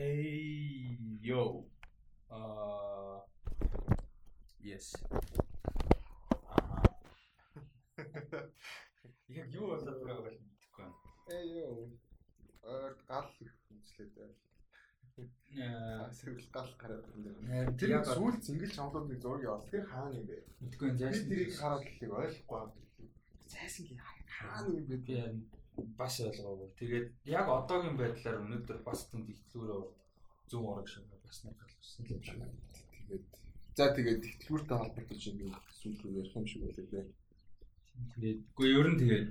Эй, yo. Аа. Yes. Аа. Яг юу болоод байгааг мэдэхгүй байна. Ээ ёо. Аа гал үзлээ дээ. Аа сэргэл гал гараад байна. Тэр Яг сүүл зингэл чамлууд нэг зураг явуулсан. Тэр хаана юм бэ? мэдэхгүй энэ Би тэрийг хараад л ойлгохгүй байна. Цайсангийн хаана юм бэ? Бас ойлгоогүй. Тэгээд яг одоогийн байдлаар өнөөдөр бас тэнд ихтлүүрээ зүүн ураг шиг бас нэг болсон юм шиг. Тэгээд за тэгээд ихтлгүүртэй холбоотой чинь би сүүл рүү ярих юм шиг байлаа дээ. Тэгээд үгүй ер нь тэгээд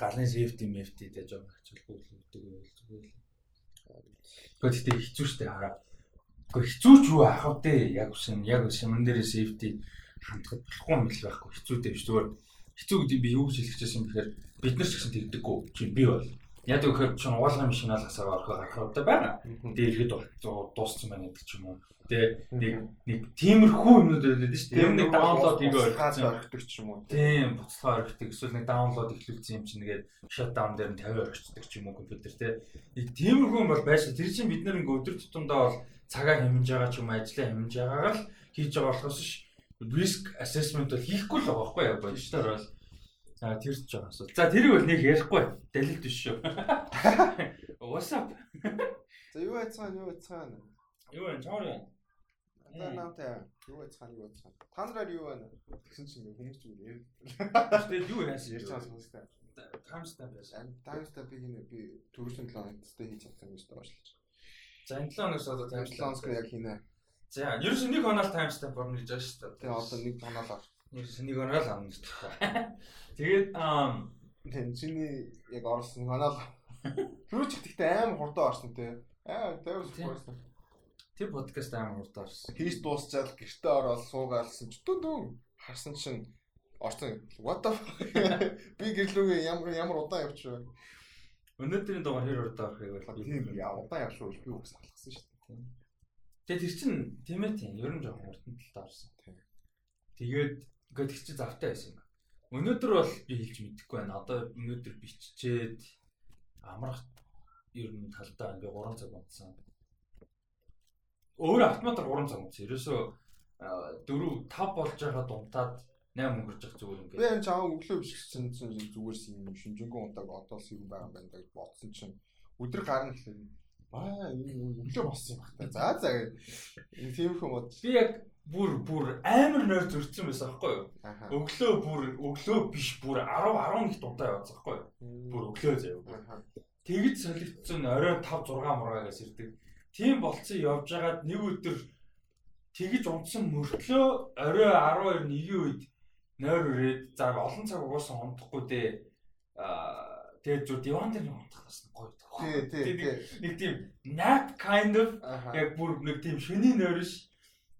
галын safety mafety гэж жоо хачуулгүй л үүдэг байл зүгээр л. Гэхдээ тэгтээ хэцүү шттэ хараа. Гэхдээ хэцүү ч юу ах вэ? Яг үсэн яг шимэн дээр safety хандхад болохгүй юм бил байхгүй хэцүү дээ биш зүгээр хэцүү гэдэг би юу гэж хэлэх гэсэн юм бэхээр бид нар ч гэсэн тэгдэггүй чи би бол яг үхээр чи угаалгын машинаар хасаа орохоо гарах удаа байна. Тэгээд ирэхэд дууссан байна гэдэг ч юм уу. Тэгээ нэг нэг тиймэрхүү юмнууд байлаа шүү дээ. Тэр нэг даунлоод хийгээ орхидог ч юм уу. Тийм буцлага орхидог эсвэл нэг даунлоод эхлүүлсэн юм чинь нэгээд шатдаун дээр нь 50 орчдөг ч юм уу компьютер те. Нэг тиймэрхүү юм бол байшаа тэр чинь бид нар ингээ өдөр тутамдаа бол цагаа хэмнэж байгаа ч юм ажлаа хэмнэж байгаагаар л хийж байгаа болохоос ш риск assessment бол хийхгүй л байгаа байхгүй яг бодчтоор бол а тэр ч жоо асуу. За тэрийг бол нэг ярихгүй далилт биш шүү. What's up? За юу яцгаан юу яцгаан. Юу вэ? Чаар юм. Одоо наамтай юу яцгаан юу яцгаан. Та нараар юу байна? Тэгсэн чинь хүмүүс зүгээр ярив. Тэгээд юу яасан Ярьж байгаа сонсдог. Timestamp байсан. Таймстапыг нэ би төрөсөн 7 хоногт хийж чадсан юм шиг доошлж. За энэ 7 хоногс одоо 7 хоногт яг хийнэ. За, ерөөс нэг хоног timestamp орно гэж байгаа шүү дээ. Тэгээ одоо нэг тоноолоо. Ерөөс нэг хоног л авна гэж байна. Тэгээд аа Тэн чиний яг орсон тоноол. Түрүүч ихтэй амар хурдан орсон те. Аа Тийм. орсон. тэр подкаст амар хурдан орсон. Хийж дуусчаал гэртээ ороод суугаалсан ч дүү дүү харсан чинь орсон. What the? Би гэрлүүгээ ямар ямар удаан явчихв. Өнөөдрийн дугаар хэр хурдан орохыг бол Тийм яа удаан явчихв би угс алгасан шүү дээ. Тэгээд тэр чин тийм ээ тийм ер нь жоохон хурдан талдаа орсон. Тэгээд ингээд их чи завтай байсан юм. Өнөөдөр бол би хэлж мэдэхгүй байна. Одоо өнөөдөр биччихэд амрах ер нь талдаа би 3 цаг унтсан. Өөр автоматар 3 цаг унтсан. Ерөөсөө 4 5 болж байгаа дунтаад 8 өнгөрч явах зүгээр Би ингээд. энэ чамаа өглөө бишгсэн чинь зүгээрс юм шинжэнгөө унтаг одоос юм байгаа юм байна гэж бодсон чинь өдөр гарна гэхэл аа өглөө болсон юм байна. За за энэ тиймэрхүү бод. Би яг бүр бүр амар нойр зөрчсөн байсан байхгүй юу? Өглөө бүр өглөө биш бүр 10 11 дунтаа яваад байхгүй юу? Бүр өглөө заяа. Тэгж солигдсон оройн 5 6 мургаагаас ирдэг. Тийм болцсон явж байгаад нэг өдөр тэгж унтсан мөртлөө орой 12 1-ийн үед нойр өрөөд за олон цаг угаасан унтахгүй дээ. Аа тэгээд зүр диван дээр унтах бас гоё. Тий, тий. Нэг тийм nap kind of яг бүр нэг тийм шөний нойр ш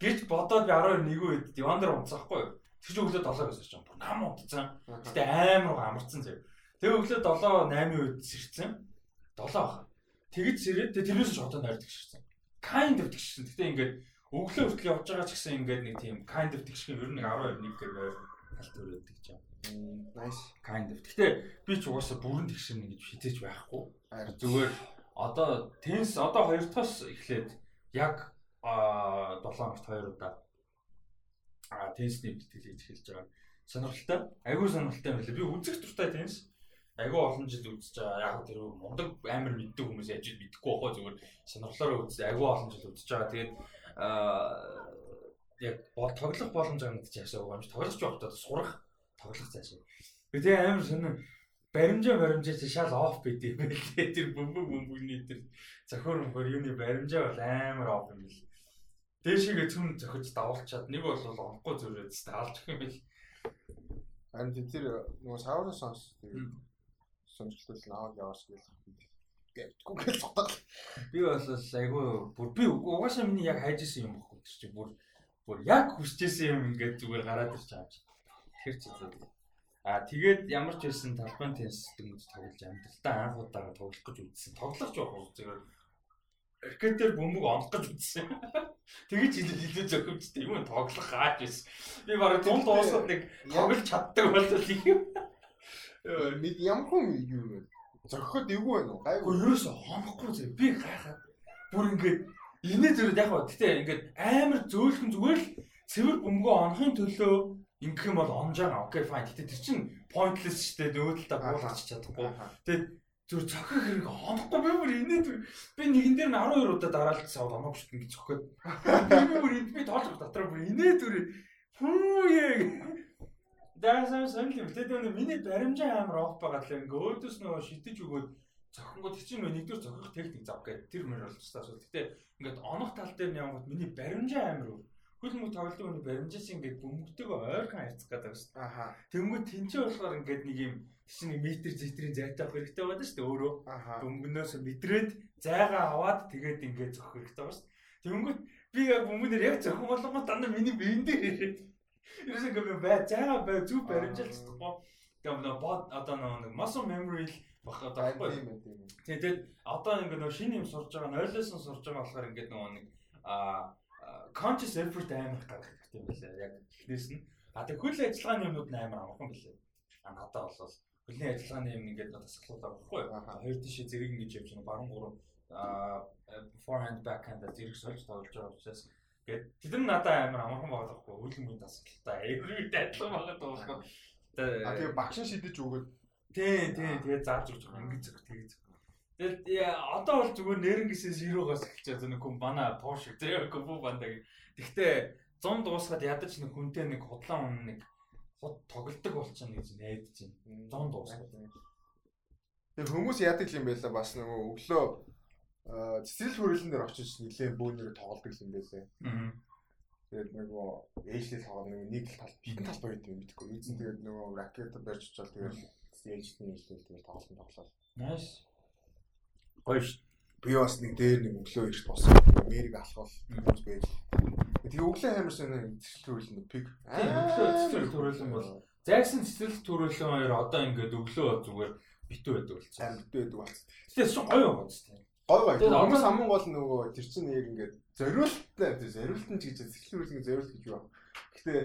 гэж бодоод би 12 1-ийн үед дээр унтсахгүй юу? Тэгж өглөө 7 гэсэн чинь бүр нам унтцсан. Гэтэ амар амарсан зав. Тэгээ өглөө 7 8-ийн үед сэрсэн. 7 баха. Тэгэж сэрээд тэрнээс ч одоо нойрдог ширсэн. Kind of тэгшсэн. Гэтэ ингээд өглөө хүртэл явж байгаа ч гэсэн ингээд нэг тийм kind of тэгших юм ер нь нэг 12 1 гэх нойр талт өрөөдөг ч юм. Nice. Kind of. Гэтэ би ч угаасаа бүрэн тэгшин гэж хитэж байхгүй. Зүгээр одоо тенс одоо 2 дахьас эхлээд яг а 7 хоногт 2 удаа а тенсний бэлтгэл хийж эхэлж байгаа. Сонирхолтой. Айгүй сонирхолтой билээ. Би үзэх дуртай тенс. Айгүй олон жил үзэж байгаа. Яг тэр мундаг амар мэддэг хүмүүс яж мэдэхгүй байгаа зүгээр сонирхлоор үзээ. Айгүй олон жил үзэж байгаа. Тэгээд а яг бол тоглох боломж байгаа гэж яашаа байгаа юм чи тоглож явахдаа сурах тоглох цаашаа. Би тэгээ амар сонир баримжаа баримжаа чи шал оф байд юм байлээ. Тэр бөмбөг бөмбөгний тэр зохиор мөхөр юуны баримжаа бол амар оф юм бил. Дээшигээ цүм зохиж давуулчаад нэг бол орохгүй зүрээд тест алж гэх юм бил. Харин тэр нөгөө саврын сонс Мм. сонирхолтой аваад яваас гээл. Гэтгүү гэж цогтол. Би бол айгүй бүр би угаасаа миний яг хайж исэн юм баггүй чи бүр бүр яг хүсчээсэн юм ингээд зүгээр гараад ирч юм. Тэр зөв. А тэгээд ямар ч байсан талбайн тенс дөнгөж тоглож амьдралтаа анх удаага тоглох гэж үзсэн. Тоглох яг зүгээр Эркетер бөмбөг онох гэж үзсэн. Тэгэж илүү илүү зөхөвчтэй юм тоглох хааж байсан. Би бараг зул дуусаад нэг тоглож чаддаг болол юм. Нэг ямар хүн юу вэ? Зохиход эвгүй байна уу? Гайгүй. Ерөөсө хонохгүй зэ би гайхаад бүр ингээд инээ зүрд яг ба гэтээ ингээд амар зөөлхөн зүгээр л цэвэр бөмбөгөө онохын төлөө ингэх юм бол онж байгаа. Окей fine. Гэтээ тэр чинь pointless шүү дээ. Нөгөө талаа буулгаж чадахгүй. Тэгээд зүр цохих хэрэг онохгүй би бүр инээ зүр би нэгэн дээр нь 12 удаа дараалж савд оноог шүү гэж цохиод. Би бүр би тоолох дотроо бүр инээ зүр хүү яа Даасан сонирхол юм. Тэгээд нөгөө миний баримжаа амар оф байгаа л ингээ өөдөөс нөгөө шидэж өгөөд зохингод чинь нэгдүгээр зохих техник зав гэдэг тэр мөр болж таа. Гэтэ ингээд онох тал дээр нь явгод миний баримжаа амар өө. Хөл мөг тоглолтын хүний баримжаас ингээд бөмбөгтэйгөө ойрхон харьцах гэдэг шүү дээ. Аха. Тэнгүүд тэнцээ болохоор ингээд нэг юм чинь метр зэтрийн зайтай авах хэрэгтэй байдаг шүү дээ өөрөө. Бөмбөгнөөс мэдрээд зайгаа аваад тэгээд ингээд зохих хэрэгтэй байна шүү дээ. Тэнгүүд би яг бөмбөгнөр яг зохих болгоно дандаа миний биен дээр Ерөөс ингээд бай зайгаа бай зүг баримжаалж чадахгүй. Тэгээд нөгөө бод одоо нөгөө muscle memory л бах одоо байхгүй. Тэгээд одоо ингээд нөгөө шинэ юм сурж байгаа нь ойлоос нь сурж байгаа болохоор ингээд нөгөө нэг а conscious effort амар гаргах хэрэгтэй юм байна яг эхнээс нь. А тэг хөл ажиллагааны юмнууд нь амар амархан билээ. А надад бол хөлийн ажиллагааны юм ингээд тасгалууд авахгүй. Хоёр тишээ зэрэг ингэж явж байгаа баруун гурав а forehand backhand зэрэг сольж тоглож байгаа учраас Гэт тэд нар надад амар амархан үлэн үн тасгалтай. Every адилхан байгаа дуусах. А тэгээ багш шидэж өгөөд тий тий тэгээ зааж өгч байгаа ингэж зөв тэгээ зөв. Тэгэл одоо бол зүгээр нэрнгэсээс 90-аас эхэлж байгаа нэг хүн манай Porsche тэгээ купу бандаг. Гэхдээ 100 дуусгаад ядаж нэг хүнтэй нэг худлаа хүн нэг хот тоглолдог болчихно гэж найдаж байна. 100 дуусгаад. Тэгээ хүмүүс яадаг юм байла бас нөгөө өглөө цэцэрлэг хөрөлн дээр очиж нилээ бөөнөр тоглолдог юм байлээ. Тэгээд нөгөө ээжлэл тоглоо нөгөө нэг тал бидэн тал bayд юм гэдэггүй. Эзэн тэгээд нөгөө ракет барьж очоод тэгээд ээжний ээжлэл тэгээд тоглолт тоглолоо. Nice. Гоё ш. Би бас нэг дээр нэг өглөө ирж босоо. Мэрийг алхвал хүмүүс байж. Тэгээ өглөө хамар сонь цэцэрлэг хөрөлн пиг. Өглөө цэцэрлэг хөрөлн бол Зайсан цэцэрлэг төрөлөн хоёр одоо ингээд өглөө зүгээр битүү байдаг болсон. Битүү байдаг болсон. Шүү гоё байгаа зү гой гой. Хүмүүс хамгийн гол нөгөө тэр чинь яг ингээд зориулттай зориулт нь ч гэж сэтгэлрүүлэн зориулт гэж байна. Гэхдээ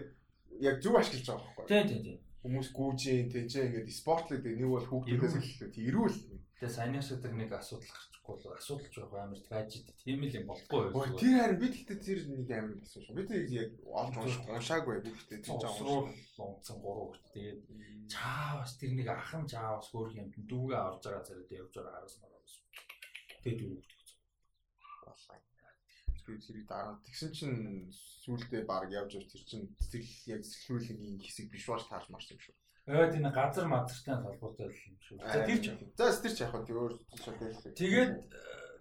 яг зөв ашиглаж байгаа байхгүй. Тийм тийм тийм. Хүмүүс гүүжин тэнцээ ингээд спортлог нэг бол хүүхдүүдээс эхэллээ. Ирүүл. Тэгээ саяныас өдөр нэг асуудал гарчихгүй бол асуудал ч байгаа амар байж дээ. Тийм л юм болохгүй юу? Тэр харин бид ихтэй тэр нэг амар гэсэн шүү. Бид яг олж уншаагүй бүгдээ тийм жаа унсан гурав хүүхд. Тэгээд чаавас тэр нэг ахын чаавас өөр юм дүүгээ авч байгаа зэрэг явж байгаа хараас маа тэгээд юу гэж боллоо. Тэгээд зэрэг дараа тэгсэн чинь сүулдэ баг явж явж тэр чинь сэтгэл яг сэтгэлрүүлгийн хэсэг биш бааш таарч марч юм шүү. Аа тийм газар мазартай холбоотой юм шүү. За тэр ч яг. За тэр ч яг тийм өөр шууд Тэгээд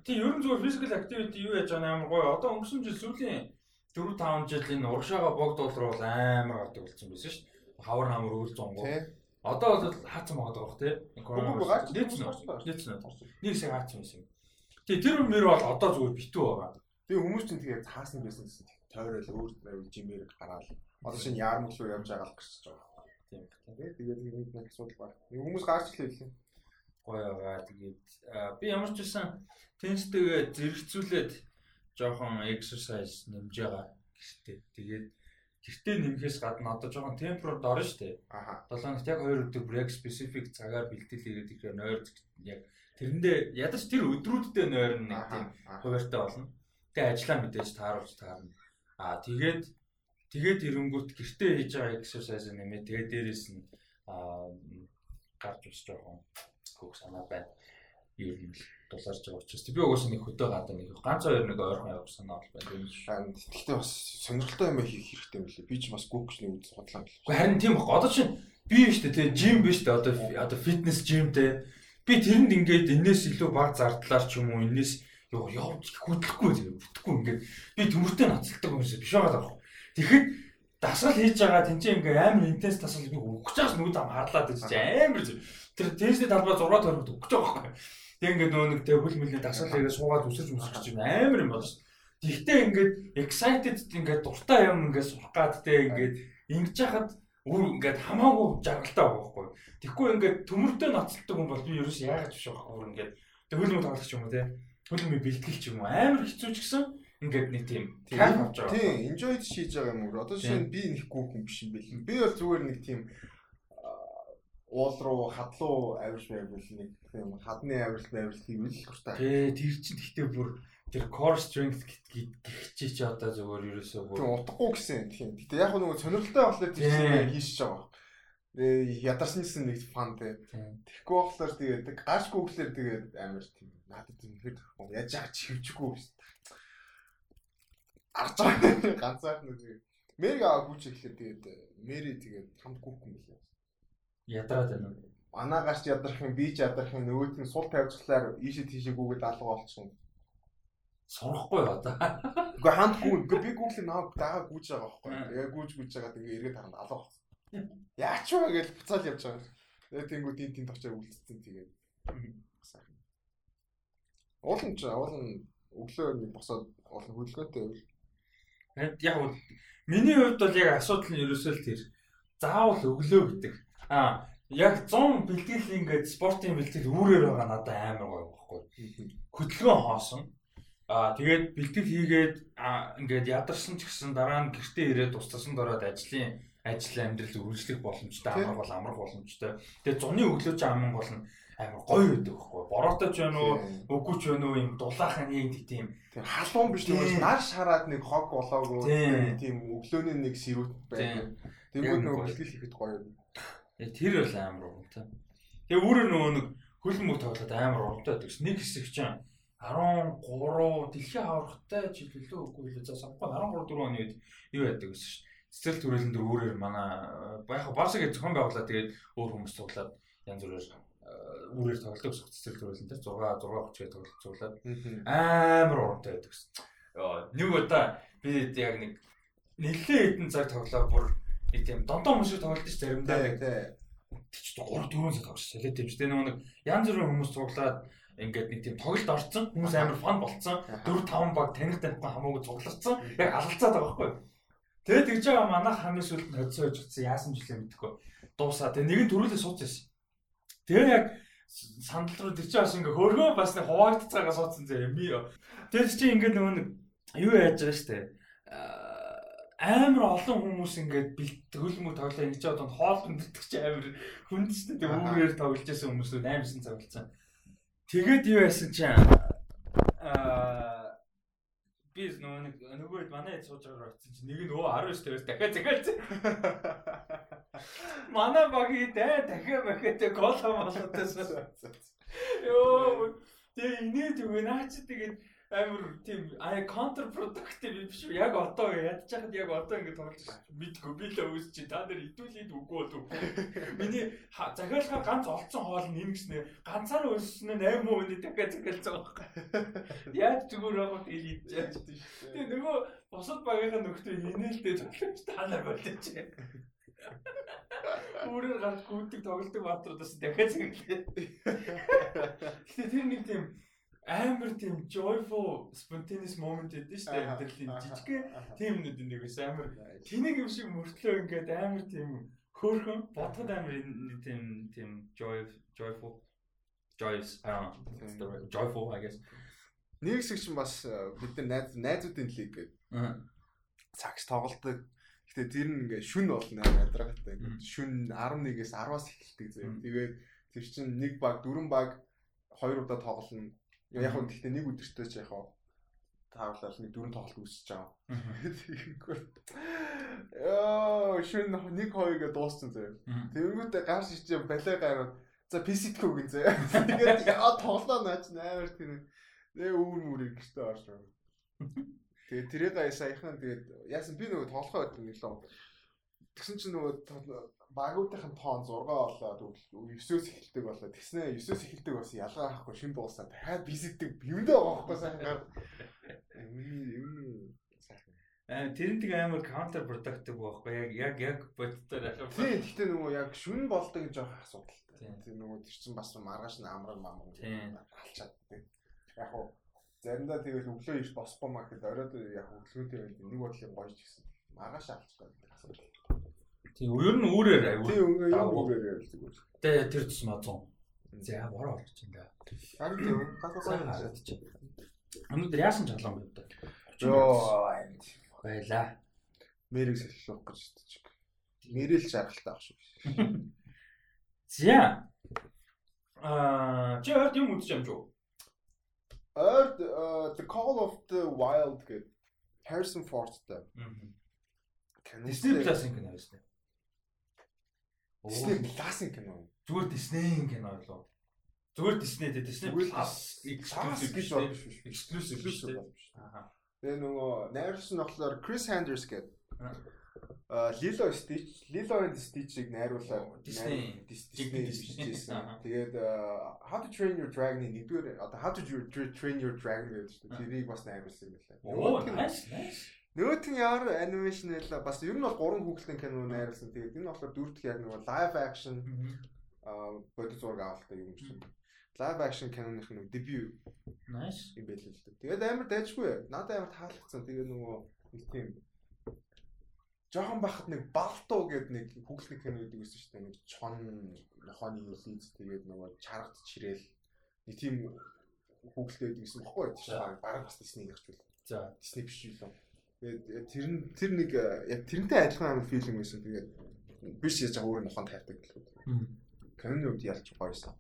тийм ерөн зүгээр physical activity юу яаж байгаа амар гоё. Одоо өнгөрсөн жил сүүлийн 4 5 жил энэ урагшаага богдуулр бол амар гардаг болсон байсан шүү. Хавар хамар өвөл зонгоо. Одоо бол хаацсан байгаа даа бох тий. Коронавирус гарч нээсэн. Нээсэн. Нэг сая хаацсан байсан. Тэгээ тэр мөр бол одоо зүгээр битүү байгаа. Тэгээ хүмүүс чинь тэгээ цаасан байсан гэсэн тойрол өөр жимээр гараал. Одоо шинэ яармаг руу явж байгаа л гарч байгаа. Тийм. Тэгээ тэгээд нэг нэг асуудал байна. Хүмүүс гарч ирлээ. Гоё байгаа. Тэгээд би ямар ч байсан тенстэйгээ зэрэгцүүлээд жоохон exercise нэмж байгаа гэжтэй. Тэгээд гэртээ нэмэхээс гадна одоо жоохон темперод орно шүү дээ. Аха. 7 хоногт яг 2 өдөр break specific цагаар бэлтгэл хийгээд ихээр нойр яг Тэрэндээ ядаж тэр өдрүүддээ нойрно нэг тийм хуваартай болно. Тэгээ ажиллаа мэдээж тааруулж таарна. Аа тэгээд тэгээд ирэнгүүт гэртээ хийж байгаа exercise нэмээ тэгээд дээрэс нь аа гарч ус жоохон хөх санаа байна. Ер нь дулаарч байгаа учраас би угаасаа нэг хөдөө гадаа нэг ганц хоёр нэг ойрхон явах санаа бол байна. Тэгэхдээ бас сонирхолтой юм хийх хэрэгтэй юм лээ. Би ч бас гүүкч нэг үз судлаа. Харин тийм баг. Одоо чинь би шүү дээ, жим биш дээ. Одоо одоо фитнес жим дээ Би тэрэнд ингээд энээс илүү баг зардлаар ч юм уу энээс юу явж хөдлөхгүй зэрэг бүтэхгүй ингээд би төмөртэй ноцолдог юм шиг биш байгаа даа. Тэгэхэд дасгал хийж байгаа тэнцээ ингээ амар интенс дасгал би өгч байгаас нүд ам харлаад гэж амар зү. Тэр тестний талбай 6 тойрогт өгч байгаа байхгүй. Тэг ингээ нөө нэг тэг хөл мөлний дасгал хийгээ суугаад үсэж үсэж чинь амар юм ш. Тэгтээ ингээд excited ингээд дуртай юм ингээд сурах гад тэ ингээд ингэж яхад өөр ингээд хамаагүй жаргалтай байгаа байхгүй. Тэгэхгүй ингээд төмөртэй ноцтолдог хүн бол би ерөөс яагаад биш байхгүй өөр ингээд хөлмө тоглох юм уу те. Хөлмө бэлтгэл юм уу амар хэцүү ч гэсэн ингээд нэг тийм кайф авч байгаа. Тийм, enjoy хийж байгаа юм уу? Одоо жишээ нь би нэхгүй хүн биш юм байл. Би бол зүгээр нэг тийм уул руу хадлуу авирч байвал нэг тийм хадны авирал байвал хийвэл дуртай. Тий, тэр чинь гэхдээ бүр тэр core strength гэх чи чи одоо зөвөр ерөөсөө бүр утгагүй гэсэн тийм. Гэтэ яг нөгөө сонирхолтой болохоор тэр чинь хийшж байгаа. Э ядарсан гэсэн нэг фан те. Тэгэхгүй болохоор тэгээд гаш гуглээр тэгээд амар тийм надад тийм хэд яаж яах чивчгүй биш. Арч байгаа ганцаар нэг Мэг аа гүйч ихлээр тэгээд Мэри тэгээд хамт гүйхгүй юм лээ. Ядраад байна уу? Манаа гарч ядрах юм, би ч ядрах юм, нөгөөт нь сул тавьчихлаар ийшээ тийшээ гүгээд алга болчихсон. Сурахгүй одоо. Үгүй хамт гүү. Үгүй би гүүглээ наа дагаа гүйж байгаа байхгүй. Тэгээ гүйж гүйж байгаад ингээ эргээд харна алга болчихсон. Яач вэ гэж буцаал явж байгаа. Тэгээ тэнгүү тийм тийм товчоо үлдсэн тэгээд. Уулын ч уулын өглөө нэг босоод уулын хөдөлгөөнтэй байв. Яг Миний хувьд бол яг асуудал нь ерөөсөө л тэр заавал өглөө гэдэг. Аа яг 100 бэлтгэл ингээд спортын бэлтгэл үүрээр байгаа надад амар гоё байхгүй. Хөдөлгөөн хоосон. Аа тэгээд бэлтгэл хийгээд ингээд ядарсан ч гэсэн дараа нь гэртээ ирээд тусдасан дороод ажлын ажил амьдрал үргэлжлэх боломжтой амрах бол амрах боломжтой. Тэгээд зуны өглөө ч аман бол нь амар гоё байдаг байхгүй. Бороотой ч байна уу, үгүй ч байна уу юм дулаахан нэг тийм халуун биш тийм нар шараад нэг хог болоогүй тийм өглөөний нэг сэрүүт байдаг. Тэгвэл нөгөө бэлтгэл хийхэд гоё. Тэр бол амар урамтай. Тэгээ өөрөө нөгөө нэг хөлн мөг тоглоод амар урамтай байдаг. Нэг хэсэг чинь 13 дэлхийн аврагтай жилэлөө үгүй л за самгүй 13 4 оны үед юу байдаг гэсэн шүү. Цэцэл төрөлн дөр өөрөөр манай яг баасыг зохион байгуулаад тэгээд өөр хүмүүс цуглаад янз бүрээр үрээр тоглолт өсөх цэцэл төрүүлэн дээр 6 6 30 тоглолт цуглаад амар урамтай байдаг гэсэн. Нэг удаа би яг нэг нэлээд хэдэн цаг тоглоо бүр нэг тийм дондоо хүмүүс тоглолт ш заримдаа. Тэч 3 4 цаг тоглож шалээ тийм ч тэ нэг янз бүрийн хүмүүс цуглаад ингээд нэг тийм тоглолт орцсон хүмүүс амар фан болцсон 4 5 баг таних танихгүй хамаагүй цугларсан яг алалцаад байгаа байхгүй. Тэгээд тэгж байгаа манайх хамгийн сүүлд нь хоцсон байж гисэн яасан юм мэдэхгүй дуусаа. Тэгээ нэг нь төрүүлээ сууцсан. Тэгээ яг сандал руу тэр чинь бас ингээ хөргөө бас нэг хуваагдцаагаа суудсан зэ ми. Тэр чинь ингээ нөгөө нэг юу яаж байгаа штэ. Амар олон хүмүүс ингээд бэлтгэлмүү тоглоо ингэж одоо хоол өндөрдөг чи амар хүндстэй тэг үүрээр тоглож байсан хүмүүсүүд амарсан цавлцсан. Тэгээд юу яасан чи аа би нөгөө нэг нөгөөд манай сууж байгаа очсон чи нэг нь өө 19 тавьс дахиад захиалсан. Манай багийн дэ дахиад бахиад гол хамгаалалтайсан. Йоо тэгээ инээд үгүй наач тэгээд амар тийм аа counter productive шүү. Яг одоо ядж хахад яг одоо ингэ тоглож мэдгүй би л өөс чи та нар идүүлээд үгүй бол миний захиалгаа ганц олцсон хоол нь ингэснэ ганцаар өсснө 8 өөнө дахиад захиалцсан байхгүй. Яаж зүгээр байгаа хэл идэж. Тэгээ нөгөө бусад багийнхаа нөхдөд инээлтэй тоглож та нар болчих. Өөрөөр гарч гүйдэг тоглолтын баатруудаас дахиад захиалээ. Гэтэ тэр нэг тийм амар тийм joyful spontaneous moment гэдэг шүү дээ амьдралын жижиг тийм нэг ус амар тэнэг юм шиг мөртлөө ингээд амар тийм хөөрхөн бодгод амар тийм тийм joy joyful joyous аа joyful I guess. Нэг хэсэг чинь бас бид нар найз найзуудын лиг гэдэг цагс тоглолдог Гэтэ тэр нь ингээ шүн болно ядаргатай. Шүн 11-ээс 10-аас эхэлдэг зөө. Тэгээд тэр чинь нэг баг, дөрвөн баг хоёр удаа тоглоно Яг хөө гэхдээ нэг өдөртөө ч яг хаа таавлал нэг дөрөв тоглолт үүсэж байгаа. Тэгэхгүй. Яа, шин нэг хоёрыг дууссан заяа. Тэнгүүтээ гар шичээ балай гараад за PC-т хөөг заяа. Тэгээд яа тоглоо наач амар тэр нэ өвөр мөрийг гэртээ орж байгаа. Тэгээд тэрийг саяхан тэгээд яасан би нөгөө тоглохоо байдаг нэг л. Тэгсэн чинь нөгөө багуудынхын тоон 6 болоод 9-өөс эхэлдэг болоо. Тэгснэ 9-өөс эхэлдэг бас ялгаа авахгүй шин дуусаад дахиад бисэддэг бивдээ байгаа байхгүй сайхан. Аа тэр нь тэг амар counter productive байхгүй яг яг яг бодтоор ахаа. Тийм гэхдээ нөгөө яг шүн болдог гэж жоох асуудалтай. Тийм нөгөө тэр чинь бас маргааш нь амраг мамраг алчаад тийм. Яг уу заримдаа тэгэл өглөө иш босхгүй маа гэхэд оройд яг өглөөтэй байл нэг бодлыг гойж гисэн. Маргааш алчдаг асуудал. Тийм ер нь үүрээр аюул. Тийм үүрээр ярьдаг үү. Тэ тэр тусмаа 100. За бороо олчих ингээ. Харин тийм гасаа харагдчих. Өнөөдөр яасан жолоон байв та. Йоо баяла. Мэрийг сэллэх гэж хэлчих. Мэрэл жаргалтай ах шүү. За. Аа чи хаад юм үзэж юм шүү. Earth uh, The Call of the Wild гэдэг Harrison Fordтай. Disney Plus-ын кино шүү дээ. Disney Plus-ын кино. Зүгээр Disney-ийн кино лөө. Зүгээр Disney дээ Disney Plus exclusive гэж бол биш биш. Exclusive биш дээ. Аа. Тэгээ нөгөө найруулагч нь болохоор Chris Sanders гэдэг. Lilo Stitch, Lilo and Stitch-ийг найруулаад Disney Disney хийжсэн. Тэгээд How to Train Your Dragon-ийн нэгдүгээр одоо How to Train Your Dragon гэдэг чинь тэрийг бас найруулсан юм байна. Нөгөөх нь ямар анимашн байлаа бас ер нь бол гурван хүүхдийн кино найруулсан. Тэгээд энэ болохоор дөрөвт яг нэг live action аа бодит зураг авалтай юм шиг. Live action киноных нэг дебют. Nice. юм байл л дээ. Тэгээд амар дайжгүй. Надад амар таалагдсан. Тэгээд нөгөө нэг тийм жоохон бахад нэг балтуу гэдэг нэг кино гэдэг байсан шүү дээ. Нэг чон нохооны юлиз тэгээд нөгөө чаргад чирээл нэг тийм хүүхдтэй гэсэн бохгүй. Бараг бас Disney гэж байна. За, Disney биш юу? Тэгээд тэр нь тэр нэг яг тэрнтэй адилхан амар филм байсан. Тэгээд биш яаж өөр нохонд хайрдаг гэх юм. Каноны үед ялч гоёсон.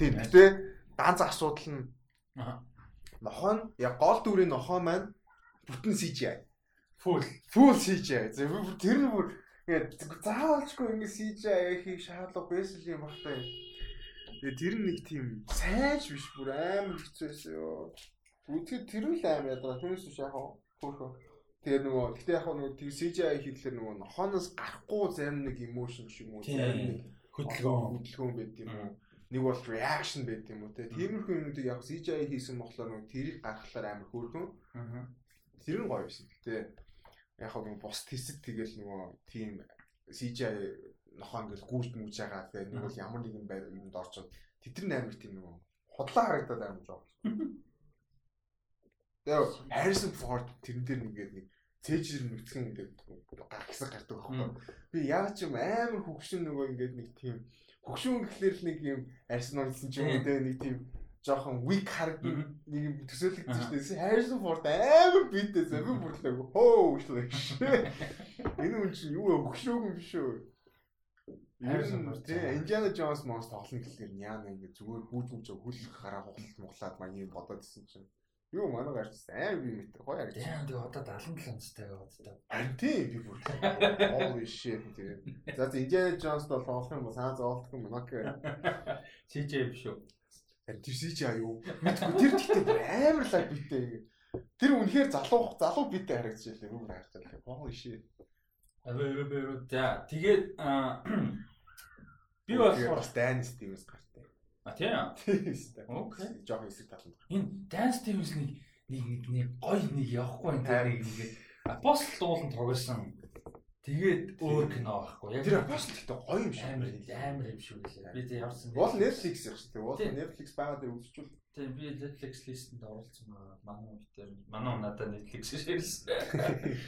Тийм. Гэтэ ганц асуудал нь нохоо нь яг гол дүрийн нохоо маань бүтэн CGI. Full full CGI. Тэр нь бүр ингээд заавалчгүй ингэ CGI хийх шаардлага байсан юм багтаа. Тэгээ тэр нэг тийм сайж биш бүр амар хэцүү байсан ёо. Үгүй тэр л амар ядгаа. Тэрнээс биш яг хөөхөө Тэгээ нөгөө гэтээ яг нөгөө тэг CGI хийхлээр нөгөө нохооноос гарахгүй зарим нэг emotion ч юм уу? Зарим нэг хөдөлгөөн. хөдөлгөөн байд юм уу? Нэг бол reaction байд юм уу те? Тиймэрхүү юмнуудыг яг CGI хийсэн болохоор нөгөө тэрийг гаргахлаар амар хөөрхөн тэр нь гоё байсан гэтээ яг нөгөө бус тэсэд тэгэл нөгөө тийм CGI нохоо ингээл гүйж мүж байгаа. Те нэг бол ямар нэгэн байр юмд орчод тэд нар амар тийм нөгөө худлаа харагдаад амар жоо. Тэгээ Harrison Ford тэрэн дээр ингээд нэг цээжэр нүцгэн ингээд гарах гэсэн гардаг байхгүй. Би яг ч юм амар хөгшин нөгөө ингээд нэг тийм хөгшин гэхлээр нэг юм Harrison Ford ч юм уу те нэг тийм жоохон weak харагдаг нэг юм төсөөлөгдөж штэ. Harrison Ford амар битээ зөв бүрлээ. Хөө шлээ. Энэ хүн чинь юу хөгшөөгөн биш үү? Харин тийм Индиана Джонс монс тоглоно гэхлээр яана ингэ зүгээр хүүж мүж хөл хараа хугалт муглаад юм бодоод исэн чинь Юу манай гарч аим би мэт гоё харагдаж. Тийм тэгээ одоо 77 онцтой байгаад. Харин тийм би бүр. Holy shit тэгээ. За Индиана Джонс бол олох юм бол саа зоолдох юм нак. CJ биш үү? Тэр CJ аюу. Мэдгүй тэр гэхдээ амар лаг битэй. Тэр үнэхээр залуу залуу битэй харагдаж байлаа. Юу харагдаж байлаа. Holy shit. За тэгээд би болохоор бас Dynasty Stevens гарч А тийм. Окей. Жохон эсрэг таланд. Энэ Dance Stevens-ний нэг нэг нэг гоё нэг явахгүй энэ тэр ингээд Apostle дуулан тоглосон. Тэгээд өөр кино байхгүй. Яг тэр Apostle гэхдээ гоё юм шиг. Амар амар юм шиг үлээ. Би тэг явсан. Бол Netflix яг шүү дээ. Бол Netflix байгаа дээр үзчихвэл Тийм би Netflix листэнд оруулсан байгаа. Манай битэр манай надад Netflix ширсэн.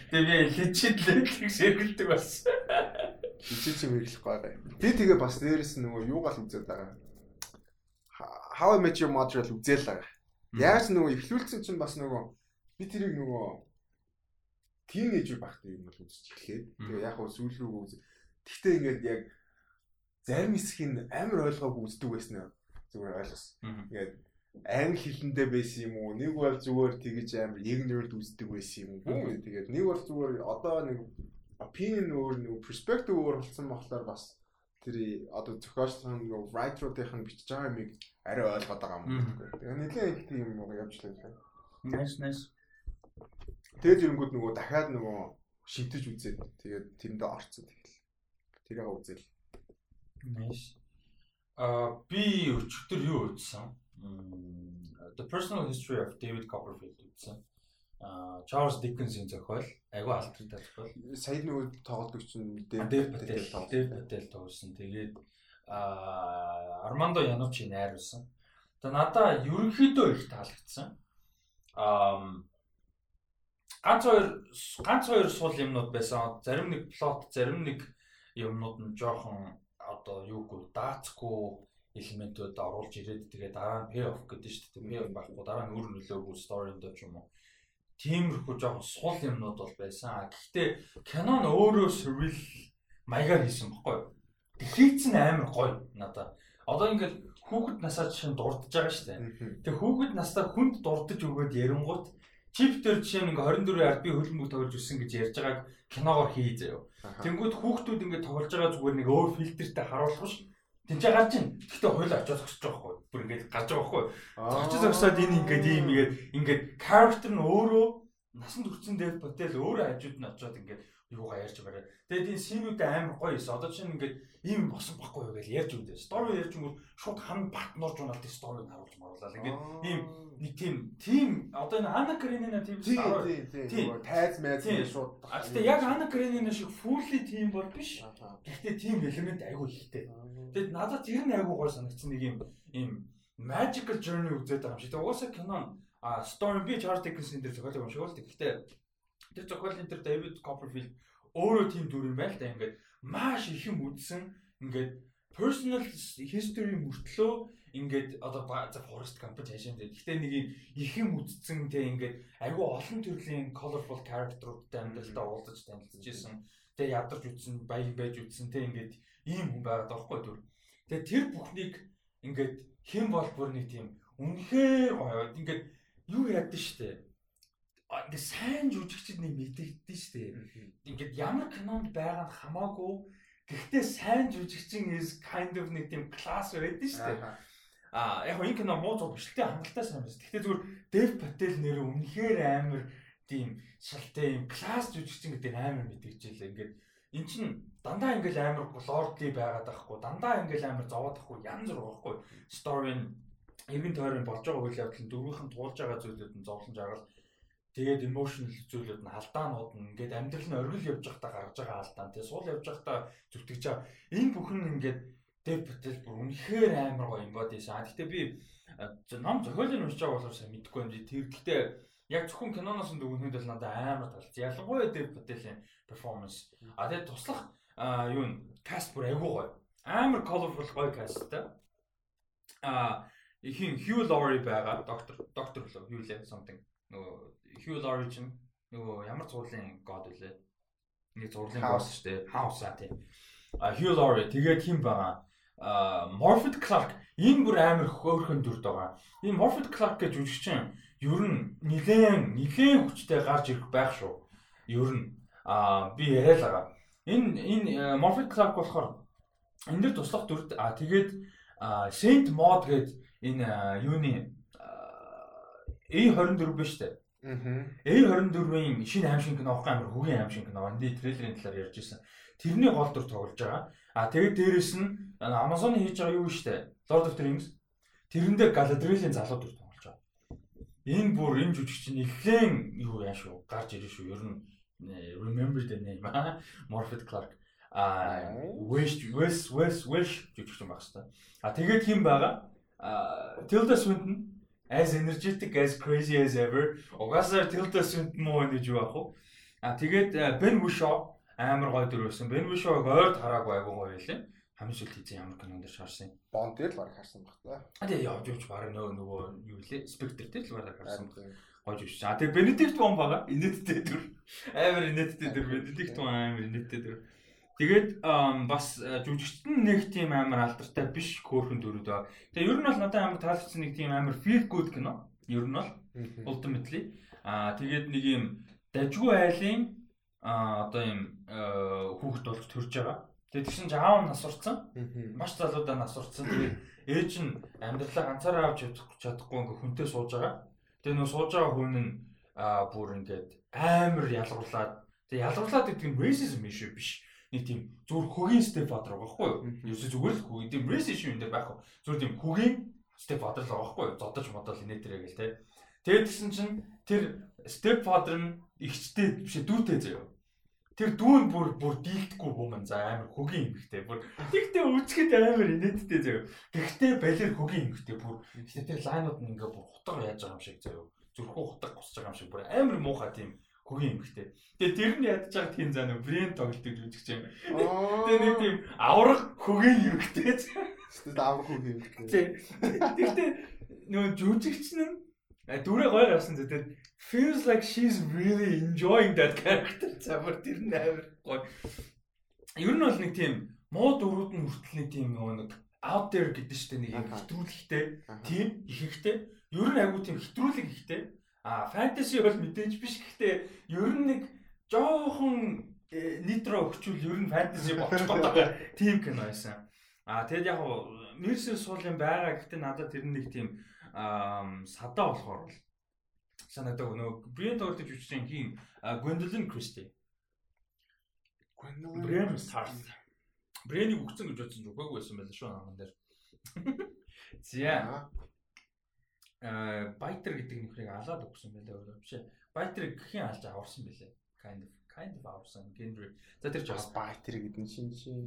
Тэгээ би legit Netflix хэрэглэдэг болсон. Чи чи хэрэглэхгүй байгаа. Би тэгээ бас дээрэс нөгөө юугаал үзээд байгаа How I Met Your Mother л үзээл байгаа. Яаж нөгөө эхлүүлсэн чинь бас нөгөө би тэрийг нөгөө тийнейжер багтаа юм бол үзэж эхлээд тэгээ яг хөө сүүл рүү үз. Гэхдээ ингээд яг зарим хэсгийг амар ойлгоогүй үздэг байсан зүгээр ойлгосон. Тэгээд англи хэлэндээ байсан юм уу? Нэг бол зүгээр тэгэж амар ignorant үздэг байсан юм уу? Тэгээд нэг бол зүгээр одоо нэг opinion өөр нэг perspective өөр болсон болохоор бас тэр одоо зохиолчлын нөгөө writer-уудын бичиж байгаа юмыг арай ойлгоод байгаа юм байна. Тэгээ нэлийн их тийм юм явж лээ. Nice nice. Тэгээд ирэнгүүт нөгөө дахиад нөгөө шимтэж үзээд тэгээд тэрэндээ орцсон тэгэл. Тэрийг үзэл. Nice. А би өчигдөр юу үзсэн? The Personal History of David Copperfield үзсэн. Чарлз Диккенсийн зохиол айгүй алдартай зохиол. Сая нөгөө тоглодог чинь Дэв Пател Дэв Пател тоглосон. Тэгээд а Армандо Янучи найруулсан. Тэгээ надаа ерөнхийдөө их таалагдсан. Аа ганц хоёр ганц хоёр сул юмнууд байсан. Зарим нэг плот, зарим нэг юмнууд нь жоохон одоо юугүй даацгүй элементүүд оруулж ирээд тэгээ дараа нь pay off гэдэг шүү дээ. Pay off байхгүй дараа нь өөр нөлөөгүй story-нд ч юм уу тиймэрхүү жоохон сул юмнууд бол байсан. Гэхдээ нь өөрөө surreal маягаар хийсэн баггүй юу? Хийцэн амар гоё надаа. Одоо ингээд хүүхэд насаа жишээ нь дурдж байгаа шүү дээ. Тэгээ хүүхэд настай хүнд дурдж өгөөд ярингууд чип дээр жишээ нь ингээ 24 ард би хөлбөмбөг тоглож өссөн гэж ярьж байгааг киногоор хий заяа. Тэнгүүд хүүхдүүд ингээ тоглож байгаа зүгээр нэг өөр фильтртэй харуулах ш. Тинчээ гарч ийн. Гэхдээ хойлоо очиод зогсож байгаа хгүй. Бүр ингээд гарч байгаа хгүй. Зогсож зогсоод энэ ингээд ийм ингээд ингээд character нь өөрөө насанд хүрсэн дээр ботэл өөрөө хажууд нь очиод ингээд юугаа ярьж байгаа. Тэгээд энэ синүүд амар гоё эс. Одоо чинь ингээд ийм босон байхгүй юу гэж ярьж өгдөө. Стори ярьж өгвөл шууд хан партнерж унаалт сториг харуулж маруулаа. Ингээд ийм нэг тийм тийм одоо энэ Ана Каренина тийм тийм тайз майз шууд. Гэхдээ яг Ана Каренина шиг fully тийм бол биш. Гэхдээ тийм элемент айгүй ихтэй. Тэгээд надад тэр нь айгүй гоё санагдсан нэг юм ийм magical journey үзээд байгаа юм шиг. Тэгээд угаасаа кинон а Storm би Charles Dickens-ийн дээр зохиолыг уншиг бол гэхдээ тэр зохиолын тэр David Copperfield өөрөө тийм дүр юм байна л да ингээд маш их юм үзсэн ингээд personal history мөртлөө ингээд одоо за Forest Gump цаашаа дээ. Гэхдээ нэг юм их юм үзсэн те ингээд айгүй олон төрлийн colorful character-уудтай амьдралдаа уулзаж танилцж исэн. Тэгээ ядарч үтсэн, баян байж үтсэн те ингээд ийм хүн байгаад байгаа байхгүй дүр. Тэгээ тэр бүхнийг ингээд хэн бол бүр нэг тийм үнэхээр гоё. Ингээд юу яадсан штэ. Ингээ сайн жүжигчд нэг мэдэгдэн штэ. Ингээд ямар кинонд байгаа нь хамаагүй. Гэхдээ сайн жүжигчин is kind of нэг тийм класс байдаг штэ. А яг энэ кино муу зов бишлээ хангалттай сайн байсан. Гэхдээ зүгээр Дэв Пател нэр үнэхээр амар тийм шалтай юм класс жүжигчин гэдэг амар мэдэгжээлээ. Ингээд эн чин дандаа ингээл амар лордли байгаад байхгүй. Дандаа ингээл амар зовоод байхгүй. Янз бүр байхгүй. Нь эргэн тойрон болж байгаа үйл явдал нь дөрвийнхэн туулж байгаа зүйлүүд нь зовлон жаргал тэгээд emotional зүйлүүд нь алдаанууд нь ингээд амьдрал нь оргил явж байхдаа гаргаж байгаа алдаан тэгээд суул явж байхдаа зүтгэж байгаа энэ бүхэн ингээд дэв бүтэл бүр үнэхээр амар гоё юм бодсон. Гэхдээ би ном зохиолыг уншиж байгаа болохоор сайн мэдэхгүй юм. Тэр гэхдээ яг зөвхөн киноноос дүгнэхэд л надад амар талц. Ялангуяа дэв бүтэлийн performance. А тэгээд туслах юу н каст бүр айгуу гоё. Амар colorful гоё касттай. А ихийн Hugh Laurie байгаа доктор доктор юу лээ something нөгөө Hugh Laurie чинь нөгөө ямар зурлын god үлээ? Нэг зурлын god шүү дээ. House аа тийм а Hugh Laurie тэгээд хин байгаа. А Morphet Clark энэ бүр амар хөөрхөн дүрд байгаа. Энэ Morphet Clark гэж жүжигчин ер нь нилээн нилээн хүчтэй гарч ирэх байх шүү. Ер нь. А би яриа л байгаа. Энэ энэ Morphet Clark болохоор энэ дэр туслах дүрд а тэгээд Saint Maud гэдэг энэ юуны A24 биш үү? Аа. A24-ийн шинэ аим шиг кино авах амар хөгийн аим шиг кино. Энд трейлерын талаар ярьж ирсэн. Тэрний гол дүр тоглож байгаа. А тэгээд дээрэс нь Amazon-ы хийж байгаа юу штэ? Lord of the Rings. Тэрэндээ Galadriel-ийн залуу дүр тоглож байгаа. Энэ бүр энэ жүжигч чинь нэлээд юу яа шүү. Гарч ирэн шүү. Ер нь remember the name. Morphet Clark. А West West West West жүжигч юм байна хэвээр. А тэгээд хин байгаа? Tilda Swinton as energetic as crazy as ever. Угаасаа Tilda Swinton муу гэж юу ах вэ? А тэгээд Ben Whishaw амар гоё дүр байсан. Ben Whishaw-г ойрд хараагүй айгуу гоё байлаа. Хамгийн сүүлд хийсэн ямар кинонд шаарсан? Bond дээр л баг харсан баг та. А тэгээ явж явж баг нөгөө нөгөө юу лээ? Spectre дээр л баг харсан. Гойж биш. А тэгээ Benedict Wong байгаа. Инээдтэй дүр. Амар инээдтэй дүр. Benedict Wong амар инээдтэй дүр. Тэгээд бас э, жүжигчтэн нэг тийм амар алдартай биш хөөрхөн дөрүүд байгаа. Тэгээ ер нь бол надад амар таалагдсан нэг тийм амар feel good кино. Ер нь бол ultimately аа тэгээд нэг юм дажгүй айлын одоо юм э, хүүхэд болж төрж байгаа. Тэгээд тэгсэн чинь аав нас урцсан. Маш залуудаа нас урцсан. Тэгээд ээж нь амьдралаа ганцаараа авч чадахгүй ингээ хүнтэй сууж байгаа. Тэгээд нөө сууж байгаа хүн нь аа бүр ингээд амар ялгуурлаад тэгээд ялгуурлаад гэдэг нь racism issue биш нэг тийм зүгээр хөгийн step father байгаа байхгүй юу? Ерөөсөө зүгээр л хүү тийм race issue юм дээр байхгүй. Зүгээр тийм хөгийн step father л байгаа байхгүй юу? Зодож модол инээтрээ гэл те. Тэгээд гисэн чинь тэр step father нь ихчтэй биш дүүтэй заяа. Тэр дүүн бүр бүр дийлдэхгүй хүмүүс за амар хөгийн эмхтэй бүр тэгтээ үчгэд амар инээдтэй заяа. Гэхдээ балер хөгийн эмхтэй бүр тэр лайнууд нь ингээ бүр хутга яаж байгаа юм шиг заяа. Зүрхүү хутга гусж байгаа юм шиг бүр амар муухай тийм хөгийн эмхтэй. Тэгээ тэр нь ядж байгаа тийм заа нөө брэнд тоглолтыг жүжигч юм. Тэгээ нэг тийм аврах хөгийн эмхтэй. Тэгтээ аврах хөгийн эмхтэй. Тэгтээ нөө жүжигч нь дүрээ гоё гарсан зэ тэр feels like she's really enjoying that character. Замар тэр нь амар гоё. Ер нь бол нэг тийм муу дөрүүд нь хүртэл нэг тийм нэг out there гэдэг штэ нэг хэтрүүлэгтэй тийм ихэнхтэй ер нь айгуу тийм хэтрүүлэг ихтэй а фэнтези бол мэдээж биш. Гэхдээ ер нь нэг жоохон нитро өгчүүл ер нь фэнтези болчих гээд тийм кино байсан. А тэгэд яг Мерсер суулын байгаа гэхдээ надад тэр нэг тийм садаа болохоор бол санагдав нөгөө Бриэн тоглож үчсэн хин Gwendolyn Christie. Gwendolyn Бриэн Stars Брэнийг өгцөн гэж бодсон ч үгаагүй байсан байлаа шүү наман дээр. За. Аа Байтер гэдэг нөхрийг алаад өгсөн байлаа өөрөө биш ээ. Байтерыг гхийн алж аварсан байлаа. Kind of kind of аварсан. Генри. За тэр жоо Байтер гэдэг нь шин шин.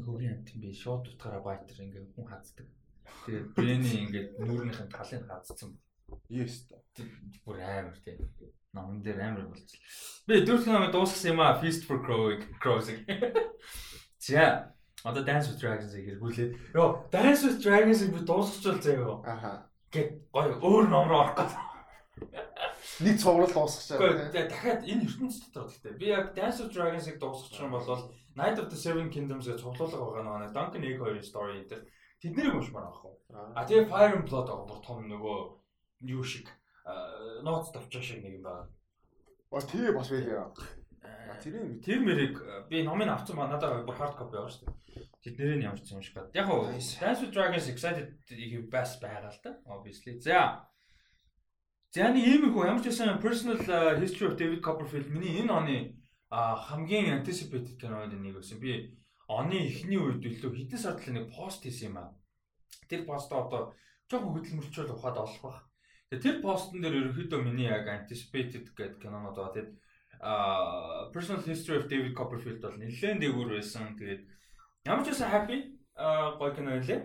Нөхөрийн амт юм би. Шот утгаараа Байтер ингээ хүн хаздаг. Тэгээд Брэний ингээ нүүрнийхэн талын хазцсан. Yes та. Бүр амар тийм. Наман дээр амар болчихлоо. Би дөрөв намайг дуусгасан юм аа Feast for Crows. За Одоо Dance with Dragons-ыг эргүүлээд ёо Dance with Dragons-ыг би дуусгачвал заяа. Аха. Гэт гоё өөр ном руу орох гэдэг. Нэг цуврал дуусгачаа. Гэхдээ дахиад энэ ертөнцийн дотор гэхдээ би яг Dance with Dragons-ыг дуусгачих юм бол Night of the Seven Kingdoms гэж цуглуулга байгаа нэг Duncan Egg хоёрын story энэ төр тэднийг уншмаар авах уу. А тэгээ Fire and Blood байгаа бүр том нөгөө юу шиг нууц тавчаа шиг нэг юм байна. А тий бас байлаа. Тэр тэр мэрийг би номыг авсан ба надад бүр hard copy байгаа шүү дээ. Тэднэрийг нь ямарч юм шиг бат. Яг уу Dance with Dragons Excited их бас байгаа л да. Obviously. За. За нэг ийм их ямар ч байсан personal history of David Copperfield миний энэ оны хамгийн anticipated кинод нэг байсан. Би оны эхний үед илүү хэдэн сардлын нэг пост хийсэн юм аа. Тэр постоо одоо жоохон хөдөлмөрчөл ухаад олох бах. Тэр постн дээр ерөнхийдөө миний яг anticipated гэдэг кинонод байгаа. Тэгээд а personal history of David Copperfield бол нэлээд дээгүүр байсан. Тэгээд Ямар ч байсан happy гой кино байлээ.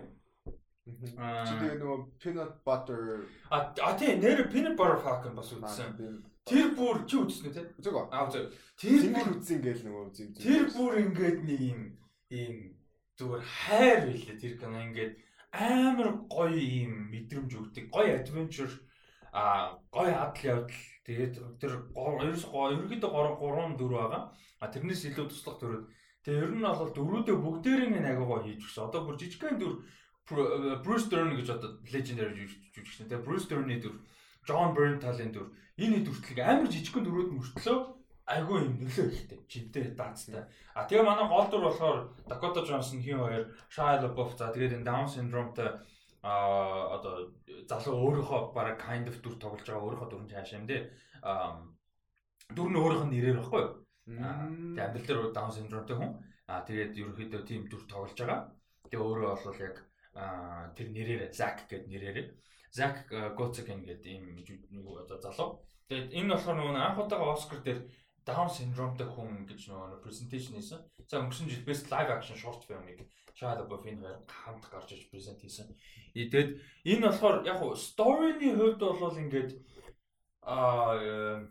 Аа чи тэгээ нөгөө peanut butter а тий нэр peanut butter falcon бас үзсэн. Тэр бүр чи үзсэн үү те? Үзэг аа. Аа үзэг. Тэр бүр үзсэн гээл нөгөө үзэн. Тэр бүр ингээд нэг юм ийм зүгээр хайр билээ тэр кино ингээд амар гоё ийм мэдрэмж өгдөг. Гоё adventure а гоё адал явдал тэгээд тэр ерөөс гоё ерөөдөө 3 3 4 байгаа. А тэрнээс илүү туслах төрөд Тэгээ ер нь бол дөрүүдээ бүгдээрээ нэг агаагаа хийж өгсөн. Одоо бүр жижигхэн дүр Bruce Dern гэж одоо legendary жүжигчтэй. Тэгээ Bruce Dern-ийн дүр, John Bernthal-ийн дүр энэ дүртлэг амар жижигхэн дүрүүд мөртлөө айгүй юм нөлөө ихтэй. Жинтэй даацтай. А тэгээ манай гол дүр болохоор Dakota Johnson хин хоёр, Shia LaBeouf за тэгээд энэ Down syndrome-тай а одоо залуу өөрийнхөө бараг kind of дүр тоглож байгаа өөрийнхөө дүрэн цаашаа юм дээ. А дүр нь өөрийнх нь нэрээр баггүй? Тэгээ амьдрал дээр даун синдромтой хүн. Аа тэгээд ерөнхийдөө тийм дүр тоглож байгаа. Тэгээ өөрөө бол яг тэр нэрээр Зак гэдэг нэрээр Зак Гоцеген гэдэг ийм одоо залуу. Тэгээд энэ болохоор нөгөө анх удаага Оскар дээр даун синдромтой хүн гэж нөгөө презентацийн хийсэн. За өнгөрсөн жил best live action short film-ыг Shia LaBeouf энэ хоёр хамт гарч иж презент хийсэн. Тэгээд энэ болохоор яг уу story-ны хувьд бол ингээд аа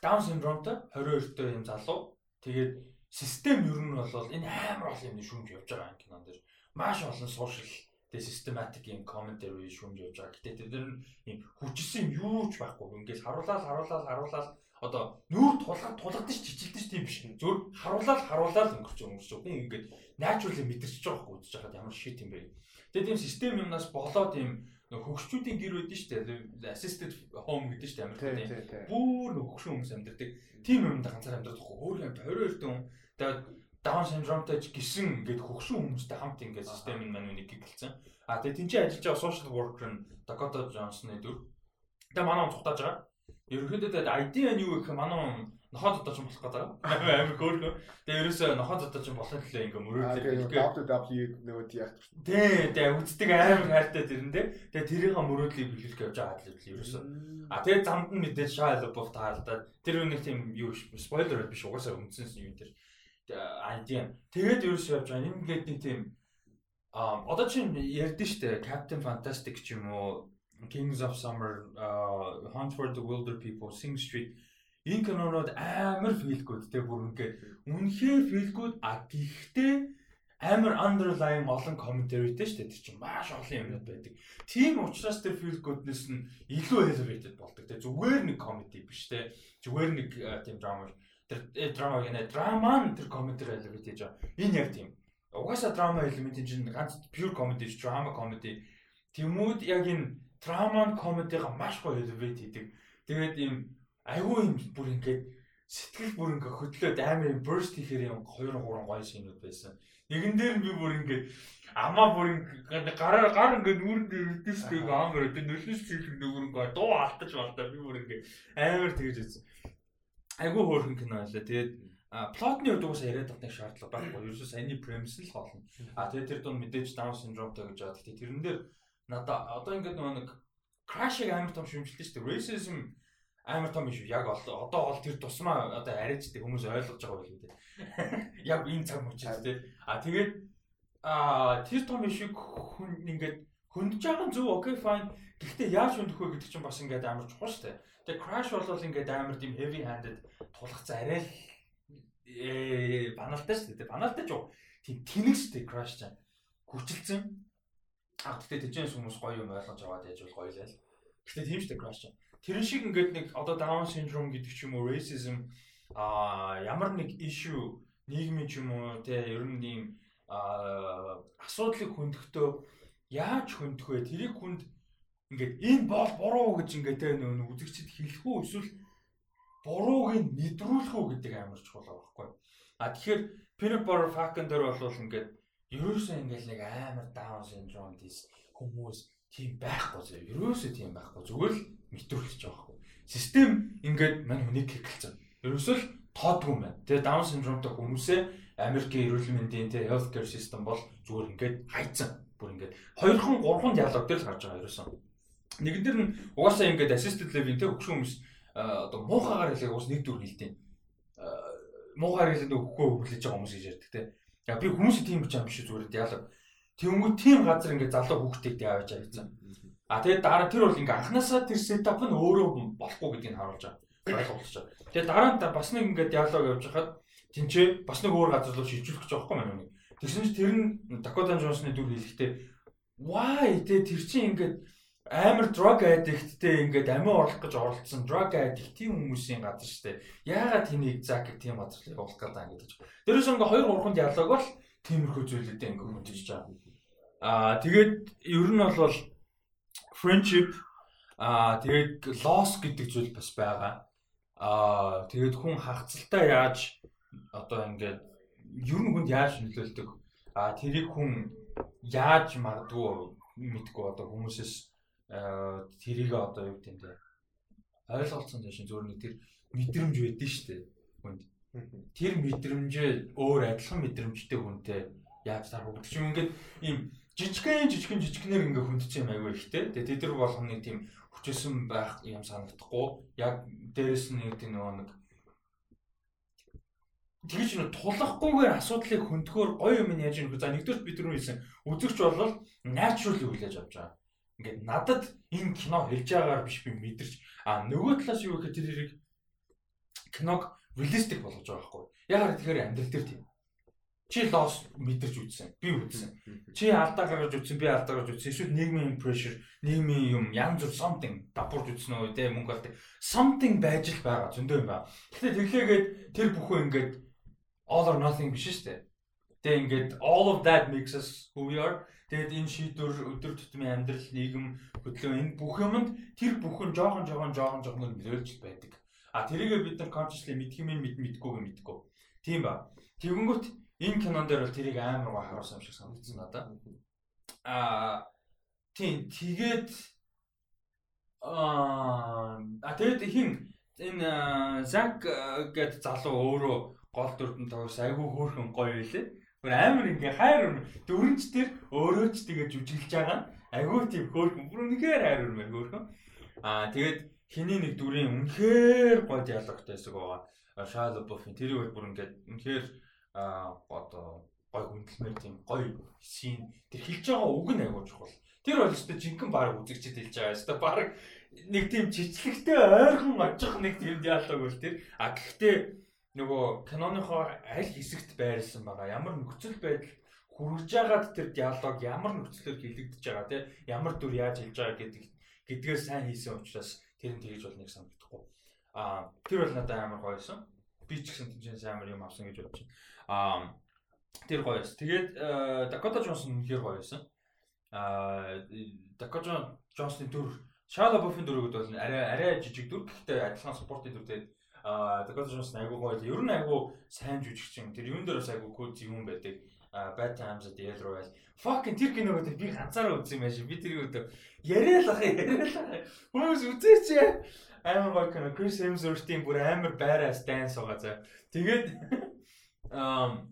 Down syndromeтой 22-тэй юм залуу. Тэгээд систем ер нь бол энэ амар олон юм шүүмж явж байгаа юм кинон дэр. Маш олон social тэгээ systematic юм commentary шүүмж явж байгаа. Гэтэ тэр нь юм хүчсэн юу ч байхгүй. Ингээд харуулаад харуулаад харуулаад одоо нүүр тулгад тулгадж чижилдэж тийм биш. Зөв харуулаад харуулаад өнгөрч өнгөрч хүн ингээд naturally мэдэрч байгаа байхгүй үзэж байхад ямар шит юм бэ. Тэгээ тийм систем юмнаас болоод тийм хөгшчүүдийн гэр байдэн шүү дээ. Assisted home гэдэг дээ Америкт. Бүр хөгшин хүмүүс амьдардаг. Тим юмд ганцаар амьдардаг. Өөр юм 22 дэн. Тэгээд Down syndromeтэй гисэн ингээд хөгшин хүмүүстэй хамт ингээд систем нь маань нэг гэлцэн. А тэгээд тэнцээ ажиллаж байгаа social worker нь Dakota Johnson-ы дүр. Тэгээд манай цухтааж байгаа. Ерөнхийдөө тэгээд ID нь юу гэх юм манай нохоод одоо ч болох гэдэг. Амар хөөрхөн. Тэгээ ерөөсөө нохоод одоо ч болох төлөө ингээ мөрөөдлөө. WWE нөгөө яг. Тий, тэгээ үздэг амар хайртай тэрэн дээ. Тэгээ тэрийг мөрөөдлийг биелүүлэх явж байгаа л ерөөсөө. А тэгээ замд нь мэдээж Shia LaBeouf таалдаад тэр нэг тийм юу спойлер биш угаасаа үндсэн юм тэр ID. Тэгээд ерөөсөө явж байгаа. Ингээд нэг тийм а одоо чинь ярьдэн штэ Captain Fantastic ч юм уу Kings of Summer, uh, Hunt for the Wilder People, Sing Street энэ кинонууд амар good те бүр ингээ үнэхээр good а гэхдээ амар underlying олон commentaryтэй шүү дээ. Тэр чинь маш олон юмнууд байдаг. Тийм учраас тэр feel goodness нь илүү elevated болдог. Тэ зүгээр нэг comedy биш те. Зүгээр нэг тийм drama. Тэр drama гэнэ drama нь тэр commentary elevate хийж байгаа. Энэ яг тийм. угаасаа драма элемент чинь ганц pure comedy drama comedy Тэмүүд яг энэ драма комедига маш гоё elevate хийдэг. Тэгээд ийм айгүй юм бүр ингээд сэтгэл бүр ингээ хөдлөөд амар burst хийхээр юм 2 3 гоё шинүүд байсан. Нэгэн дээр би бүр ингээ амаа бүр ингээ гараар гар ингээ нүүрэн дээр өгдөө шүү дээ амар өдөө нөлөөс чиглэх нүүр ингээ дуу алтаж болдоо би бүр ингээ амар тэгж үзсэн. Айгүй хөөрхөн кино байлаа. Тэгээд плотны хувьд угаасаа яриад байх шаардлага байхгүй. Ерөөсөө саяны premise л хоолно. А тэгээд тэр дунд мэдээж down syndromeтэй гэж байгаа. Гэхдээ тэрэн дээр надаа одоо ингээд нэг crash-ыг амар том шимжилсэн шүү дээ. Racism амар том биш? Яг одоо бол тэр тусмаа одоо арайчдаг хүмүүс ойлгож байгаа байл үү? Яг энэ цаг мөчид тий. А тэгээд а тэр том ишиг хүн ингээд хөндөж байгаа зөв окей fine. Гэхдээ яаж хөндөөх вэ гэдэг чинь бас ингээд амар чухал шүү дээ. Тэгээ crash бол ингээд амар тийм heavy handed тулгцсан арай л баналтай шүү дээ. Баналтай ч юу? Тийм тэнэг шүү дээ crash чинь. Хүчилцэн А гэхдээ тэжээс хүмүүс гоё юм ойлгож аваад яж бол гоё л л. Гэхдээ тийм ч дээ crash. Тэрэн шиг ингээд нэг одоо down syndrome гэдэг ч юм уу racism а ямар нэг issue нийгмийн ч юм уу те ер нь ийм асуудлыг хөндөхдөө яаж хөндөх вэ? Тэрийг хүнд ингээд энэ бол буруу гэж ингээд те нөө үзэгчд хэлэх үү эсвэл бурууг нь мэдрүүлэх үү гэдэг амар чухал байгаа байхгүй. А тэгэхээр peanut butter falcon дээр бол ингээд ерөөсөө ингээл нэг амар даун синдром дис хүмүүс тийм байхгүй зөө. Ерөөсөө тийм байхгүй. Зүгээр л мэдрүүлж байгаа байхгүй. Систем ингээд мань хүнийг хэвлэлцэн. Ерөөсөө л тоодгүй юм байна. Тэгээ даун синдромтой хүмүүсээ Америкийн эрүүл мэндийн тэ healthcare system бол зүгээр ингээд хайцсан. Бүр ингээд хоёрхан гурван диалог дээр л гарч байгаа ерөөсөө. Нэгэн дээр нь угаасаа ингээд assisted living тэ өгш хүмүүс одоо муухагаар хэлээ уус нэг дүр хэлдэг. Муухагаар хэлээд өгөхгүй хүлээж байгаа хүмүүс гэж ярьдаг тэ. За би хүмүүсийн тийм юм биш зүгээр диалог. Тэнгүү тийм газар ингээд залуу хүүхдийг яавж авчихсан. А тэгээд дараа тэр бол ингээ анханасаа тэр сетап нь өөрөө болохгүй гэдгийг харуулж байгаа. Ойлгуулж байгаа. Тэгээд дараа нь бас нэг ингээ диалог явж хахад тэнцээ бас нэг өөр газар руу шилжүүлэх гэж байгаа маань үнийг. Тэгсэн чинь тэр нь Dakota Johnson-ы дүр хэлэхдээ why тэ тэр чинь ингээд амар drug addict-тэй ингээд амиа орлох гэж оролцсон drug addict тийм хүмүүсийн газар штэ. Яагаад тэнийг зак тийм газар явуулах гэдэг юм гэдэг. Дээрээс ингээ 2 3 диалог бол тиймэрхүү зүйлүүдээ ингээ хүндэж байгаа. Аа тэгээд ер нь бол friendship аа тэгээд loss гэдэг зүйл бас байгаа. Аа тэгээд хүн хагцалтаа яаж одоо ингээд ер нь хүнд яаж нөлөөлдөг. Аа тэрийг хүн яаж магадгүй мэдгүй одоо хүмүүсээс тэрийг одоо юу гэдэг юм ойлголцсон тийм зөвөр нэг тэр мэдрэмж шүү дээ хүнд. Тэр мэдрэмжээ өөр адилхан мэдрэмжтэй хүнтэй яаж таар хөгдөж юм ингээд ийм жижигхэн жижигхэн жижигнэр ингээ хүндэж юм аягүй ихтэй. Тэгээ тэд нар болох нэг тийм хүчээсэн байх юм санагдахгүй. Яг дээрэс нь нэг тийм нөгөө нэг тэгж нэг тулахгүйгээр асуудлыг хөндөхөөр гоё юм яаж юм. За нэгдүгээр бид нар хэлсэн үзэгч болвол natural хүлээж авч байгаа ингээд надад энэ кино хэлж байгаагаар биш би мэдэрч а нөгөө талаас юу гэхээр тэрийг киног реалистик болгож байгаа байхгүй. Яагаад тэгэхээр амьдрал дээр тийм. Чи лос мэдэрч үзсэн. Би үзсэн. Чи алдаа гаргаж үзсэн, би алдаа гаргаж үзсэн. Эсвэл нийгмийн pressure, нийгмийн юм янз бүр something давхурж үзсэн үү те мөнгө алт something байж л байгаа зөндөө юм байна. Гэтэ тэглээгээд тэр бүхэн ингээд all or nothing биш шүү дээ. Тэгээ ингээд all of that makes us who we are Тэгээд энэ шийдвэр өдөр тутмын амьдрал, нийгэм, хөдөлгөөн энэ бүх юмд тэр бүхэн жоохон жоохон жоохон жоохон нөлөөлж байдаг. А тэрийгээ бид нар consciously мэдх юм мэд мэдгүйг мэдгүй. Тийм ба. Тэгэнгүүт энэ кинон дээр бол тэрийг амар гоо харуулсан юм шиг санагдсан надад. А тийм тэгээд аа тэгээд хин энэ Зак гэд залуу өөрөө гол дүрдэн тоглосон айгүй хөөрхөн гоё байлээ. Гүр амар ингээ хайр дөрөнч тэр өөрөө ч тэгээ жүжиглж байгаа. Айгүй тийм хөөрхөн бүр үнэхээр хайр өрмөр хөөрхөн. Аа тэгээд хиний нэг дүрийн үнэхээр гоё диалогтой хэсэг байгаа. Шаал Бофин тэр үйл бүр ингээд үнэхээр аа одоо гой хүндэлмээр тийм гой син тэр хэлж байгаа үг нь айгуу чухал. Тэр бол өстой жинхэнэ баг үзэгчд хэлж байгаа. Өстой баг нэг тийм жижигтэй ойрхон очих нэг тийм диалог бол тэр. А гэхдээ нөгөө киноныхоо аль хэсэгт байрлсан байгаа. Ямар нөхцөл байдал хүрэж байгаад тэр диалог ямар нөхцлөөр хилэгдэж байгаа тий ямар дүр яаж хэлж байгаа гэдэг гэдгээр сайн хийсэн учраас тэр нь тэгж бол нэг санагдахгүй. Аа тэр бол надад амар гоёсон. Би ч гэсэн тийч амар юм авсан гэж бодож байна. Аа Тэр гоё байсан. Тэгээд Dakota Johnson хэр гоё байсан. Аа Dakota Johnson-ы дүр Shia LaBeouf-ийн дүрүүд бол арай арай жижиг дүр гэхдээ адилхан спортын дүр тэгээд аа Dakota Johnson айгуу гоё. Ер нь айгуу сайн жүжигчин. Тэр юун дээрээс айгуу код юм байдаг. Bad Times at the El Royale. Fucking тэр киног би ганцаараа үзсэн юм байна шиг. Би тэрийг өдөө яриа л ах яриа л ах. Хүмүүс үзээч амар гоё кино. Chris Hemsworth-ийн бүр амар байраа stance байгаа за. Тэгээд ам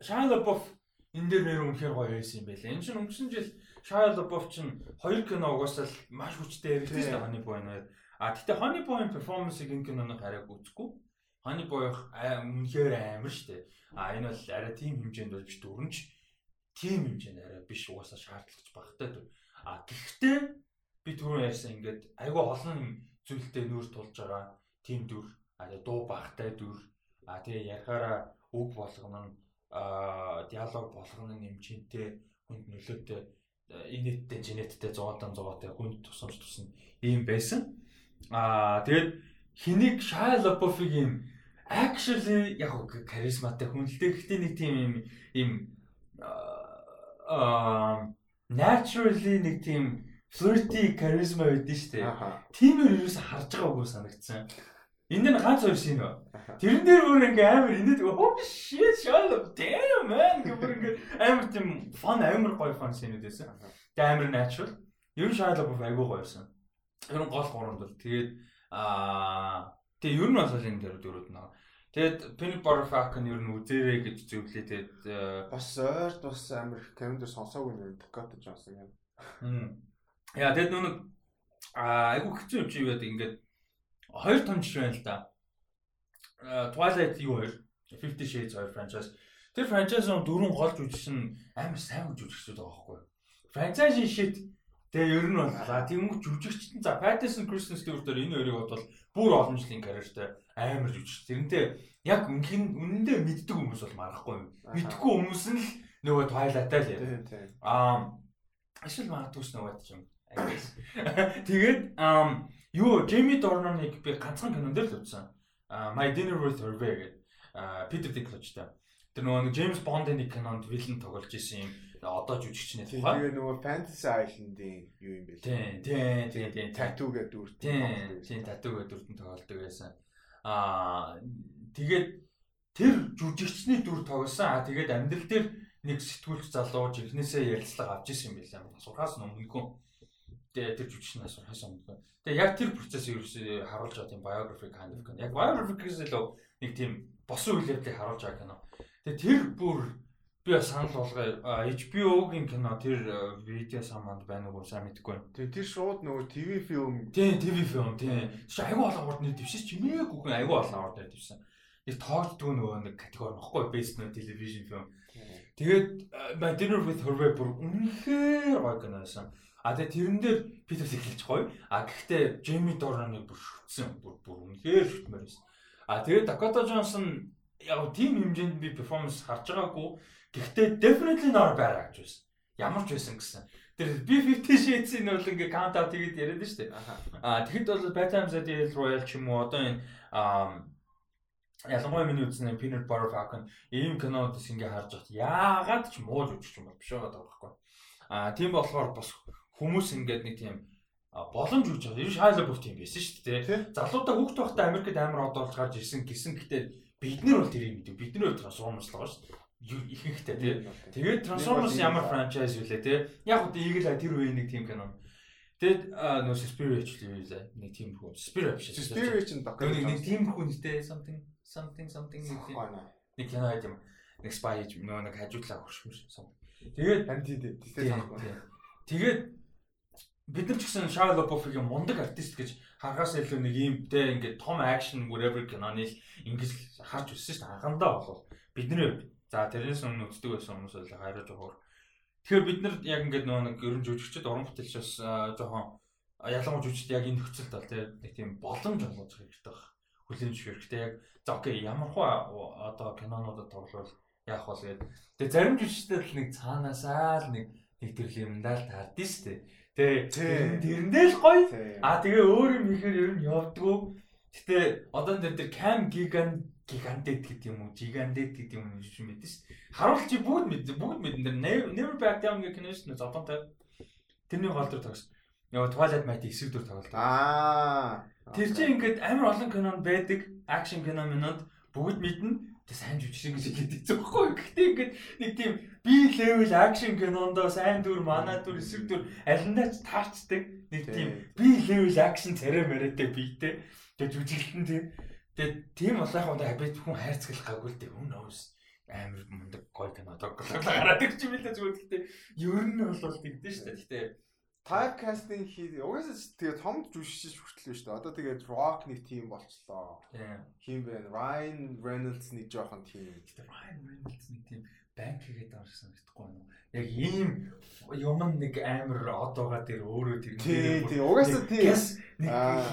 Shia LaBeouf энэ дээр нэр үнэхээр гоё байсан юм байлаа. Энэ чинь өнгөрсөн жил Shia LaBeouf чинь хоёр кино угаасаа маш хүчтэй ярьдаг шүү дээ Honey Boy-нээр. А тэгтээ Honey Boy-ийн перформансыг энэ кинонд хараад үзэхгүй. Honey Boy үнэхээр амар дээ. А энэ бол арай тийм хэмжээнд болж дөрөнч тийм хэмжээнд арай биш угаасаа шаардлагач багтай дүр. А гэхдээ би түрүү ярьсан ингээд айгүй олон зүйлтэй нүүр тулж байгаа тийм дүр. А дуу багтай дүр. А тэгээ ярихаараа үг болгоно нь а диалог болгоно нэмчинтэй хүнд нөлөөтэй инэттэй жинэттэй 100 100-тай хүнд тусамж тусна ийм байсан. Аа тэгээд хэнийг Shia LaBeouf-ийн actually яг харизматай хүн л дээ. Гэхдээ нэг тийм юм юм аа naturally нэг тийм flirty charisma байдаг шүү дээ. Тиймэр юу ч харж байгаагүй санагдсан. Энд нь ганц хоёр шин ба. Тэрэн дээр бүр ингээ амар инээд oh shit shut up damn man гэмээр ингээ амар тийм fun амар гоё fun шинүүд байсан. Тэгээ амар natural. Ер нь шаалаа бүр айгүй гоёсэн. Ер нь гол гурванд бол тэгээд аа тэгээ ер нь бас энэ дээр дөрүүд наа. Тэгээд Peanut Butter Falcon ер нь үзээрэй гэж зөвлөө тэгээд бас ойрт бас амар камер сонсоогүй нэр Dakota Johnson юм. Яа тэгээд нүг аа айгүй хэцүү юм чи юу гэдэг ингээд хоёр том жишээ байна л да. Twilight юу хоёр 50 Shades хоёр franchise. Тэр franchise-ын дөрвөн гол жүжигчин амар сайн жүжигчдүүд байгаа байхгүй. Franchise shit тэгээ ер нь боллаа. Тэнгүү жүжигчтэн за Pattinson Kristen Stewart дээр энэ хоёрыг бодвол бүр олон жилийн карьертай амар жүжигч. Тэрнтэй яг үнхэн үнэндээ мэддэг хүмүүс бол марахгүй юм. Мэдхгүй хүмүүс нь л нөгөө Twilight-аа л яа. Аа ашил магадгүй ч нөгөө ч юм. Тэгээд Юу, Джейми Дорноныг би ганцхан кинон дээр л үзсэн. My Dinner with Hervé гэдэг Питер Диклочтой. Тэр нөгөө Джеймс Бондын нэг кинонд вилэн тоглож исэн юм. Одоо жүжигчний тухай. Тэгээ нөгөө Fantasy Island-ийн юу юм бэ? Тийм, тийм, тийм, тийм. Tattoo гэдэг дүрт. Тийм, тийм, Tattoo гэдэг дүртэн тоглолдог байсан. Аа тэгээд тэр жүжигчний дүр тоглосон. Аа тэгээд амьдрал дээр нэг сэтгүүлч залуу жинхнээсээ ярилцлага авч исэн юм билээ. Сурхаас өмнөхөн тэр жүжигчнээс сурхаас өмнөхөн Тэгээ яг тэр процессыг ерөөсөө харуулж байгаа тийм biography kind of кино. Яг biography-гээс л нэг тийм босон үйл явдлыг харуулж байгаа кино. Тэгээ тэр бүр би бас санал болгоо HBO-гийн кино тэр видео саманд байна уу сайн мэдэхгүй байна. Тэгээ тэр шууд нөгөө ТV фильм. Тийм ТV фильм тийм. Чи айгүй олон орд нэр дэвшиж чимээгүй хүн айгүй олон орд нэр дэвсэн. Нэг тоогддог нөгөө нэг категори нөхгүй best no television film. Тэгээд My Dinner with Hervé бүр үнэхээр гоё кино байсан. А тэгээ тэрэн дээр Питер Сиклж гоё. А гэхдээ Джейми Дороныг бүр шүтсэн. Бүр бүр үнэхээр шүтмээр байсан. А тэгээ Dakota Johnson яг тийм хэмжээнд би перформанс харж байгаагүй. Гэхдээ definitely not bad гэж байсан. Ямар ч байсан гэсэн. Тэр B50 Shades-ийн бол ингээ count out хийгээд яриад шүү дээ. Аа тэгэхэд бол the El Royale ч юм уу одоо энэ ялангуяа миний үзсэн Peanut Butter Falcon ийм кинодс ингээ харж байхад яагаад ч муу жүжигч юм бол биш байгаа байхгүй. Аа тийм болохоор бас хүмүүс ингээд нэг тийм боломж үүж байгаа. Нь шайлаа бүр тийм байсан шүү дээ. Залуудаа хүүхд байхдаа Америкт амар одоолж гарч ирсэн гэсэн гэтээ бид нар бол тэрийг мэдв. Бид нар трансформерс л байгаа шүү дээ. Ихэнхдээ тий. Тэгээд трансформерс ямар франчайз үлээ тий. Яг үгүй Eagle тэр үеийн нэг тийм кино. Тэгэд нөө Spirit ч л үлээ. Нэг тийм хүү. Spirit биш. Spirit ч докер. Нэг тийм хүү нэртэй something something something нэг тийм. Нэг кино юм. Нэг spy нөө нэг хажуудлаа хөршмөр. Тэгээд анти тий. Тэгээд бид нар ч гэсэн Shia LaBeouf-ийн мундаг артист гэж харахаас илүү нэг юм те ингээд том акшн whatever киноны ингэж харж өссөн шүү дээ. Анхандаа болов бидний за тэрнээс өмнө үздэг байсан хүмүүс бол хайраа жохоор. Тэгэхээр бид нар яг ингээд нөгөө нэг ерөн жүжигчд уран бүтээлч бас жоохон ялангуяа жүжигчд яг энэ нөхцөлд бол тийм боломж олгож хэрэгтэй баг. Хүлэмж хэрэгтэй яг за окей ямар хаа одоо кинонуудад тоглол яах вэ гэдэг. Тэгээ зарим жүжигчдад л нэг цаанаасаа л нэг нэг төрлийн юм даа л таард шүү дээ Тэ. Тэрэндээ л гоё. А тэгээ өөр юм ихээр ер нь явдггүй. Гэтэ одоо энэ дээр cam gigant гигантет гэдэг юм уу, гигантет гэдэг юм шиг мэдэн шүү. Харуулч бүгд мэд бүгд мэдэн дээр Never Back Down гэх кино шүү зодонтой. Тэрний гол дүр тогс. Нөгөө Twilight Might эсрэг дүр тоглолт. Аа. Тэр чинь ингээд амар олон кинонд байдаг, акшн кино минод бүгд мэднэ тэг сайн жүжигчин гэж хэлдэг зөхгүй. Гэхдээ ингээд нэг тийм би левел акшн кинондоо сайн дүр, манай дүр, эсрэг дүр алиндаа ч таарчдаг. Нэг тийм би левел акшн царай мариатай биетэй. Тэг жүжиглэлтэн тийм. Тэг тийм болох юм да би хүн хайрцаглах гаггүй л дээ. Хүн knows амар мундаг гой кино тоглох гараад ирчих юм л да зүгээр. Гэхдээ ер нь бол тэгдэж шүү дээ. Гэхдээ typecasting хий. Угаасаа тэгээ том жүжигч хүртэл шүү дээ. Одоо тэгээд Rock нэг team болчлоо. Хин бэ? Ryan Reynolds нэг жоохон team. Тэгээд Ryan Reynolds нэг team банк хийгээд шиг санагдахгүй байна. Яг ийм юм нэг амар одоога дээр өөрөө тэр тий тий угаасаа тий нэг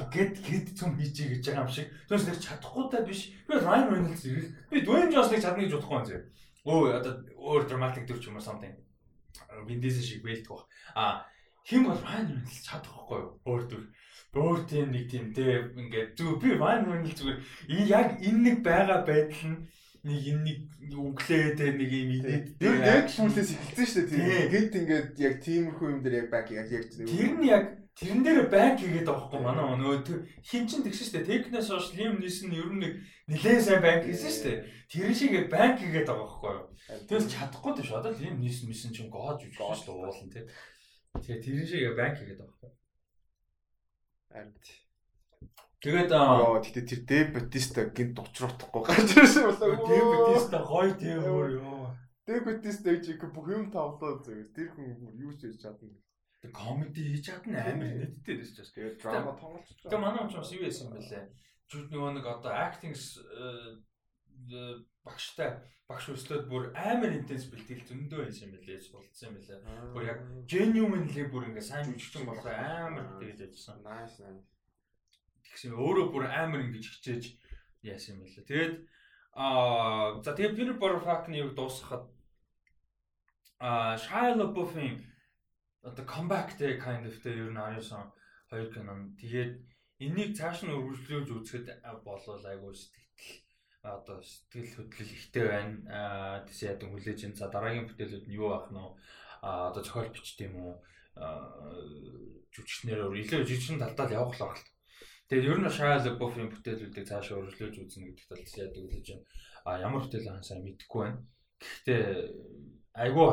гэд гэд цум хийчихэ гэж байгаа юм шиг. Тэрс нэг чадахгүй та биш. Би Ryan Reynolds ирэх. Би Dwayne Johnson-ыг чадна гэж бодохгүй юм зэ. Өө одоо өөр dramatic дүр ч юм уу something. Diesel шиг бэлдэх баг. А Хин бол Ryan Reynolds чадахгүй? Өөр төр. Өөр тийм нэг тийм те ингээд зүг би Ryan Reynolds зүгээр яг энэ нэг байгаа байдал нь нэг энэ нэг өглөө те нэг юм идэт тэр яг шүүлээс эхэлсэн шүү дээ тийм. Гэт ингээд яг тиймэрхүү юм дээр яг баг яг яг тэр нь яг тэрэн дээр банк хийгээд байгаа хгүй манай нөгөө хин чин тэгсэн шүү дээ. Технээс хойш лим нисэн ер нь нэг нэлээд сайн банк хийсэн шүү дээ. Тэр шиг банк хийгээд байгаа хгүй юу. Тэгээс чадахгүй дээ шүү. Одоо лим нисэн мисэн чинь гоож шүү дээ уулан те. Тэгээ тэрэн шиг банк хийгээд байгаа байхгүй. Харин Тэгээд аа тэгтээ тэр Дэв Батиста гинт учруулахгүй гарч ирсэн болоо. Дэв Батиста гоё тийм өөр ёо. Дэв Батиста гэж бүх юм тавлаа зүгээр. Тэр хүн юу ч хийж чадна. Комеди хийж чадна амар нийттэй дэс чаас. Тэгээд драма тоглож чадна. Тэг манай хүмүүс юу яасан бэлээ. Жүд нөгөө нэг одоо acting багштай багш өслөөд бүр амар интенс бэлтгэл зөндөө байсан юм билээ суралцсан юм билээ. Бүр яг genuinely бүр ингээ сайн жүжигчин болох амар тэгж ажилласан. Nice nice. Тэгсэн өөрөө бүр амар ингэж хичээж яасан юм билээ. Тэгээд аа за тэгээд Peter Parfak-ны юу дуусгахад аа Shia LaBeouf-ийн одоо comeback day kind of тэ ер нь аюусан хоёр кино. Тэгээд энийг цааш нь өргөжлөж үзэхэд болов айгуу сэтгэл одоо сэтгэл хөдлөл ихтэй байна. Аа тийш ядан хүлээж ин за дараагийн бүтээлүүд нь юу байх нь аа одоо зохиол бичт юм уу? Аа жүжигчнэр илүү жүжигчин талдаа явах л байна. Тэгээд ер нь Shia LaBeouf-ийн бүтээлүүдийг цаашаа өргөжлөж үзнэ гэдэг талд тийш ядан хүлээж байна. Аа ямар бүтээл хаан сайн мэдэхгүй байна. Гэхдээ айгуу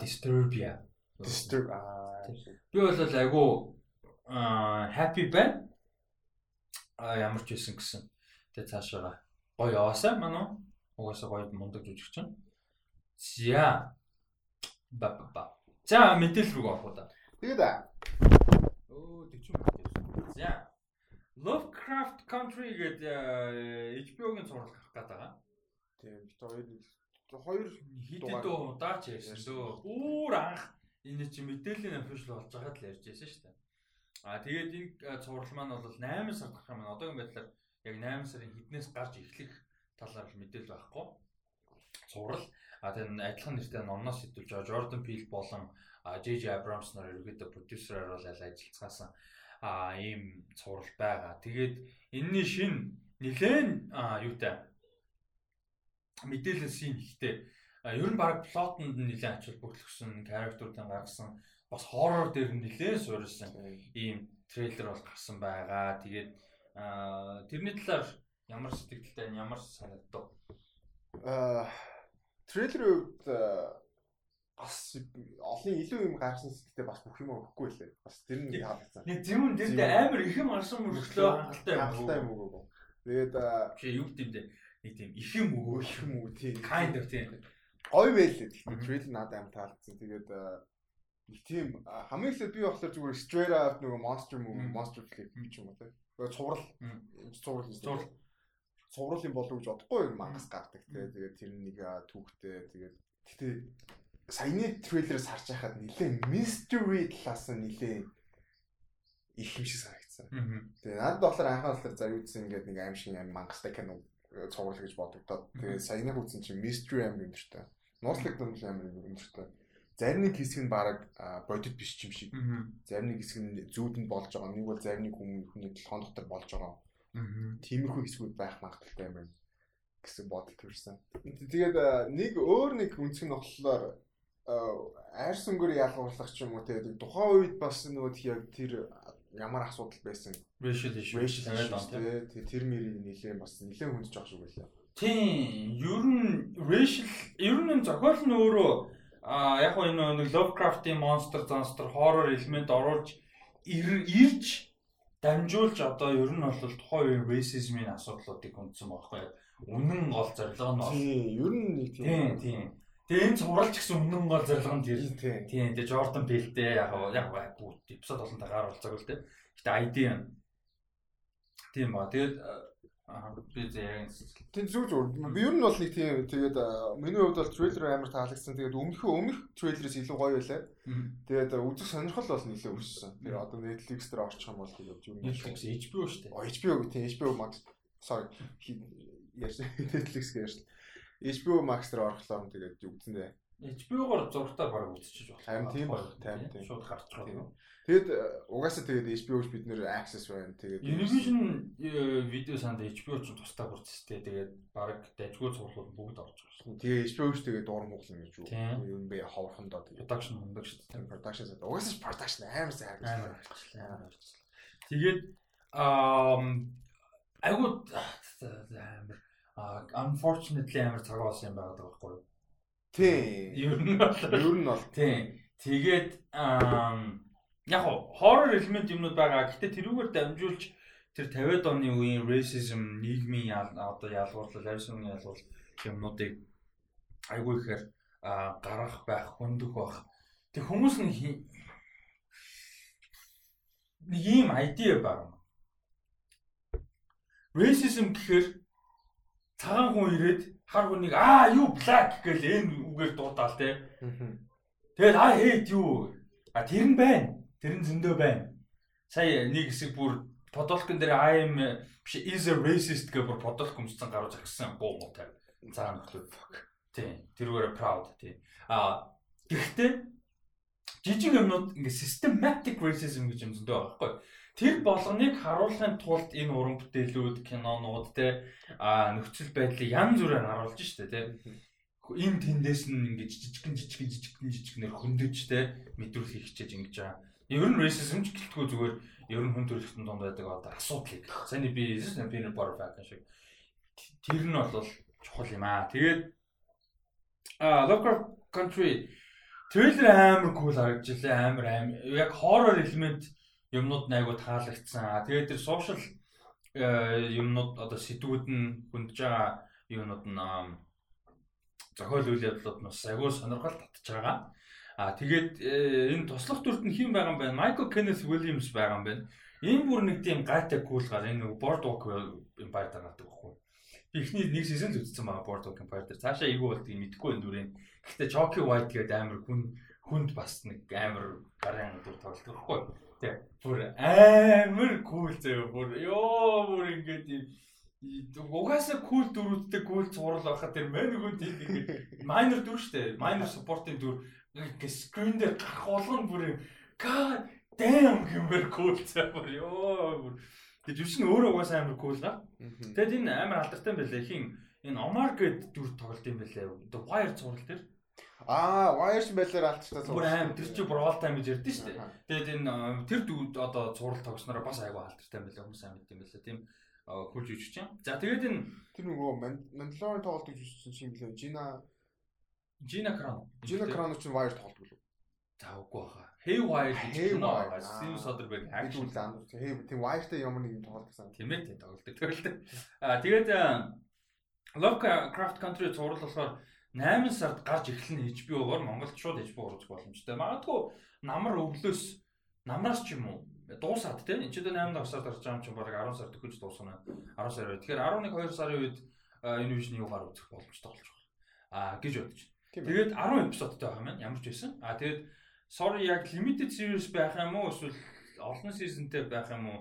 Disturbia. Disturb аа би бол аа happy байна. А ямар ч байсан гэсэн. Тэгээ цаашаа гоё яваасаа манай угаасаа гоё мундаг жүжигчин. За ба ба ба. За мэдээлэл рүү орох уу да. Тэгээд Оо 40 мэдээлэл. За Lovecraft Country гэдэг HBO-гийн зураг гарах гээд байгаа. Тийм бит хоёр хоёр хитэд удаа ч ярьсан дөө. Өөр анх энэ чи мэдээллийн official болж байгаад л ярьж байсан шүү дээ. А тэгээд энэ цуврал маань бол 8 сар гарах юм. Одоогийн байдлаар яг 8 сарын хэднээс гарч эхлэх талаар мэдээлэл байхгүй. Цуврал. А тэгээд адилхан нэртэй номноос сэтүүлж Jordan Peele болон JJ Abrams нар ерөөдөө продюсераар бол аль ажиллацгаасан а ийм цуврал байгаа. Тэгээд энэний шин нэлээд юутай мэдээлэл син ихтэй ер нь баг плотонд нэлээд ач холбогдсон character-уудын гаргасан бас хоррор дээр нэлээд суурилсан ийм трейлер бол гарсан байгаа. Тэгээд тэрний талаар ямар сэтгэлтэй ямар санагдав? Аа трейлерын үед бас олон илүү юм гарсан сэтгэлтэй бас бүх юм өгөхгүй лээ. Бас тэр нь хаалцсан. Нэг зөвүүн дэрдээ амар их юм гарсан мөрөглөө хангалттай юм. Хангалттай юм өгөө. Тэгээд чи юу гэдэм дэ нэг тийм их юм өгөө, их юм өгөө тийм. Kind of тийм. Гоё байлээ. Гэхдээ трейлер надад амар таалагдсан. Тэгээд нэг тийм хамгийн ихдээ би болохоор зүгээр straight out нөгөө monster movie, monster юм ч юм уу тийм. Тэгээд цуврал. Цуврал. Цуврал цуврал юм болов гэж бодохгүй мангас гардаг те тэгээд тэр нэг түүхтэй тэгээд гэтээ саяны трейлерээс харж байхад нилээ mystery талаас нь нилээ их юм шиг санагдсан. Тэгээд надад болохоор анхаа болохоор за юу гэсэн ингээд нэг аим шиг аим мангастай кино цуврал гэж бодогдоод тэгээд саяны хүсэн чинь mystery аим өндөртэй. Нууцлаг дэмж аим өндөртэй. Зарим нэг хэсэг нь баг бодит биш юм шиг. Зарим нэг хэсэг нь зүүдэнд болж байгаа. Нэг бол зарим нэг хүн хүний толгойн дотор болж байгаа. Тиймэрхүү хэсгүүд байх магадaltaй юм байна. гэсэн бодол төрсэн. Тэгээд нэг өөр нэг үнцэг нь болохоор айрс өнгөөр ялгуурлах ч юм уу тэгээд тухайн үед бас нөгөө яг тэр ямар асуудал байсан racial issue тэгээд тэр мэрийг нэлээд бас нэлээд хүндж байгаа шүү гэлээ. Тийм, ер нь racial ер нь зохиол нь өөрөө а яг энэ нэг Lovecraft-ийн monster monster horror элемент оруулж ирж дамжуулж одоо ер нь бол тухайн үеийн racism-ийн асуудлуудыг хүндсэн байхгүй юу? Үнэн гол зорилго нь бол тийм, ер нь нэг тийм. Тийм. Тэгээ энэ цувралч гэсэн үнэн гол зорилго нь тэр. Тийм. Тийм. Тэгээ Jordan Peele-тэй яг яг бүгд эпизод болон тагаар болцоог л тийм. Гэтэ ID юм. Тийм ба. Тэгээд би зээ. Тэн зүг зүг. Би ер нь бол нэг тийм тэгээд миний хувьд бол трейлер амар таалагдсан. Тэгээд өмнөхөө өмнөх трейлерээс илүү гоё байлаа. Тэгээд үзэх сонирхол бол нэлээд өссөн. Тэгээд одоо Netflix дээр орчих юм бол тэгээд юу Netflix HBO шүү дээ. HBO тийм HBO Max. Sorry. Яаш Netflix гэж. HBO Max дээр орохлоор тэгээд үзэн дээ. HBO-гоор зургатаар бараг үзчихэж байна. Харин тийм байна. Тийм тийм. Шууд гарч байгаа. Тэгэд э, угаасаа тэгээд HBO-ш бид нэр access байна. Тэгээд Univision э, видео санд HBO ч тусдаа хүрчтэй. Тэгээд баг дайггүй цуурлууд бүгд орж байгаа шүү. Тэгээ HBO-ш тэгээд дуур мууглан гэж юу юм бэ ховорхондоо тэгээд production мундаг шүү дээ. Production сад угаасаа production амар сайн харагдаж. Тэгээд аа айгуу амар unfortunately амар цагаан болсон юм байгаа байхгүй юу? Тийм. Ер нь бол ер нь бол тийм. Тэгээд яг хоррор элемент юмнууд байгаа. Гэтэ тэрүүгээр дамжуулж тэр 50-аад оны үеийн racism, нийгмийн одоо ялгуурлал, арьсны ялгуурл юмнуудыг айгүй ихээр гарах байх, хөндөх байх. Тэг хүмүүс нэг нэг ийм idea байна. Racism гэхээр цагаан хүн ирээд хар хүнийг аа юу black гэл энэ үгээр дуудаал те. Тэгээд аа hate юу? А тэр нь байна. Тэр нь зөндөө байна. Сая нэг хэсэг бүр подолкон дээр I am биш is a racist гэх бүр подолк өмссөн гаруу загсан буу муутай. Цаана нөхлөө. Тийм. Тэрүүгээр proud тийм. А гэхдээ жижиг юмнууд ингээ systematic racism гэж юм зөндөө байгаа байхгүй. Тэр болгоныг харуулахын тулд энэ уран бүтээлүүд, кинонууд те а нөхцөл байдлыг янз бүрээр харуулж штэ те. Энэ тэндээс нь ингээ жижигхэн жижигхэн жижигхэн жижигнэр хөндөж те мэдрүүлэх хичээж ингэж байгаа Ер нь racism ч гэлтгүй зүгээр ер нь хүн төрөлхтөн донд байдаг одоо асуудлыг. Сайн би Snapper Bar Fact шиг тэр нь бол чухал юм аа. Тэгээд а Local Country трейлер амар кул харагдчихлаа амар амар яг horror элемент юмнууд айгуу таалагдсан. Тэгээд тэр social юмнууд одоо сэтгүүд нь хүндж байгаа юмнууд нь зохиол үйл явдлууд нь айгуу сонирхол татж байгаа. А тэгээд э, энэ туслах дүрт нь хэн байгаа юм бэ? Michael Kenneth Williams байгаа юм байна. Энэ бүр нэг тийм гайтай кулгаар энэ нэг Boardwalk Empire танадаг байхгүй. Эхний нэг сизон зүтсэн байгаа Boardwalk Empire дээр. Цаашаа эйгүү болдгийг мэдэхгүй энэ дүрийн. Гэхдээ Chalky White гэдэг амар хүн хүнд бас нэг амар гарын дүр тоглолт байхгүй. Тэг. Бүр амар кул зөө бүр ёо бүр ингээд юм угаасаа кул дөрүүдтэй кул цуврал байхад тэр мэнэгүн тийм ингээд майнер дүр штэ. Майнер спортын дүр. Ингээ скрин дээр гарах болгоно бүр god damn гэмээр cool цаавар ёо бүр. Гэж юусэн өөрөө угаасаа амар cool га. Тэгэд энэ амар алдартай байлаа хин энэ Omar гэд дүр тоглолт юм байлаа. The Wire зураг дээр Аа, Wire байлаар алдчихсан зураг. Бүр аим тэр чи бүр all time гэж ярьдэн шүү дээ. Тэгээд энэ тэр дүүд одоо зураг тогснороо бас айгүй алдартай байлаа хүмүүс амьд юм байлаа. Тийм хурж үжиж чинь. За тэгээд энэ тэр нөгөө Mandalorian тоглолт гэж үжижсэн чинь билээ. Жина Жина Крано. Жина Крано ч Wire тоглодог лөө. За үгүй баха. Haywire гэж кино байгаа. Steven Soderbergh action зам. Тийм Wire-тай ямар нэг юм тоглолтсон. Тийм ээ тийм тоглолдог. Тоглолдог. Аа тэгээд Lovecraft Country зураг болохоор 8 сард гарч эхлэн HBO-гоор Монголд шууд HBO урах боломжтой. Магадгүй намар өглөөс намраас ч юм уу дуусаад тийм энэ ч одоо 8 сард гарч байгаа юм чинь бараг 10 сард өгч дуусна. 10 сар бай. Тэгэхээр 11 2 сарын үед энэ вижны юугаар үзэх боломжтой болж байгаа. Аа гэж бодож байна. Тэгээд 10 эпизодтай байгаа юм байна. Ямар ч байсан. А тэгээд sorry яг limited series байх юм уу эсвэл олон seasonтэй байх юм уу?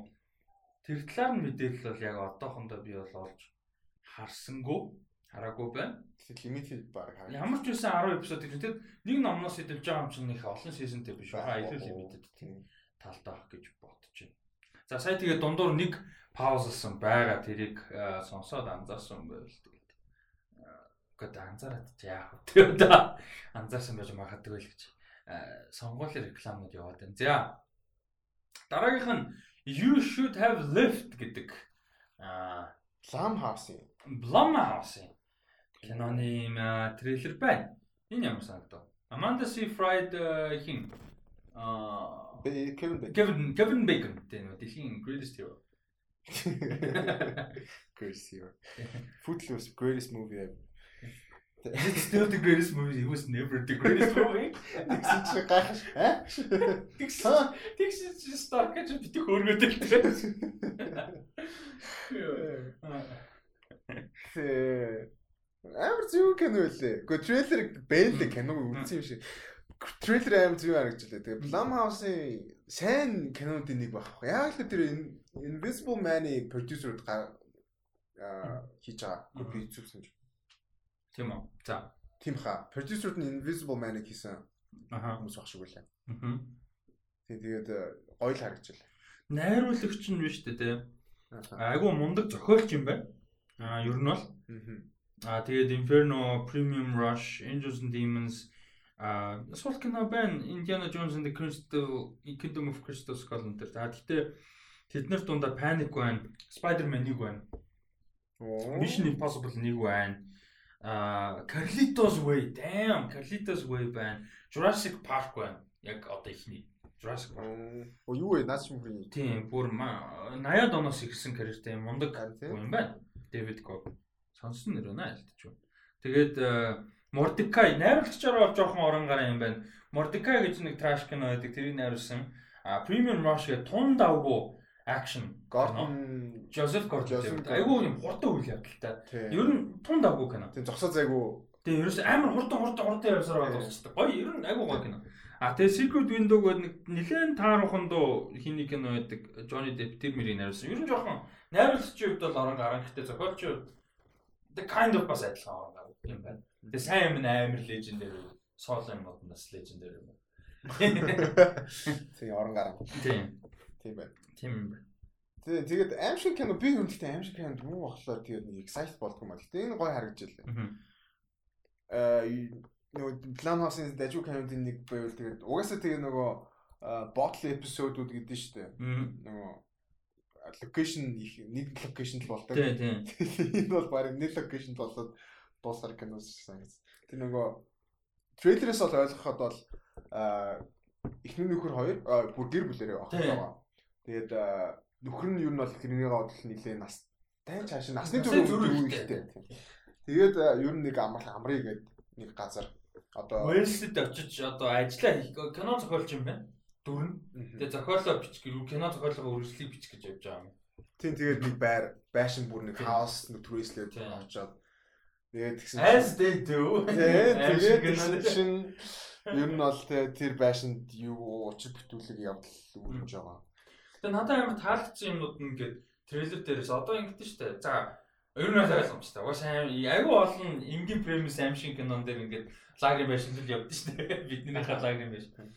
Тэр талаар нь мэдээлэл бол яг одоохондоо би бол олж харсангүй хараагүй байна. Limited баг хараа. Ямар ч байсан 10 эпизод гэж тэгээд нэг номноос идэлж байгаа юм чинь их олон seasonтэй биш байгаа. Илүү limited тийм талтай байх гэж бодож байна. За сая тэгээд дундуур нэг паузлсан байгаа тэрийг сонсоод анзаарсан байвал тэгээд Гэхдээ анзаараад яах вэ? Тэгээ одоо анзаарсан байж магадгүй л гэж сонгуулийн рекламууд яваад байна. За. Дараагийнх нь You should have lived гэдэг аа Blumhouse-ийн Blumhouse-ийн киноны трейлер байна. Энэ ямар санагдав? Amanda Seyfried хин аа Kevin Bacon. Kevin Kevin Bacon тийм үү? Дэлхийн greatest hero. greatest hero. Footloose greatest movie ever. It's still the greatest movie. It was never the greatest movie. Тэгсэн чи гайхаш. Аа? Тэгсэн тэгсэн чи стар гэж битгий хөөргөдөг. Тэ амар зүг кино үлээ. Гэхдээ трейлер бэлээ киног үзсэн юм шиг. Трейлер амар зүг харагдчихлаа. Тэгээ Blumhouse-ийн сайн кинонуудын нэг баг. Яг л тэр Invisible Man-ы продюсерууд аа хийж байгаа. Би зүгсэн чинь Тийм үү. За. Тийм хаа. Продюсерд нь Invisible Man-ыг хийсэн. Аха. Хүмүүс баг шиг үлээ. Аа. Тэгээд гоё л харагдчихлаа. Найруулагч нь биш үү те. Айгу мундаг зохиолч юм байна. Аа ер нь бол. Аа тэгээд Inferno, Premium Rush, Angels and Demons аа сул кино байна. Indiana Jones and the Crystal Kingdom of Crystal Skull энэ төр. За гэхдээ тэднэр дундаа Panic байна. Spider-Man нэг байна. Mission Impossible нэг байна а Carlitos Way damn Carlitos Way байна. Jurassic Park байна. Яг одоо ихний Jurassic Park. Оо юу вэ? Наач юм бэ? Тийм, бүр 80-аад оноос ирсэн карьертэй мундаг юм байна. David Cobb. Сонсон нэр байна альтч. Тэгээд Mordecai найруулагчаар бол жоохон орон гараа юм байна. Mordecai гэж нэг trash кино байдаг. Тэрийг найруулсан. А Premium Rush гэх тун давгүй акшн Gordon Joseph Gordon айгүй юм хурдан үйл явдалтай. Ер нь тун давгүй кино. Тийм зогсоо зайгүй. Тийм ерөөс амар хурдан хурдан хурдан явсараа дуусчихдаг. Гоё ер нь айгүй гоё кино. А тэгээ Secret Window гэдэг нэг нэлээд таархан доо хиний кино байдаг. Johnny Depp тэр мөрийг найруулсан. Ер нь жоохон найруулагчийн хувьд бол орон гарan гэхдээ зохиолч the kind of бас адилхан гар юм байна. Тэгээ сайн юм амар соло юм бол бас legendary юм. Тийм орон гарan. Тийм. Тийм байна. Тийм юм байна. Тэгээ тэгээд аимшиг кино би хөндлөлтэй аимшиг кино муу болохоор тэгээд нэг excite болдгоо маа. Гэтэ энэ гоё харагдаж байлаа. Аа нөгөө Blumhouse-ын дажуу кинодын нэг байвал тэгээд угаасаа тэгээд нөгөө bottle episode-ууд гэдэг нь шүү дээ. Нөгөө location их нэг location л болдог. Тийм тийм. Энэ бол баг нэг location болоод дуусгар киноос санагц. Тэр нөгөө трейлерээс бол ойлгоход бол эхний нөхөр хоёр бүр гэр бүлэрээ авах байгаа. Тэгээд нөхөр нь юу нь бол тэрнийг бодол нилээ нас тай цааш насны төрөө үүрэгтэй. Тэгээд ер нь нэг амар амрыг гээд нэг газар одоо Уэлсэд очиж одоо ажиллаа хийх кино зохиолч юм байна. Дүрн. Тэгээд зохиолоо бичих гэр кино зохиолоо үргэлжлэх бичих гэж явж байгаа юм. Тийм тэгээд нэг байр байшин бүр нэг хаус нэг түрээслээд очоод тэгээд тэгсэн As they do. Тэгээд шин ер нь бол тэр байшинд юу учир бүтүүлэг явдал үүрэж байгаа. Тэгээ надад амар таалагдсан юмнууд нь ингээд трейлер дээрээс одоо ингэдэж штэ. За ер нь ойлгомжтой. Угаасаа айгүй олон энгийн премис аим шиг кинон дээр ингээд лагерын байшин л явдсан штэ. Биднийхээ лагерын байшин.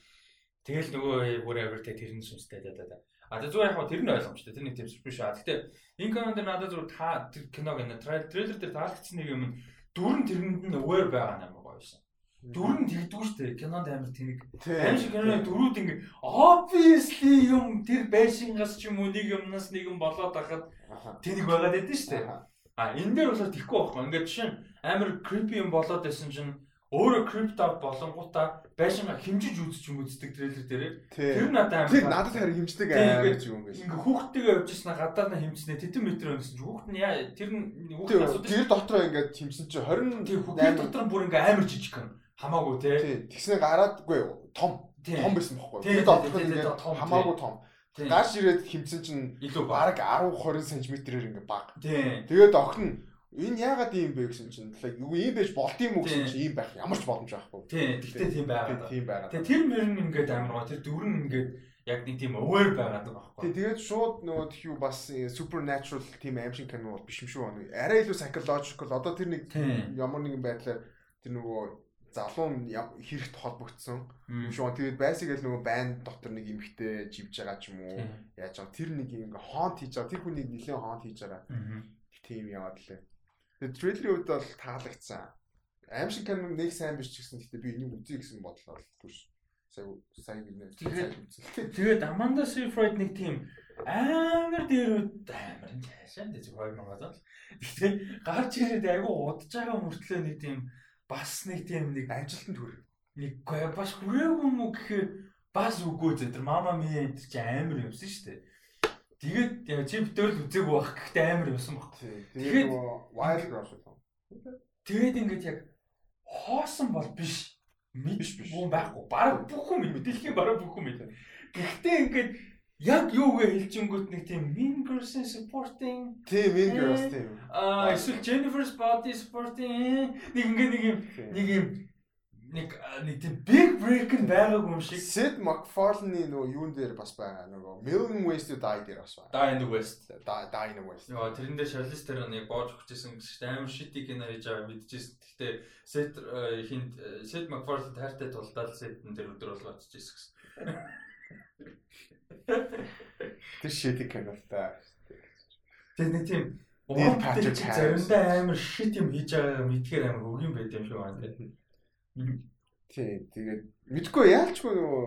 Тэгэл нөгөө бүр авир тэ тэрний сүнстэй да да да. А тэг зүгээр яг тэр нь ойлгомжтой. Тэр нэг тийм биш аа. Гэтэ энэ кинон дээр надад зүгээр та тэр киног энэ трейлер дээр таалагдсан нэг юм дүрэн тэрэнд нь aware байгаа юм гоё байсан. Дүрэн тэгдүү штэ кинонд амар тэнэг. Аим шиг киноны дөрүүд ингээ obviously юм тэр байшингаас ч юм уу нэг юмнаас нэг юм болоод ахад тэнэг байгаад байдсан штэ. А энэ дээр болоо тэхгүй байхгүй. Ингээ жишээ нь амар creepy юм болоод байсан чинь crypt out болонгуудаа байшингаа хэмжиж үзэж юм үздэг трейлер дээр. Тэр надад амар. Тэр надад харин хэмждэг амар ч юм биш. Ингээ хүүхдтэйгээ явж яснаа гадаад нь хэмжснэ тэтэн метр өнсөн чинь хүүхд нь яа тэр нь хүүхд асуудаг. Тэр дотроо ингээ хэмжсэн чинь 20 тэр дотор нь бүр ингээ амар жижиг юм. Хамаагүй те. Тэгснэ гараадгүй том. Том байсан бохгүй. Тэр дотроо ингээ хамаагүй том. Гаш ирээд хэмжсэн чинь илүү баг 10 20 см-ээр ингээ баг. Тэгээд охин энэ яагаад ийм бэ гэсэн чинь юу ийм байж болд юм уу гэсэн чинь ийм байх ямар ч боломж байхгүй. Тийм. Тэгтээ тийм байгаад. Тийм байгаад. Тэгээ тэр мөр нь ингээд амар гоо тэр дөрөн ингээд яг нэг тийм aware байгаад байгаа байхгүй. Тэгээд шууд нөгөө тхиүү бас supernatural тийм аим шиг кино бол биш юм шүү. Арай илүү psychological одоо тэр нэг ямар нэгэн байдлаар тэр нөгөө залуу хэрэгт холбогдсон юм шүү. Тэгээд байсаг л нөгөө байн дотор нэг эмхтэй живж байгаа ч юм уу яаж байгаа тэр нэг юм хоонт хийж байгаа тэр хүний нэлээд хоонт хийж байгаа. Тийм яваад лээ. Тэгээд трейлерийн үед бол таалагдсан. аимшиг кино нэг сайн биш ч гэсэн гэхдээ би энийг үзье гэсэн бодлоо түш. Сая сая гинэ. Тэгээд Amanda Seyfried нэг тийм амар дээрүүд амар цаашаа дэж хоёр мангад. Гэхдээ гарч ирээд айгүй удаж байгаа мөртлөө нэг тийм бас нэг тийм нэг ажилтанд хүрэх. Нэг бас хүрээгүй юм уу гэхээр бас үгүй зэ тэр мама ми энэ чи амар юмсан шүү дээ. Тэгээд чи битүүл үзээгүй байх гэхдээ амар юмсан баг. Тэгээд wild rush юм. Тэгээд ингээд яг хоосон бол биш. Мэдш биш. Бүүн байхгүй. Бараг бүх юм мэдээлхийн бараг бүх юм мэдээ. Гэхдээ ингээд яг юугээ хэлжингүүт нэг тийм mean girls supporting тийм mean girls тийм аа эсвэл Jennifer's body supporting нэг ингээ нэг юм нэг юм нэг нэг тийм big break нь байгаагүй юм шиг Sid MacFarlane-ийн нөгөө юун дээр бас байгаа нөгөө Million Ways to Die дээр бас байгаа. Die in the West. Die in the West. Яа тэрэн дээр Charlize Theron нэг боож өгчээсэн гэсэн амар shitty кино хийж байгаа мэдчихсэн. Гэхдээ Sid хинд Sid MacFarlane таартай тулдаал Sid-эн дээр өдөр болго очижсэн гэсэн. Тэр шидэг кинотой. Тэр нэг тийм Уран Патрик заримдаа амар шит юм хийж байгаа мэдхээр амар өг юм байт юм шиг байна тийм. Тий, тэгээд мэдгүй яалчгүй нөгөө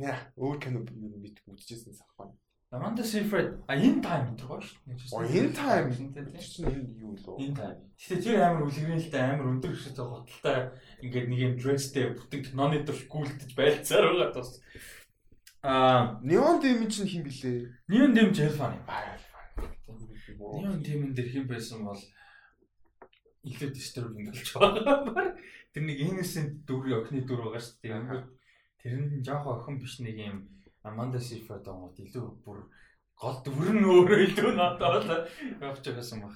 яа өөр кино мэдгүй үзчихсэн сахбаа. Amanda Seyfried а in time гэдэг гоё шүү дээ. Оо in time чинь юу лөө? In time. Гэтэ тэр амар үлгэрэлтэй амар өндөр хөшөөтэй готалтай ингээд нэг юм dressтэй бүтэг ноны дэвш гүйлтэж байлцаар байгаа тус. Аа, Neon Demon чинь хин блэ? Neon Demon байна. Neon Demon дэр хин байсан бол илүү disturbing болж байгаа. Тэр нэг innocent дүр охины дүр байгаа шүү дээ. Тэр нь жоох охин биш нэг юм Amanda Seyfried гомод илүү бүр гол дүр нь өөрөө илүү надад явж байгаасан баг.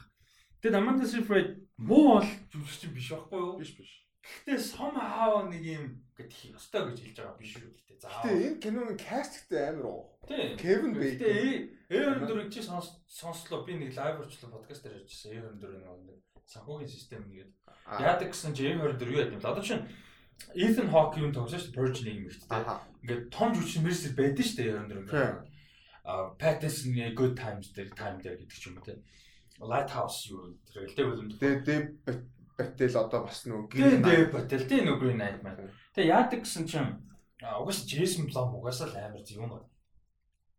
Тэгэд Amanda Seyfried муу бол жүжигч биш байхгүй юу? Биш биш. Гэхдээ somehow нэг юм гэдэг ёстой гэж хэлж байгаа биш үү гэхдээ заа. Гэхдээ энэ киноны касттэй амар уу? Тийм. Kevin Bacon. Гэхдээ A24-ийг чи сонслоо би нэг лайв орчлоо подкаст дээр ярьжсэн A24 нэг санхүүгийн систем нэгээд яадаг гэсэн чи A24 юу яд юм. Одоо чинь Ethan Hawke юу тогсоо шүү Purge нэг юм ихтэй. Ингээд том жүжигч Mercer байдаг шүү дээ A24. А Pattinson Good Times дээр Time дээр гэдэг ч юм уу те. Lighthouse юу тэр гэлтэй бөлөнд. Тэгээ Батэл одоо бас нөгөө Green Knight Батэл тийм нөгөө Green маань. Тэгээ яадаг гэсэн чинь угаас Jason Blum угаасаа л амар зүг юм байна.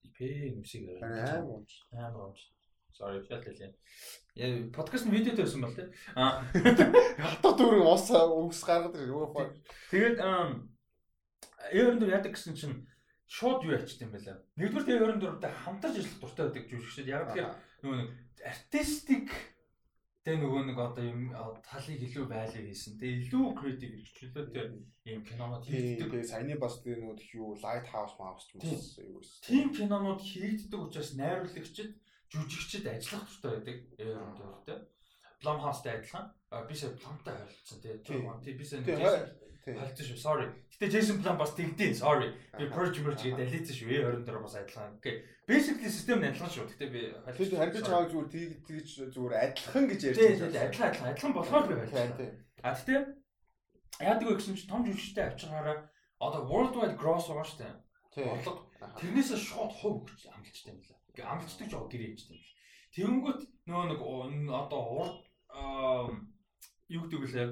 Ипэ нүсийг амар. Амар Sorry шалтлаа. Яа подкаст нь видео тавьсан бол тий. Аа. Хатаа дөрөв ус ус гаргаад ирээ. Тэгээд A24 яадаг гэсэн чинь шууд юу ячт юм байла. Нэгдүгээр A24-тэй хамтарч ажиллах дуртай байдаг жүжигчд. Яг тэгэхээр нөгөө нэг артистик Тэгээ нөгөө нэг одоо юм талыг илүү байлаа хийсэн. Тэгээ илүү креатив хэрэгчлөлөөтэй ийм кинонууд хийгддэг. Тэгээ саяны бас тэгээ нөгөө юу Lighthouse Mouse ч юм уу. Тийм кинонууд хийгддэг учраас найруулагчид, жүжигчид ажиллах туфтай байдаг. Aaron Dörrтэй. Blumhouse-тай адилхан. Би сая Blum-тай харилцсан тий. Би сая Хальцсан шүү. Sorry. Гэтэ Jason Blum бас тэгдээ. Sorry. Би Purge Merge гэдэг дэлийцэн шүү. A24 бас адилхан. Окей. Basically систем нь адилхан шүү. Гэтэ би харилцаж харилцаж байгаа зүгээр тийг тэгж зүгээр адилхан гэж ярьж байна. Тийм, адилхан адилхан. Адилхан болохоор би байна. А гэтэ яадаг вэ гэсэн чинь том жүжигчтэй авчиргаараа одоо worldwide gross байгаа шүү дээ. Борлого. Тэрнээсээ шууд хувь өгч амлчтай юм лээ. Ингээ амлчдаг жоо гэрээ хийжтэй юм. Тэнгүүт нөгөө нэг одоо урд юу гэдэг лээ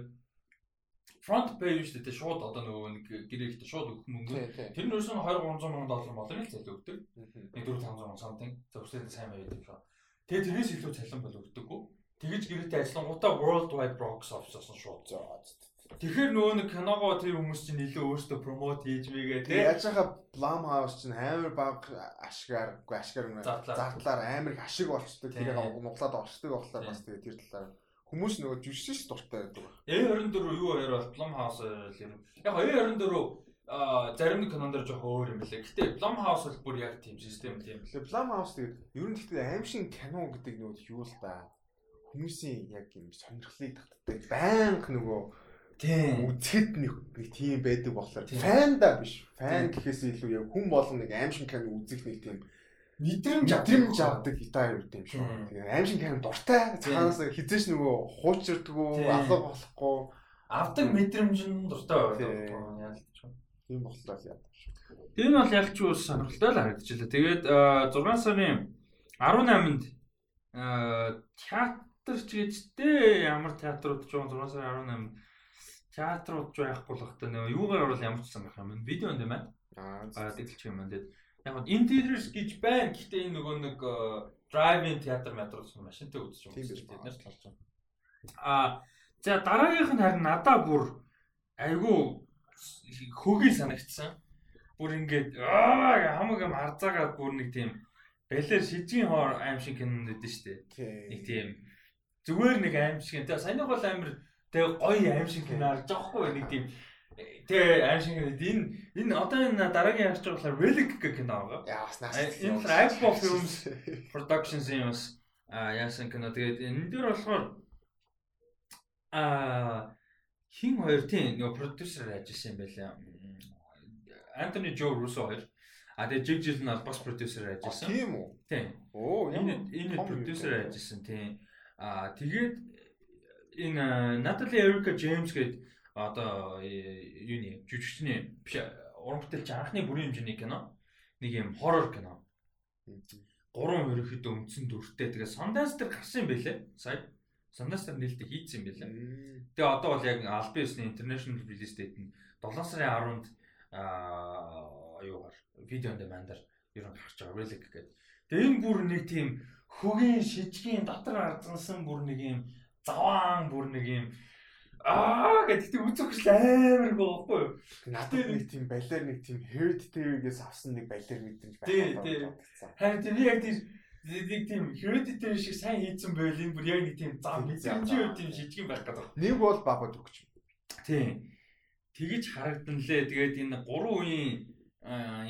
front page шүү дээ шууд одоо нөгөө нэг гэрээхтэй шууд өгөх мөнгө. Тэр нь өөрөөсөө 2 300 мянган доллар болоо л зал өгдөг. Нэг 4 500 мянган something. Зөвхөн сайн байд юм шиг. Тэгээ тэрнээс илүү цалин бол өгдөггүй. Тэгэж гэрээтэй ажиллангуудаа worldwide box office-аас нь шууд зоо. Тэгэхээр нөгөө нэг киногоо тэр хүмүүс чинь илүү өөрсдөө промот хийж мэйгээ тий. Яаж хаа Blumhouse чинь амар баг ашгаар, ашгаар зардлаар амар их ашиг болчдөг. Тэгээ нуглаад орчдөг болохоор бас тэгээ тэр талаар Хүмүүс нөгөө жүжигч дуртай байдаг. A24 юу хоёр бол Blumhouse л юм. Яг A24 а зарим нэг кинонд жоох өөр юм билээ. Гэтэ Blumhouse бол бүр яг тийм систем тийм. Тэгээ Blumhouse тэгээд ер нь гэхдээ аимшиг кино гэдэг нөгөө юу л да. Хүмүүсийн яг юм сонирхлыг татдаг. Баянг нөгөө тийм үзэхэд нэг нэг тийм байдаг болохоор фан да биш. Фан гэхээс илүү яг хүн болон нэг аимшиг кино үзэх нэг тийм мэдрэмж мэдрэмж авдаг гитар юу юм шүү. Тэгээ аимшиг камер дуртай. Цаанаас хизээш нөгөө хуучирдгүү, алга болохгүй авдаг мэдрэмж нь дуртай байдаг. Яалч. Тийм болохоор яадаг шүү. Тэр нь бол яг ч үс сонирхолтой л харагдчихлаа. Тэгээд 6 сарын 18-нд театр ч гэжтэй ямар театрууд ч 6 сарын 18 театрууд ч байхгүй л багтаа нөө юугаар орол ямар ч сан байх юм. Видео энэ маань. Аа тэгэлч юм байна. Яг нь interiors гэж байна. Гэхдээ энэ нөгөө нэг drive-in театр метрод машинтай үзэж юм. Тийм бид нар ч болж байна. Аа за дараагийнх нь харин надаа бүр айгүй хөгийн санагдсан. Бүр ингээд аа хамаг юм арзаагаад бүр нэг тийм балер шижгийн хоор аим шиг кинонд өгдөн штэ. Нэг тийм зүгээр нэг аим шиг. Тэгээ саяны бол амир тэгээ гоё аим шиг кино харж байгаа хгүй нэг тийм тэгээ аим шиг энэ энэ одоо энэ дараагийн харж байгаа болохоор Relic гэх кино байгаа. Яа бас наас. Энэ Apple Films Productions юм бас а яасан кино тэгээд энэ дээр болохоор а хин хоёр тийм нөгөө продюсер ажилласан юм байлаа. Антони Жо Руссо хоёр А тэгээ жиг жил нь бол бас продюсер ажилласан. Тийм үү? Тийм. Оо, энэ энэ продюсер ажилласан тийм. А тэгээд энэ Натали Эрика Джеймс гээд одоо юуны жүжигчний уран бүтээлч анхны бүрийн хэмжээний кино. Нэг юм хоррор кино. Гурван ерөөхдөө үндсэн дүртэй. Тэгээ Sundance дээр гарсан юм байлээ. Сая Sundance дээр нээлттэй хийцсэн юм байлээ. Тэгээ одоо бол яг албан ёсны international release date нь 7 сарын 10-нд аа юугаар видео on demand-аар ер нь гарч байгаа relic гэдэг. Тэгээ энэ бүр нэг тийм хөгийн шижгийн дотор ардсан бүр нэг юм заваан бүр нэг юм Аа гэдэг хүсэл амар гохгүй юу? Надад нэг тийм балер нэг тийм heard TV-гээс авсан нэг балер мэдэрч байна. Тий, тий. Харин тийм яг тийм нэг тийм heard TV шиг сайн хийцэн байл энэ бүр яг нэг тийм зам мэдэрч тийм шижгийн байх гэдэг. Нэг бол бабад өгч. Тий. Тэгэж харагдан лээ. Тэгээд энэ гурван үеийн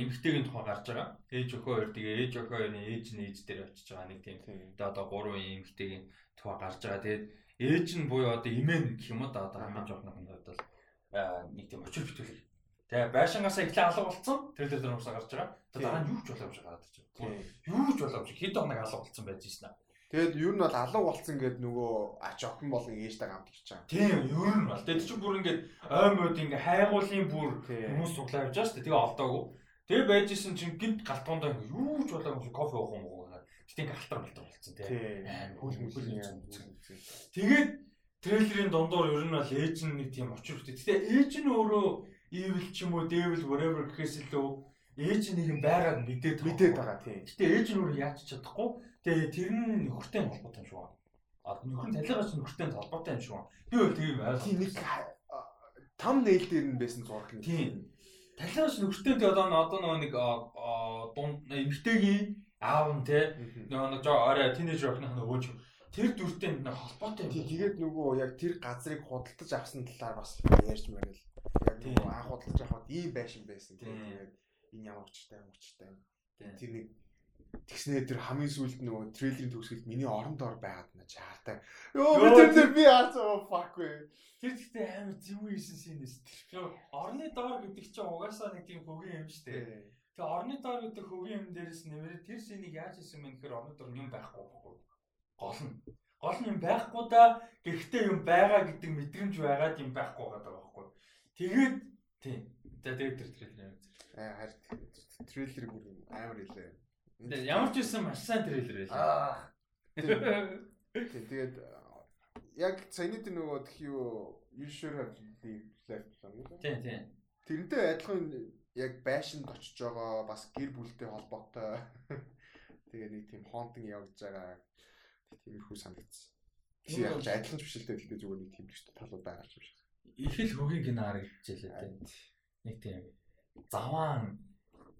эмгтэйгийн тухай гарч байгаа. Ээж өхөө хоёр тэгээ ээж өхөө хоёрын ээж нь ээж дээр очиж байгаа нэг тийм. Тэгээ одоо гурван эмгтэйгийн тухай гарч байгаа. Тэгээд ээж нь буюу одоо имэн гэх юм уу да одоо хамгийн жоохныхын хувьд бол нэг тийм очир битүүлэг. Тэгээ байшингаасаа эхлээ алга болсон. Тэр тэр дөрөвсө гарч байгаа. Тэгээ дараа нь юу ч боломж гараад ирж байгаа. Юу ч боломж хэд хоног алга болсон байж шнэ. Тэгэд ер нь бол алга болцсон гэд нөгөө ач охин болон ээжтэй гамт гэж байгаа. Тийм ер нь бол. Тэгэд чи бүр ингээд оймод ингээ хайгуулын бүр хүмүүс суглаа явж байгаа шүү дээ. Тэгээ олдоогүй. Тэгээ байж исэн чинь гинт галтгоондоо юу ч болоогүй кофе уух юм уу гэдэг. Гэтэ ингээ галтар малтар болцсон тийм. Хөл мөл юм. Тэгээд трейлерийн дундуур ер нь бол ээж нь нэг тийм очир хөтэ. Гэтэ ээж нь өөрөө evil ч юм уу devil whatever гэхээс илүү ээж нэг юм байгаад мэдээд мэдээд байгаа тийм. Гэтэ ээж нь өөрөө яаж чадахгүй Тэгээ тэр нь нөхөртэй холбоотой юм шүү. А нөхөр нь талигаа чинь нөхөртэй холбоотой юм шүү. Би бол тийм. Тийм нэг там нэйл дээр нь байсан зураг нэг. Тийм. Чинь нөхөртэй тэгээ одоо одоо нэг дунд эмгтэйгийн аав нь те нэг жоо орой тинейж рокных нөгөө ч тэр дүртэй нэг холбоотой юм. Тэгээд нөгөө яг тэр газрыг худалдаж авсан талаар бас ярьж мэрэл. Яг нөгөө анх худалдаж авахд ийм байшин байсан. Тэгээд энэ ямар учиртай юм учиртай. Тэр нэг Тэгснээр тэр хамгийн сүүлд нөгөө трейлерийн төгсгөлд миний орон доор байгаад на чаартай. Йоо би тэр би аацаа fuck вэ. Тэр гэхдээ амар зэвүү хийсэн синэс. Тэр орны доор гэдэг чинь угаасаа нэг тийм хөгийн юм шүү дээ. Тэгээ орны доор гэдэг хөгийн юм дээрээс нэмэрээ тэр синийг яаж хийсэн бэ гэхээр орны доор юм байхгүй байхгүй. Гол нь. Гол нь юм байхгүй да. Гэхдээ юм байгаа гэдэг мэдрэмж байгаад юм байхгүй байгаа байхгүй. Тэгээд тийм. Тэгээд тэр трейлер. Аа харин трейлер бүр амар хэлээ Ямар ч байсан маш сайн трейлер байлаа. Тэгээд яг саяны тэр нөгөө тх юу you should have left plan үү? Тийм тийм. Тэрнтэй адилхан яг байшинд очиж байгаа бас гэр бүлтэй холбоотой. Тэгээ нэг тийм хонтон явж байгаа тиймэрхүү санагдсан. Тийм яг адилхан биш л дээ зүгээр нэг тиймэрхүү талууд байгаа юм шиг. Их л хөгийн кино харагдчихлээ тийм. Нэг тийм заваан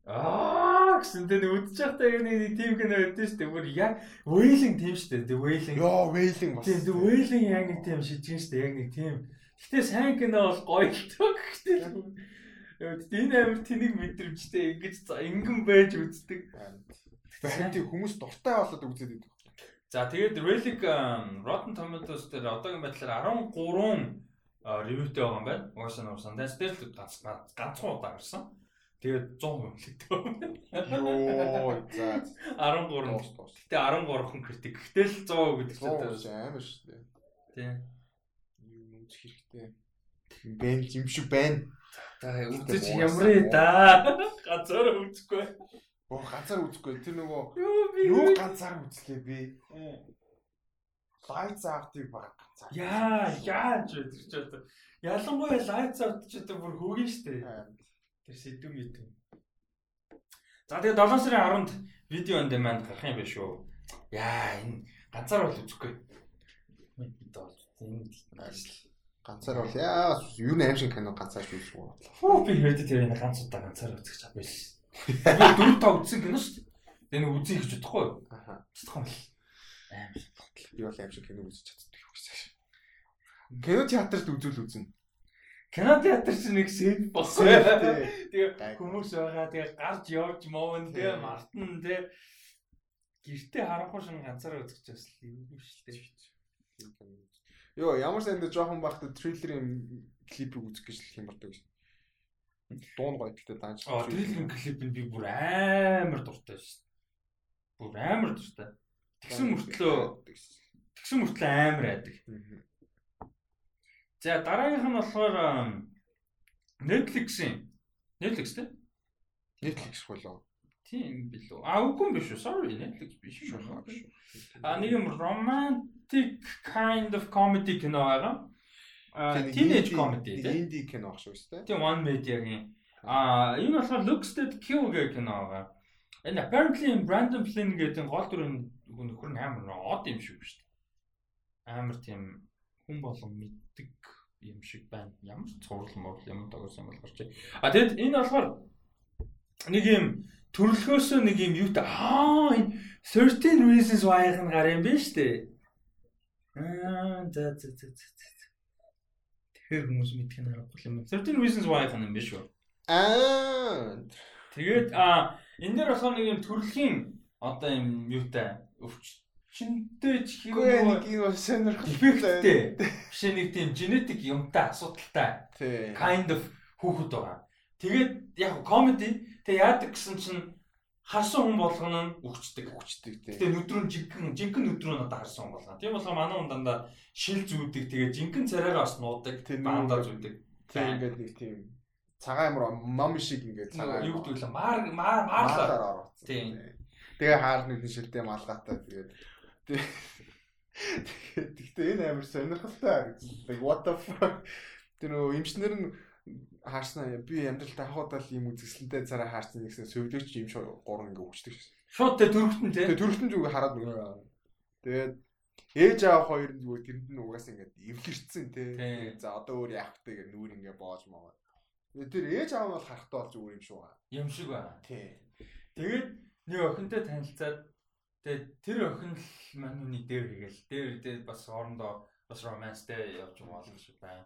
Аа гэсэн тэ үдчих захтай нэг тим кино өгдөө шүү дээ. Бүр яг Wailing тим шүү дээ. Wailing. Йоо, Wailing бас. Тийм, Wailing яг нэг тим шижгэн шүү дээ. Яг нэг тим. Гэтэ сайн кино бол гоё л тоо гэхдээ. Энэ амир тэнийг мэдрэмжтэй ингэж ингэн байж үздэг. Харин тийм хүмүүс дуртай болоод үзээд байдаг. За тэгээд Relic Rotten Tomatoes дээр одоогийн байдлаар 13 ревьютэй байгаа юм байна. Угаасаа нуусан. That's дээр ганц ганцхан удаа гарсан. Тэгээд 100% хүлэгтэй. Йоо, за 13. Гэтэ 13 хүн критик. Гэтэл 100% гэдэг чинь амар шүү дээ. Тийм. Юу үзэх хэрэгтэй. Бэн юм шиг байна. Үзэж ямрээ да. Газар үзэхгүй. Оо газар үзэхгүй. Тэр нөгөө юу ганцаар үзлээ би. Lights Out-ыг баг ганцаар. Яа, яаж вэ тэр ч одоо. Ялангуяа Lights Out ч одоо бүр хөгийн штэ. Тэр сэдв мэдэв. За тэгээ 7 сарын 10-нд видео on demand гарах юм биш үү? Яа, энэ ганцаар бол үзэхгүй. Бид бол энэ ганцаар бол яа юу нэ аим шиг кино ганцаар үзэх үү? Фу би энэ ганц удаа ганцаар үзэх чадвал. Би дөрөв та үзсэн кино шүү дээ. Тэгээ нэг үзье гэж бодохгүй юу? Аха. Чадахгүй юм л. Аим шиг бодлоо. Би бол аим шиг кино үзэж чаддаг юм шиг. Кино театрт үзүүл үзнэ. Кино театр чинь нэг сэт болсон. Тэгээ хүмүүс байгаа. Тэгээ гарч явж моон тэгээ мартан тэгээ гэртээ харахгүй шин ганцаараа бас юм шүү дээ. Йоо ямар сайн дэ жоохон бахта трейлерийн клипийг үзэх гэж хямардаг шин. Дуун гоё гэхдээ дааж. Аа трейлерийн клипэнд би бүр амар дуртай шин. Бүр амар дуртай. Тэгсэн мөртлөө тэгсэн мөртлөө амар айдаг. За дараагийнх нь болохоор Netflix-ийн Netflix тий? Netflix болоо. Тийм билүү. А үгүй биш үү? Sorry, Netflix биш шүү. А нэг юм romantic kind of comedy кино байгаа. А teenage comedy тийм. Indie кино ах шүү дээ. Тийм One Media-гийн. А энэ болохоор Looks Dead Kill гэх кино байгаа. Энэ apparently Brandon Flynn гэдэг гол дүрийн нөхөр нь амар од юм шиг шүү дээ. Амар тийм хүн болон мэддэг юм шиг байна. Ямар цуврал морл юм дагуулсан бол гарч. А тэгэд энэ болохоор нэг юм төрлөхөөсөө нэг юм юу та аа 13 reasons why-ыг нь гар юм шүү дээ. Аа за за за за. Тэр хүмүүс мэдэх нь аргагүй юм. 13 reasons why-ыг нь юм биш үү? Аа тэгээд а энэ дээр болохоор нэг юм төрөлхийн одоо юм юутай өвчтөнтэй ч хэрэг нэг юм сонирхолтой биш нэг тийм генетик юмтай асуудалтай kind of хүүхэд байгаа. Тэгээд яг comedy тэг яадаг гэсэн чинь харсан хүн болгоно нь өвчтөг өвчтөг тийм. Тэгээ нүдрүүн жинхэнэ жинхэнэ нүдрүүн одоо харсан хүн болгоно. Тийм болохоор манай хүн дандаа шил зүүдэг тэгээ жинхэнэ царайгаа бас нуудаг баандаа зүүдэг. Тийм ингээд нэг тийм цагаан амар мам шиг ингээд цагаан юу гэдэг вэ? Маар маар маарлаар орсон. Тийм. Тэгээ хаар нэгэн шилтэй малгаатай тэгээд гэхдээ энэ амар сонирхолтой харагдсан. What the fuck? Тэр нөө эмчнэр нь хаарснаа би амьдралдаа хаваадал юм үзэсгэлэнтэй цараа хаарсан нэгсэн сөвлөгч юм шиг гурван ингээ өгчдөг шээ. Шууд тэ дөрөвтөн тэ. Тэ дөрөвтөн зүг хараад нөгөө. Тэгээд ээж аав хоёр нь зүгээр тэрэнд нь угаас ингээ эвлэрцэн тэ. За одоо өөр яах вэ гэх нүүр ингээ боож маа. Тэр ээж аав нь бол харахтаа бол зүгээр юм шүү. Юм шиг байна. Тий. Тэгээд нэг охинтой танилцаад тэгээд тэр охин л манууны дээр хийгээл. Дээр дээр бас хоорондоо бас романстэй явж байгаа шиг байна.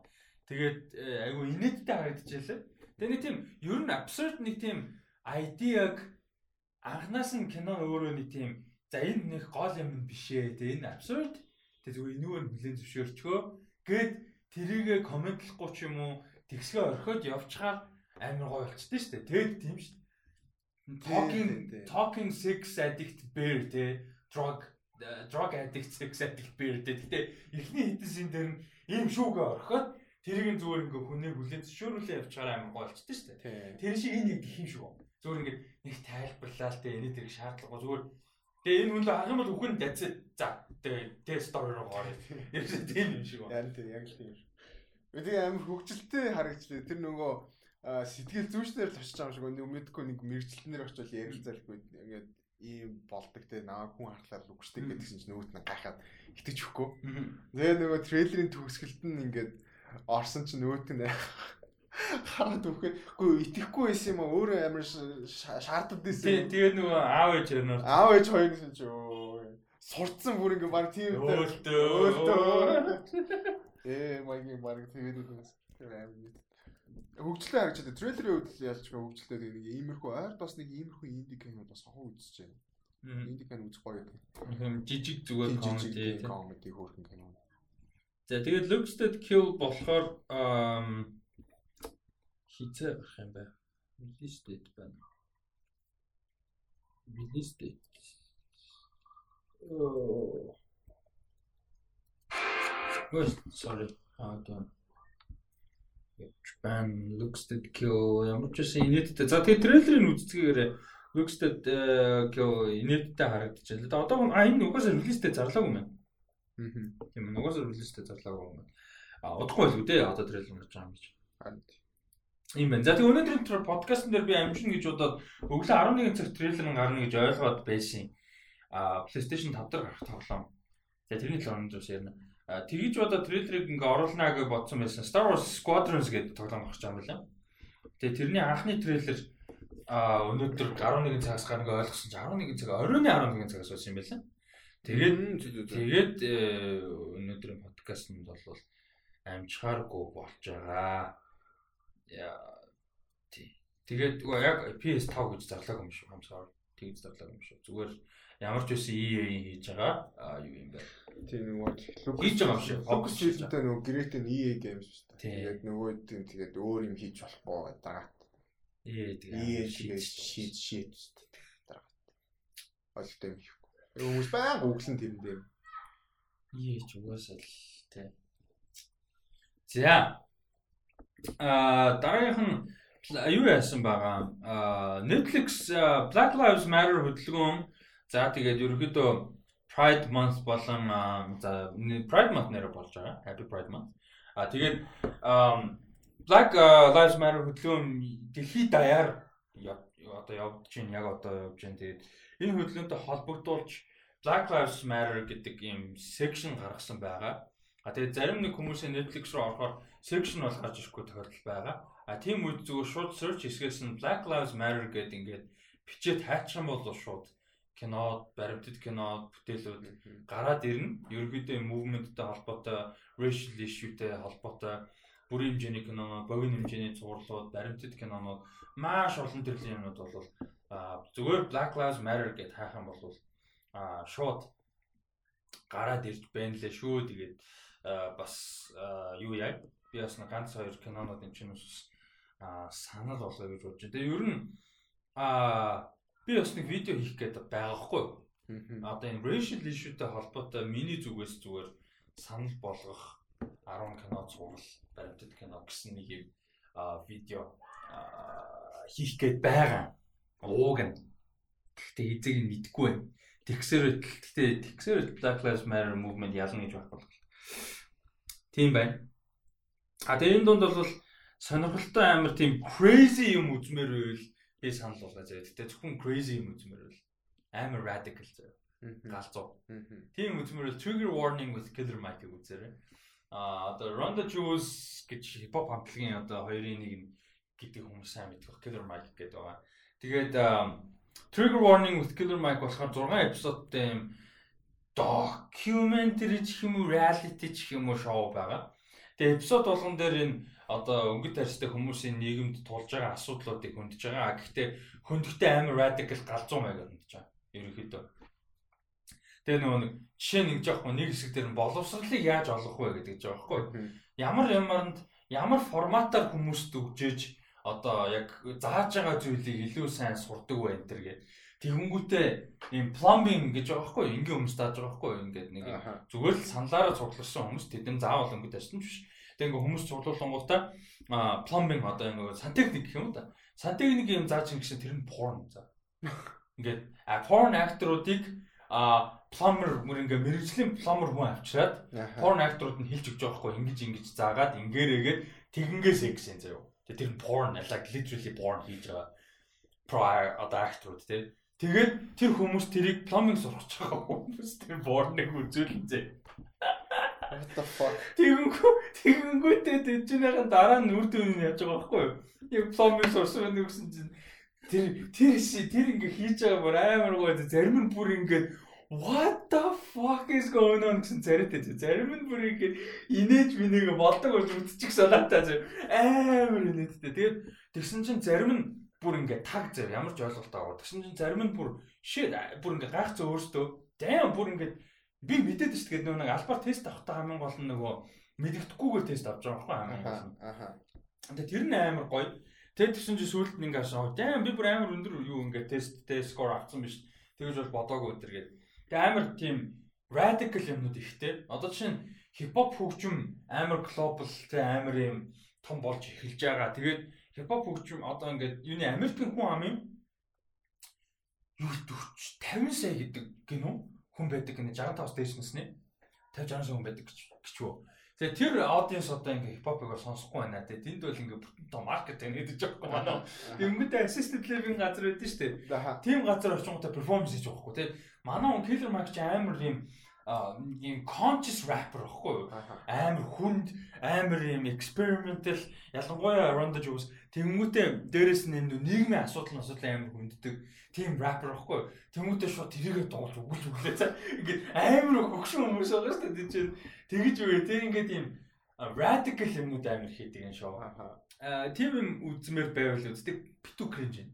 Тэгээд э, айгүй инээдтэй харагдчихлаа. Тэгээ нэг тийм ер нь absurd нэг тийм idea-г анханаас нь кино өөрөө нэг тийм за энэ нэг гол юм биш ээ. Тэгээ энэ absurd. Тэгээ зүгээр энүүгээр хүлэн зөвшөөрчгөө. Гэт тэрийгэ комментлахгүй ч юм уу тэгсгээ орхиод явчихаар амар гоё болчихдээ шүү дээ. Тэгээд тийм шүү. Talking talking sex addict bear те drug э, drug addict sex addict bear те. Гэтэ эхний хэдэн син дээр нь ийм шүүгээ орхиод Тэрийг зүгээр ингээ хүнийг хүлэн зөвшөөрүүлээ явчихаар амар гоолчтой шүү дээ. Тэр шиг энэ нэг гэх юм шүү. Зүгээр ингээ нэг тайлбарлаа л дээ энэ тэрийг шаардлагагүй зүгээр Тэгээ энэ хүн л ах юм бол үхэн дацээ. За тэгээ тест стори руу орё. Яг тийм юм шиг байна. Яг тийм яг л тийм. Тэгээ амар хөвгчлөлтэй харагчлаа. Тэр нөгөө сэтгэл зүйчнэр л очиж байгаа юм шиг нэг мэдгүй нэг мэрэгчлэнээр очивол ярилцаалгүй ингээд ийм болдог те наа хүн харахаар үгшдэг гэдгсэн чинь нөгөөт нь гайхаад итгэж өгөхгүй. Тэгээ нөгөө трейлерын төгсгөлд нь ингээд орсон чинь нөгөөт нь хараад үхэхэд үгүй итгэхгүй байсан юм аа өөрөө амар шаарддаг байсан. Тий, тэгээд нөгөө аав ээж ярнаар. Аав ээж хоёр гэсэн чи өө сурцсан бүр ингээ баг тийм өлтөө. Өлтөө. Ээ маягийн баг тэгээд үгээс тэр амар хөгжлөө харагч байгаа. Трейлерийн үед ялч хөгжлөө нэг иймэрхүү ойр бас нэг иймэрхүү инди кино бас хоо үзэж байна. Инди кино үзэх гоё гэх. Жижиг зүгээр комеди комеди хөөрхөн кино. За тэгээд Luxted Kill болохоор хизээ гарах юм байна. Release date. Oh. Ой, sorry. Аа тийм. Japan Luxted Kill ямар ч байсан инээдтэй. За тэгээд трейлерыг үзцгээгээр Luxted Kill инээдтэй харагдчихлаа. Одоо а энэ угаасаа date зарлаагүй юм байна. Тийм нугасаар релизтэй зарлаагүй юм. А удахгүй байлгүй дээ одоо трейлер гарч байгаа юм гэж. Ийм байна. За тэгээ өнөөдрийн подкастн дээр би амжин гэж бодоод өглөө 11 цаг трейлер гарна гэж ойлгоод байсан. А PlayStation 5 дээр гарах тоглоом. Тэгээ тэрний талаар өнөөдөр ярина. Тэгж бодоод трейлерыг ингээ оруулнаа гэж бодсон байсан. Star Wars Squadrons гэдэг тоглоом гарч байгаа юм байна. Тэгээ тэрний анхны трейлер а өнөөдөр 11 цагаас гарнаг ойлгосон чи 11 цаг оройн 11 цагаас болсон юм байна. Тэгээд тэгээд э, өнөөдрийн подкастт бол амжихааргүй болж байгаа. Яа. Тэгээд яг PS5 гэж зарлаагүй юм шүү. Хамсаар тэгж зарлаагүй юм шүү. Зүгээр ямар ч үсэн EA-ийн хийж байгаа а юу юм бэ? Тийм нөгөө хийж байгаа юм шиг. Focus Shield-тэй нөгөө Great-ийн EA Games шүү дээ. Тэгээд нөгөө тийм тэгээд өөр юм хийж болохгүй дагаад. EA тэгээд EA тэгээд шийд шийд дагаад. Олтой юм шүү. Хүмүүс баян гуглан тэрэн дээр. EA ч угаасаа л тий. За. А дараагийнх нь юу яасан байгаа? А Netflix Black Lives Matter хөдөлгөөн за тэгээд ерөөхдөө Pride Month болон за Pride Month нэрээр болж байгаа. Happy Pride Month. А тэгээд Black Lives Matter хөдөлгөөн дэлхийд даяар одоо явж чинь яг одоо явж чинь тэгээд энэ хөдөлгөөнтэй холбогдуулж Black Lives Matter гэдэг ийм section гаргасан байгаа. А тэгээд зарим нэг хүмүүсийн Netflix руу орохоор section бол гарч ирэхгүй тохиолдол байгаа. А тийм үед зүгээр шууд search хийсгээс нь Black Lives Matter гэдэг ингээд бичээд хайчих юм бол шууд кино, баримтат кино, бүтээлүүд гараад ирнэ. Ерөнхийдөө movement-тэй холбоотой, racial issue-тэй холбоотой бүрийн хэмжээний кино, богино хэмжээний цувралууд, баримтат кинонууд маш олон төрлийн юмнууд бол зүгээр Black Lives Matter гэж хайх юм бол а шууд гараад ирж байна лээ шүү. Тэгээд бас юу яа би бас ганц хоёр кинонууд энэ чинь бас санал болоо гэж бодож байна. Тэгээ ер нь а би бас нэг видео хийх гээд байгаа хгүй. Одоо энэ racial issue-тэй холбоотой миний зүгээс зүгээр санал болгох 10 кино цуврал баримтат кино гэсэн нэг юм видео хийх гээд байгаа. Ууг нь. Гэхдээ эзэг нь мэдгүй байна. Тэгсээр гэхдээ тэгсээр Black Lives Matter movement ялна гэж байхгүй. Тийм байна. А тэгээ энэ дунд бол сонирхолтой амар тийм crazy юм үзмээр байвал би санал болгоо заяа. Гэтэ зөвхөн crazy юм үзмээр байвал амар radical заяа. Галзуу. Тийм үзмээр бол trigger warning with killer Mike үзээрэй. А одоо Ronda Juice гэж хипхоп хамтлагийн одоо хоёрын нэг гэдэг хүмүүс сайн мэдэх killer Mike гэдэг байгаа. Тэгээд trigger warning with killer Mike болохоор 6 эпизодтай юм documentary ч юм уу reality ч юм уу шоу байгаа. Тэгээ эпизод болгон дээр энэ одоо өнгөт тарьстай хүмүүсийн нийгэмд тулж байгаа асуудлуудыг хөндөж байгаа. Гэхдээ хөндөхдөө амар radical галзуу маягаар хөндөж байгаа. Ерөнхийдөө. Тэгээ нөгөө нэг жишээ нэг жоохон нэг хэсэг дээр боловсролыг яаж олох вэ гэдэг жаа байхгүй. Ямар ямарнд ямар форматаар хүмүүст өгчээж одоо яг зааж байгаа зүйлийг илүү сайн сурдаг бай энэ төр гэдэг. Тэгэнгүүтээ ийм plumbing гэж байгаа байхгүй ингийн хүмүүс тааж байгаа байхгүй ингээд нэг зүгээр л саналаараа цугларсан хүмүүс тэдэм заавал өнгөд ажсан ч биш. Тэгээ ингээ хүмүүс цуглуулангуудаа plumbing одоо ингээ сантехник гэх юм да. Сантехник юм зааж ингэсэн тэр нь porn за. Ингээд porn акторуудыг а plumber мөр ингээ мэрэгжлийн plumber хүн авчираад porn акторууд нь хэлж өгч байгаа байхгүй ингэж ингэж заагаад ингээрээгээд тэгэнгээ секс юм заяа. Тэр нь porn like literally porn хийж байгаа. Pro одоо акторууд тий Тэгээд тэр хүмүүс тэрийг plumbing сурч байгаа хүмүүс тэр борныг үзүүлэнзээ. What the fuck? Тэгэнгүү тэгэнгүүтээ тэжнийхэн дараа нь үр дүн яаж байгаа байхгүй юу? Яг plumbing сурсан нэг гэсэн чинь тэр тэр ши тэр ингээ хийж байгаа бүр амар гоо зарим нь бүр ингээ What the fuck is going on гэсэн царайтай чи. Зарим нь бүр ингээ инээж бинийг болдог болж үтчих санаатай амар инээдтэй. Тэгээд тэгсэн чинь зарим нь бүр ингээ таг зав ямар ч ойлголтоо аваад тэгсэн чинь зарим нь бүр shit бүр ингээ гайхацсан өөртөө дайм бүр ингээ би мэдээд шүү дээ. Нөгөө нэг альбаар тест авахтаа хамгийн гол нь нөгөө мэддэхгүйгээр тест авч байгаа байхгүй хамгийн гол нь. Аха тэгээ тэр нь амар гоё. Тэгээд тэгсэн чинь сүүлд нь ингээ шоо дайм би бүр амар өндөр юу ингээ тест тест скор авсан биш. Тэгэж бол бодоогүй өдр гээд тэгээ амар тийм radical юмнууд ихтэй одоо чинь хипхоп хөгжим амар глобал тэ амар юм том болж эхэлж байгаа тэгээд хипхоп хөгжим одоо ингээд юуны Америкийн хүн ам юм юу 40 50 сая гэдэг гинөө хүн байдаг гинэ 65-аас дээшнэсний 50 60 сая хүн байдаг гэж гिचвөө. Тэгээ тэр аудиенс одоо ингээ хипхопыг сонсохгүй байна те. Тэнд бол ингээ бүтэн тоо маркет байна гэдэг жоохгүй манай. Тэнгүүтээ assisted living газар байдаг шүү дээ. Тийм газар очингуудаа перформанс хийж байгаа хгүй те. Манай он Killer Mike ч амар юм ийм conscious rapper байхгүй юу? Амар хүнд, амар ийм experimental ялангуяа Ronda Jones тэнгүүтээ дээрэс нь энэ нийгмийн асуудал асуудал амар хүнддэг тийм rapper байхгүй юу? Тэнгүүтээ шууд тэрийгэ дуулж өгүүлж өглөө цаа. Ингээд амар хөгшин хүмүүс байгаа шүү дээ чинь. Тэгэж үгүй тийм ингээд ийм radical юмнууд амар хийдэг энэ шоу. Аа тийм юм үзмээр байвал үздэг битүү cringe.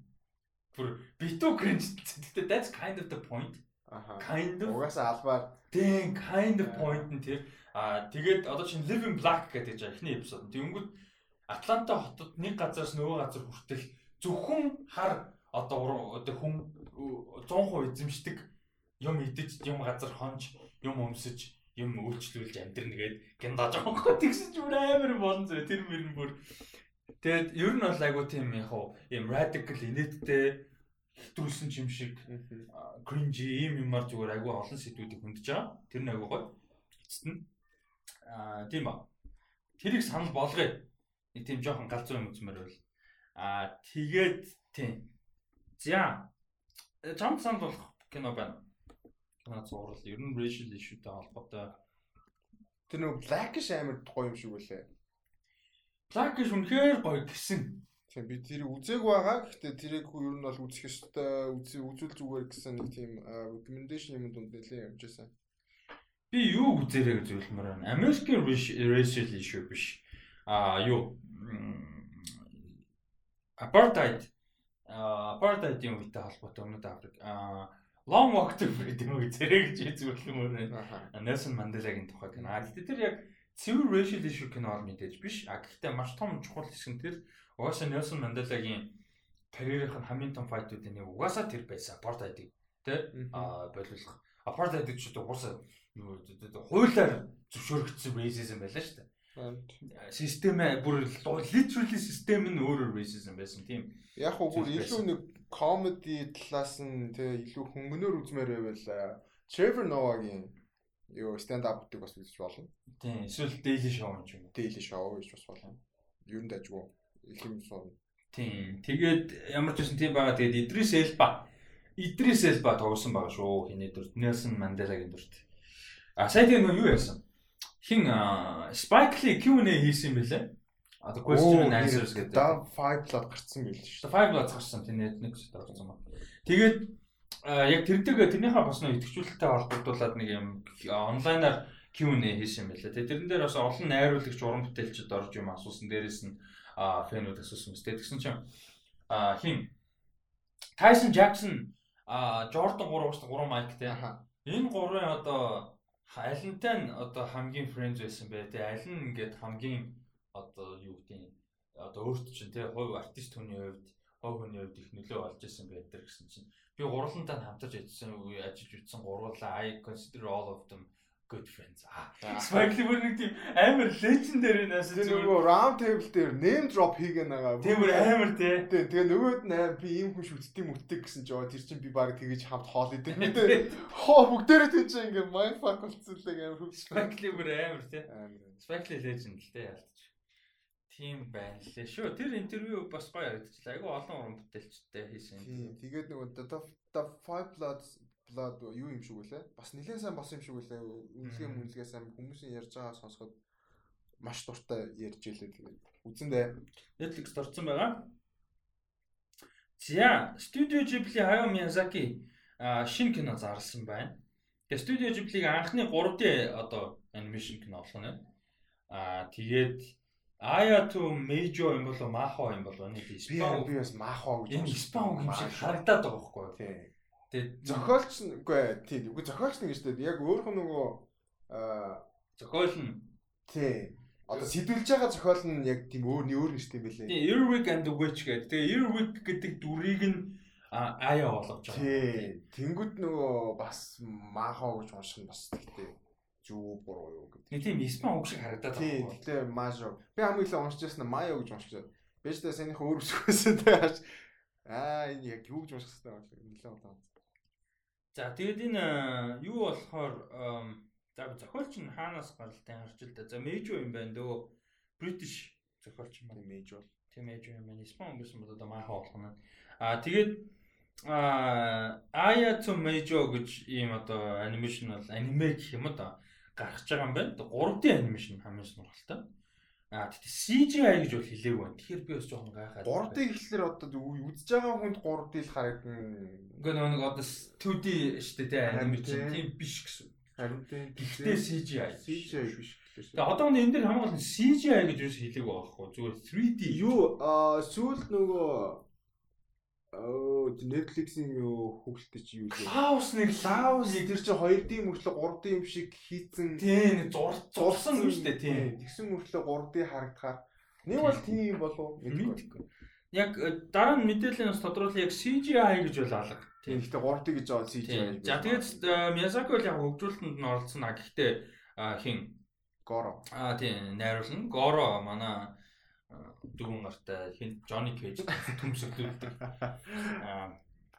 Бүр битүү cringe. That's kind of the point. Аха. Kind of. Угаасаа албаар Тийм kind of point нь тэр. Аа тэгээд одоо чинь Living Black гэдэг жаа эхний эпизод. Тэнгүүд Атланта хотод нэг газараас нөгөө газар хүртэл зөвхөн хар одоо одоо хүн 100% эзэмшдэг юм идэж, юм газар хонж, юм өмсөж, юм үйлчлүүлж амьдрна байгаа хөө тэгсэн ч бүр амар болон зөө тэр мөрн бүр тэгээд ер нь бол айгу тийм яг хуу юм radical инээдтэй хэтрүүлсэн юм шиг cringy ийм юмар зүгээр айгүй олон сэдвүүдийг хүндэж байгаа. Тэр нь айгүй гоё. Эцэст нь аа тийм ба. Тэрийг санал болгоё. Нэг тийм жоохон галзуу юм үзмээр байл. Аа тэгээд тийм. За. Чамд санд болох кино байна. Кино зурвал ер нь racial issue-тэй холбоотой. тэр нөгөө Blackish амар гоё юм шиг үлээ. Black-иш үнэхээр гоё гисэн. Тийм би тэрийг үзег байгаа. Гэхдээ тэрийг ер нь бол үзэх ёстой, үзүүл зүгээр гэсэн нэг тийм recommendation юм дунд нэлээд явж байсан. Би юу үзээрэй гэж зөвлөмөр байна. American racial issue биш. Аа юу apartheid apartheid-ийн үетэй холбоотой өмнөд Африк аа Long Walk to Freedom үзээрэй гэж зөвлөмөр байна. Nelson Mandela-гийн тухай кино. А гэхдээ тэр яг цэвэр racial issue кино бол мэдээж биш. А гэхдээ маш том чухал хэсэг нь тэр угаасаа Nelson Mandela-гийн карьерийнх нь хамгийн том файтуудын нэг угаасаа тэр байсан. Apartheid-ийг тэ а болиулах. Apartheid гэж одоо угаасаа хуулиар зөвшөөрөгдсөн racism байлаа шүү дээ. Систем бүр literally систем нь өөрөөр racism байсан тийм. Яг уу бүр илүү нэг comedy талаас нь тэгээ илүү хөнгөнөр үзмээр байвал Trevor Noah-гийн юу stand up гэдэг бас үзэж болно. Тийм. Эсвэл Daily Show юм ч юм. Daily Show гэж бас болно. Ер нь дажгүй юм сон. Тийм. Тэгээд ямар ч байсан тийм байгаа. Тэгээд Idris Elba Idris Elba тоглосон байгаа шүү. Хиний дүрт Nelson Mandela-гийн дүрт. А сая тийм юу яасан? Хин Spike Lee Q&A хийсэн юм бэлээ. Одоо question and answers гэдэг. Да 5 плат гарцсан байл шүү. 5 плат гарсан тийм нэг зүйл гарсан ба. Тэгээд яг тэрдэг тэрнийхээ бас нэг идэвхжүүлэлттэй холбогдуулаад нэг юм онлайнаар Q&A хийсэн юм байлаа. Тэгээд тэрэн дээр бас олон найруулагч уран бүтээлчд орж юм асуусан. Дээрээс нь фэнүүд асуусан мэт. Тэгсэн чинь хин Tyson Jackson Jordan 3 ууш 3 майктэй. Энэ гурвын одоо алинтай нь одоо хамгийн фрэнд байсан бай. Тэгээ аль нь ингээд хамгийн одоо юу гэдэг одоо өөрт чинь тий хувь артист хүний хувьд хувь хүний хувьд их нөлөө олж исэн байдаг гэсэн чинь би гурлантаа хамтарч ажилласан үе ажиллаж үтсэн гурвуулаа I consider all of them good friends. Lee бүр нэг тийм амар legendary наас тэр нөгөө round table дээр name drop хийгэн байгаа. Тийм бүр амар тий. Тэгээ нөгөөд нь би ийм хүн шүтдэг мүтдэг гэсэн ч яваа тэр чинь би баг тэгэж хамт хоол идэв мэдээ. Хоо бүгдээрээ тийч ингээ mind fuck болцсон л амар хөв. Lee бүр амар тий. Lee legend л тий ялтч. Тийм байна лээ шүү. Тэр интервью бас гоё харагдчихлаа. Айгу олон уран бүтээлчтэй хийсэн. Тийм. Тэгээд нөгөө The Five Bloods Blood юу юм шиг үлээ. Бас нэлээд сайн болсон юм шиг үлээ. Үнэлгээ мүнэлгээ сайн хүмүүсийн ярьж байгаа сонсоход маш дуртай ярьж илээ тэгээд. Үзэндээ Netflix орсон байгаа. За, Studio Ghibli Hayao Miyazaki шинэ кино зарласан байна. Тэгээ Studio Ghibli-г анхны 3D одоо анимашн кино болох нь. Аа тэгээд Aya to Meijo юм болоо Maho юм болоо нэг Испан би бас Maho гэж энэ Испан үг юм шиг харагдаад байгаа байхгүй юу? Тэгээд зохиолч нь үгүй тийм үгүй зохиолч нь гэж дээ яг өөрөх нь нөгөө аа зохиол нь тийм одоо сэтүүлж байгаа зохиол нь яг тийм өөр өөр нэртэй юм байлээ. Тийм Earwig and the Witch гэдэг. Тэгээ Earwig гэдэг дүрийг нь аяа болгож байгаа. Тийм. Тэнгүүд нөгөө бас Maho гэж унших нь бас тэгтээ зүү буруу юу гэдэг. Тийм испан үг шиг харагдаад байна. Тийм, тэгэхээр Major. Би хамгийн их уншиж байсан нь Mayo гэж уншиж. Бэж тэ санийх өөр үсгүйсэн тэгэж аа энэ яг юу гэж унших хэрэгтэй байна нэлээд удаа. За тэгээд энэ юу болохоор За зохиолч нь хаанаас гаралтай харж л да. За Мэйжо юм байна дөө. British зохиолч юм байна. Мэйжо. Тийм Мэйжо юм байна. Испан байсан бол одоо мааха болох нь. Аа тэгээд аа Aya to Мэйжо гэж ийм одоо анимашн бол аниме гэх юм да гарч байгаа юм байна. 3D анимашн хамгийн сонирхолтой. Аа тэгтээ CGI гэж бол хэлээгүй байна. Тэгэхээр би бас жоохон гайхаад. 3D гэхэлэр одоо үзэж байгаа хүнд 3D л харагдана. Үгүй нэг одоо 2D шүү дээ тийм анимашн тийм биш гэсэн. Харин тийм. Гэхдээ CGI. CGI биш гэхлээр. Тэгээ одоо энэ дээр хамгийн гол нь CGI гэж юу хэлээг байгаа байхгүй зүгээр 3D. Юу аа сүүлд нөгөө оо Netflix-ийн юу хүүхэлтэй чи юу лээ. Хаус нэг лаус тэр чинь 2D мөртлөө 3D юм шиг хийцэн. Тийм зурсан юм шүү дээ тийм. Тэгсэн мөртлөө 3D харагдахаар нэг бол тийм болов мэдгүй. Яг э, дараа нь мэдээллийн бас тодруулах яг CGI гэж бол алга. Тийм гэхдээ 3D гэж байгаа CGI. За тэгээд Miyazaki бол яг хөгжүүлэлтэнд нь оролцсон а гэхдээ хин Горо. Аа тийм найруулна. Горо манай дүүн гартай хин Johnny Cage төмсөглүүлдэг. Аа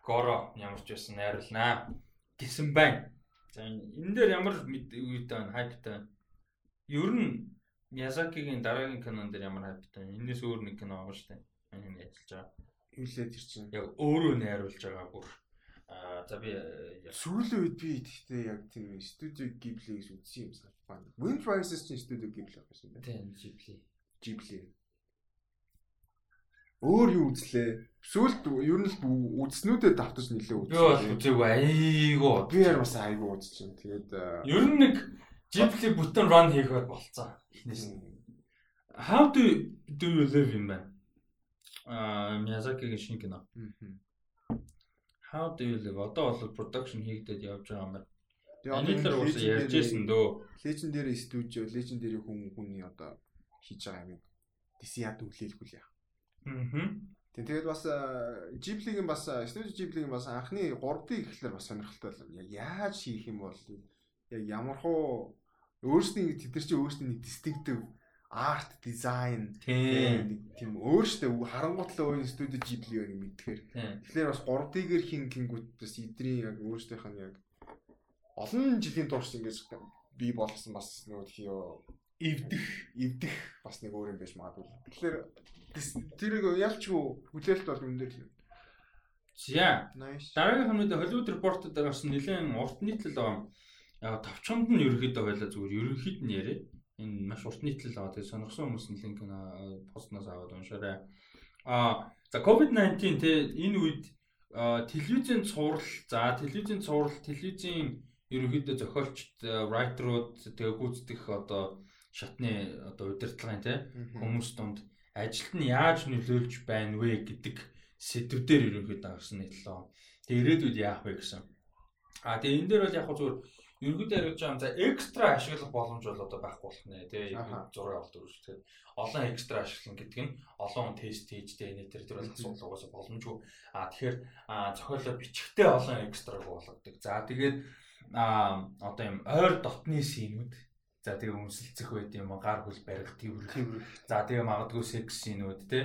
Горо ямар ч байсан найруулнаа гэсэн байна. За энэ дээр ямар үед байна хайптай байна. Ер нь Miyazaki-гийн дараагийн кинон дээр ямар хайптай байна. Энээс өөр нэг кино байгаа шүү дээ. Энэ ажиллаж байгаа. Юу лээ тэр чинь. Яг өөрөө найруулж байгаа бүр Аа за би э, сүүлийн үед би гэхдээ яг тийм студио Ghibli-г үзсэн юм санагдана. Wind Rises чинь студио Ghibli байсан юм байна. Тийм Ghibli. Ghibli. Өөр юу үзлээ? Сүүлд ер нь л үзснүүдэд давтаж нэлээ үзсэн. Би бол үзээгүй айгуу. Би яар бас айгуу үзчихээн. Тэгээд ер нь нэг Ghibli бүтэн run хийхээр болцсон. Эхнээс нь. How do do you live in man? Аа Miyazaki-гийн шинэ кино. How do you live? Одоо бол production хийгдээд явж байгаа юм байна. Л уус ярьж ирсэн дөө. Legendary Studio, Legendary хүн хүний одоо хийж байгаа юм. DC-яд үлээлгүй л яа. Аа. Тэгээд бас Ghibli-гийн бас Studio Ghibli-гийн бас анхны 3D гэхлээр бас сонирхолтой байна. Яг яаж хийх юм бол яг ямар хуу өөрсдийн тэд нар чинь өөрсдийн distinctive арт дизайн тийм өөрөөсөө харангуйтлаа өөр студио Ghibli байгааг мэдхээр. Тэгэхээр бас 3D-гээр хин гингүүт бас эдний яг өөрөөсийнх нь яг олон жилийн турш ингэж би болсон бас нөгөө тийё эвдэх эвдэх бас нэг өөр юм байж магадгүй. Тэгэхээр тэрийг ялчгүй хүлээлт бол энэ дээр За. Дараагийн хамнууд Hollywood Report дээр гарсан нэлээд урт нийтлэл байгаа. Товчхонд нь ерөөхдөө байлаа зүгээр ерөөхдөө нь яриа энэ маш урт нийтлэл байгаа. Тэгээ сонирхсан хүмүүс нь линк постноос аваад уншаарай. А за COVID-19 те энэ үед телевизийн цуврал за телевизийн цуврал телевизийн ерөнхийдөө зохиолчд райтерууд тэгээ гүйцэтгэх одоо шатны одоо удирдлагын те хүмүүс донд ажилт нь яаж нөлөөлж байна вэ гэдэг сэдвээр ерөнхийдөө гарсан нийтлээ. Тэгээ ирээдүйд яах вэ гэсэн. А тэгээ энэ дээр бол яг зүгээр ерөнхийдөө яриж байгаа за экстра ашиглах боломж бол одоо байхгүй болох нэ тий зураг авалт тэгэхээр олон экстра ашиглана гэдэг нь олон тест хийж дээ энэ төр төр бол асуудал угаасаа боломжгүй. А тэгэхээр зохиолоо бичгтээ олон экстраг болгодог. За тэгээд а одоо юм ойр дотны синүүд за тэгээ өмсөлцөх байд юм гар хөл барих тэрвэр за тэгээ магадгүй секс синүүд тий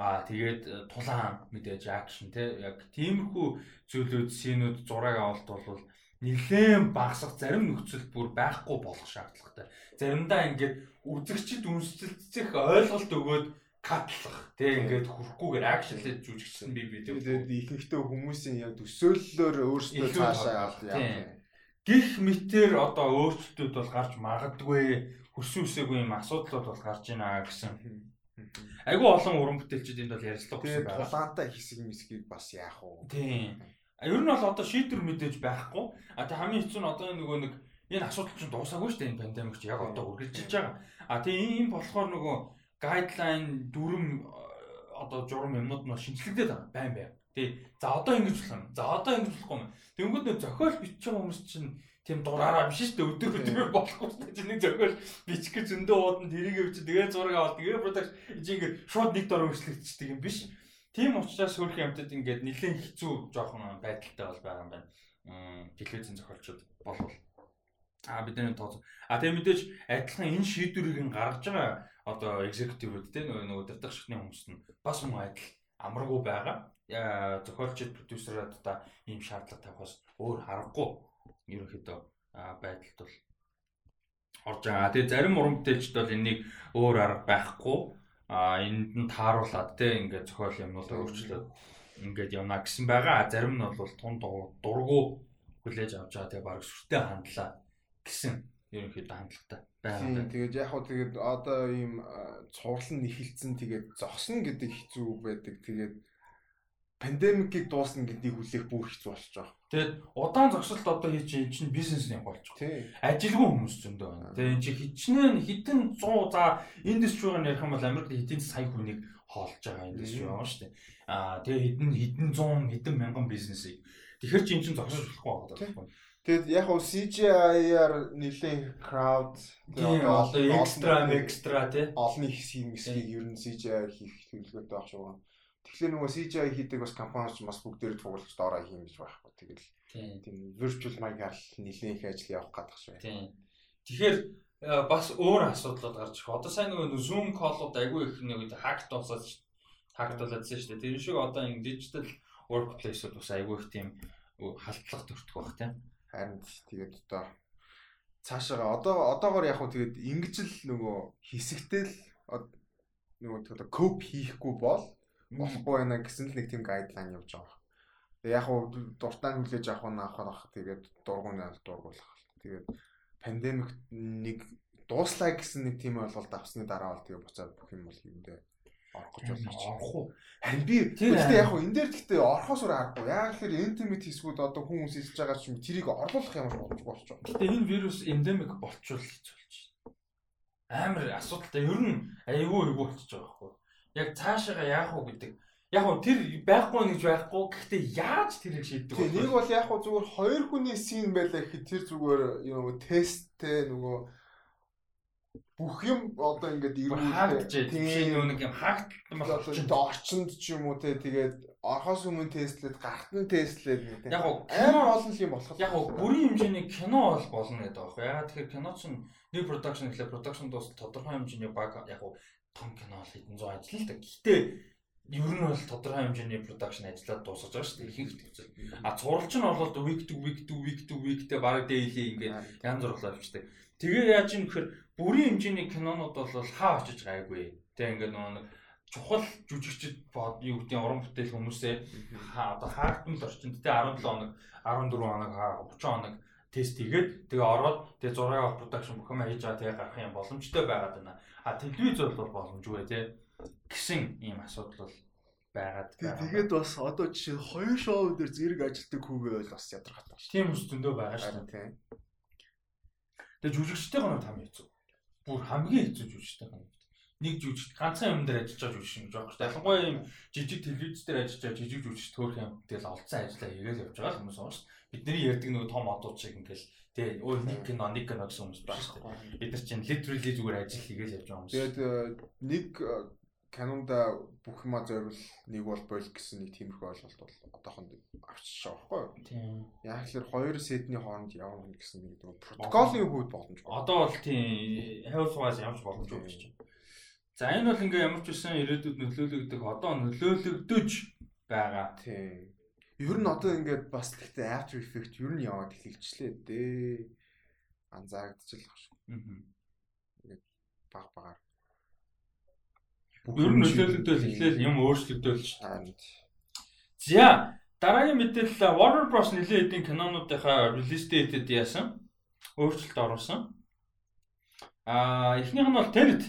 Аа тэгээд тулаан мэдээж акшн тий яг тиймэрхүү зүйлүүд синүүд зураг авалт бол нэлээд багасах зарим нөхцөл бүр байхгүй болох шаардлагатай. Заримдаа ингээд үзэгчд үнсэлцэх ойлголт өгөөд катлах тий ингээд хүрхгүйгээр акшнлээд жүжигчсэн би би тэгээд ихэнхдээ хүмүүсийн яг төсөөллөөр өөрсдөө цаашаа аваад яа. Гэх мэтэр одоо өөрчлөлтүүд бол гарч магадгүй үсээгүй юм асуудлууд бол гарч ийна гэсэн. Айгүй олон уран бүтээлчид энд бол ярьцлага өгсөн байна. Тулаантай хэсэг мэсгийг бас яах вэ? Тийм. Ер нь бол одоо шийдвэр мэдээж байхгүй. А тэг хамгийн хэцүү нь одоо нөгөө нэг энэ асуудал чинь дуусаагүй шүү дээ энэ пандемик чи яг одоо үргэлжилж байгаа. А тэг ийм болохоор нөгөө гайдлайн дүрм одоо журам юмнууд нь шинжлэгдээд байгаа байн бай. Тэг за одоо ингэж болох юм. За одоо ингэж болохгүй юм. Тэнгүүд нөө зохиол байгаа хүмүүс чинь тийм дураараа биш шүү дээ өдөр өдөр болохгүй шүү дээ. Чиний зохиол бичих гэж зөндөө уудан тэрийг өвч тэгээ зураг аваад тэгээ продакт ингэж шууд нэг дор өөрчлөгдчихдэг юм биш. Тийм учраас хөрх юмтад ингээд нэлээд хэцүү жоохон байдалтай бол байгаа юм байна. Телевизийн зохиолчид болвол а бидний тооц. А тэгээ мэдээж адилхан энэ шийдвэрийг нь гаргаж байгаа одоо executive-үүд те нөгөө удирдах шатны хүмүүс нь бас мөн адил амаргүй байгаа. Зохиолчид продюсераад та ийм шаардлага тавихаас өөр харахгүй ерөнхийдөө байдалд бол орж байгаа. Тэгээ зарим уран бүтээлчд бол энийг өөр арга байхгүй а энд нь тааруулаад те ингээд зохиол юмнуудаа өөрчлөөд ингээд явна гэсэн байгаа. Зарим нь бол тун дургу хүлээж авч байгаа тэгээ баг сүртэй хандлаа гэсэн ерөнхийдөө хандлагатай байгаа. Тэгээд яг хөө тэгээд одоо ийм цуврал нь нэхэлцэн тэгээд зогсно гэдэг хэцүү байдаг. Тэгээд пандемикийг дуусна гэдгийг хүлээх бүр хэцүү болчих жоох. Тэгээд удаан зогсолт одоо хийж чинь чинь бизнесний болж байгаа. Ажилгүй хүмүүс зөндөө байна. Тэгээд энэ чи хичнээн хитэн 100 за индустрийн ярих юм бол Америкт хитэн сая хүнийг хоолж байгаа индустри байгаа шүү дээ. Аа тэгээд хитэн хитэн 100 хитэн мянган бизнесийг. Тэгэхээр чи эн чинь зогсож болохгүй байгаа. Тэгэд яг хөө CGI-аар нэлийн crowd тийм олон экстра экстра тий олны хэсгийг хэсгийг ер нь CGI хийх төлөвлөгөөтэй байх шүү. Тэгэхээр нөгөө CGI хийдэг бас компаниуд ч бас бүгдээр туулж доороо хийм гэж байхгүй. Тэгэл тийм virtual mic-аар нэлийн их ажил явах гэдэг шүү. Тийм. Тэгэхээр э, бас өөр асуудлууд гарч ирэх. Одоо сайн нөгөө Zoom call-ууд айгүй их нэг хакт болсоо хакт болоодсэн шүү дээ. Тэр шиг одоо ингэ digital workplace-ууд бас айгүй их тийм халдлага төртгөх байх тийм. Харин тэгээд одоо цаашаа одоо одоогоор яг хөө тэгээд ингэж л нөгөө хэсэгтэл нөгөө тэгээд коп хийхгүй бол болохгүй байна гэсэн л нэг тийм гайдлайн явж байгаа. Тэгээ яг уу дуртай хүлээж авах нь авах тэгээд дургуун аль дургуулах. Тэгээд пандемик нэг дууслаа гэсэн нэг тийм ойлголт авсны дараа бол тэгээ буцаад бүх юм бол юмдээ орох гэж чи. Орох уу? Харин би гэхдээ яг уу энэ дээр гэхдээ орохоос өөр аргагүй. Яг л интимит хэсгүүд одоо хүмүүс хэлж байгаа чинь тэрийг орлуулах юм болж болчих жоо. Гэхдээ энэ вирус эндемик болчихвол хийж болж байна. Амар асуудалтай. Ер нь айгүй айгүй болчихж байгаа байхгүй яг цаашаага яах уу гэдэг. Яг уу тэр байхгүй гэж байхгүй. Гэхдээ яаж тэрийг шийддэг вэ? Нэг бол яг уу зүгээр хоёр хүний син байлаа гэхэд тэр зүгээр юу тесттэй нөгөө бүх юм одоо ингээд ирүүлж тийм нэг юм хаагт орчинд ч юм уу те тэгээд орхоос өмнө тестлээд гарт нь тестлээд. Яг амар олон юм болох. Яг бүрийн хэмжээний кино бол болно гэдэг байгаа. Ягаад тэгэхээр кино ч нэг production гэхлээр production дуус тодорхой хэмжээний баг яг том кино бол хэдэн зуун ажил л да. Гэхдээ ер нь бол тодорхой хэмжээний production ажиллаад дуусгаж байгаа шүү дээ. Ихэнх төвцөл. А цуралч нь бол week to week to week to week-тэй баг daily ингээд янз бурлаа авчдаг. Тэгээ яаж юм гэхээр бүрийн хэмжээний кинонууд бол хаа очиж гайгүй. Тэ ингээд нөгөө чухал жүжигчд бод юу гэдэг уран бүтээл хүмүүсээ одоо хаагдмал орчинд тэ 17 хоног 14 хоног 30 хоног тест хийгээд тэгээ ороод тэгээ зураг авах production бүх юм хийж байгаа тэгээ гарах юм боломжтой байгаад байна. А телевизор бол боломжгүй тий гэсэн ийм асуудал бол байгаад байна. Тэгээд бас одоо жишээ хоёр шоу дээр зэрэг ажилтдаг хүүгээ бол бас ядаргатай. Тийм ус зөндөө байгаа шүү тий. Тэгээ жүжигчтэй гоноо там хэцүү. Бүр хамгийн хэцүү жүжигчтэй гоноо нэг жүжиг ганцхан юм дээр ажиллаж байгаа жүжиг гэж байгаа дээ. Ялангуяа юм жижиг телевиз дээр ажиллаж байгаа жижиг жүжигч төөрх юм тэгэл олцсон ажиллаа хийгээл явж байгаа хүмүүс дээ. Бидний ярьдаг нөгөө том одууд шиг ингээл тэгээ өө нэг кино нэг кино гэсэн хүмүүс байна шүү дээ. Бид нар чинь literally зүгээр ажил хийгээл явж байгаа хүмүүс. Тэгээд э, нэг э, канонда бүх юма зориул нэг бол бойл гэсэн нэг тиймэрхүү ойлголт бол одоохонд авчиж байгаа байхгүй юу? Тийм. Яг л хоёр сетний хооронд явна гэсэн нэг протоколын хувьд боломжгүй. Одоо бол тийм wise явж боломжгүй гэж байна. За энэ бол ингээ ямар ч үсэн ирээдүйд нөлөөлөгдөх одоо нөлөөлөгдөж байгаа. Тийм. Ер нь одоо ингээд бас гэхдээ after effect ер нь яваад эхэлчлээ дээ. Анзаарэгдчихлаа шүү. Аа. Ингээд баг багаар. Ер нь нөлөөлөгдөөл эхлээл юм өөрчлөгдөөл шүү. За дараагийн мэдээлэл Warner Bros нэлээд эдийн кинонуудынхаа release date-д яасан. Өөрчлөлт оруулсан. Аа эхнийх нь бол Tenet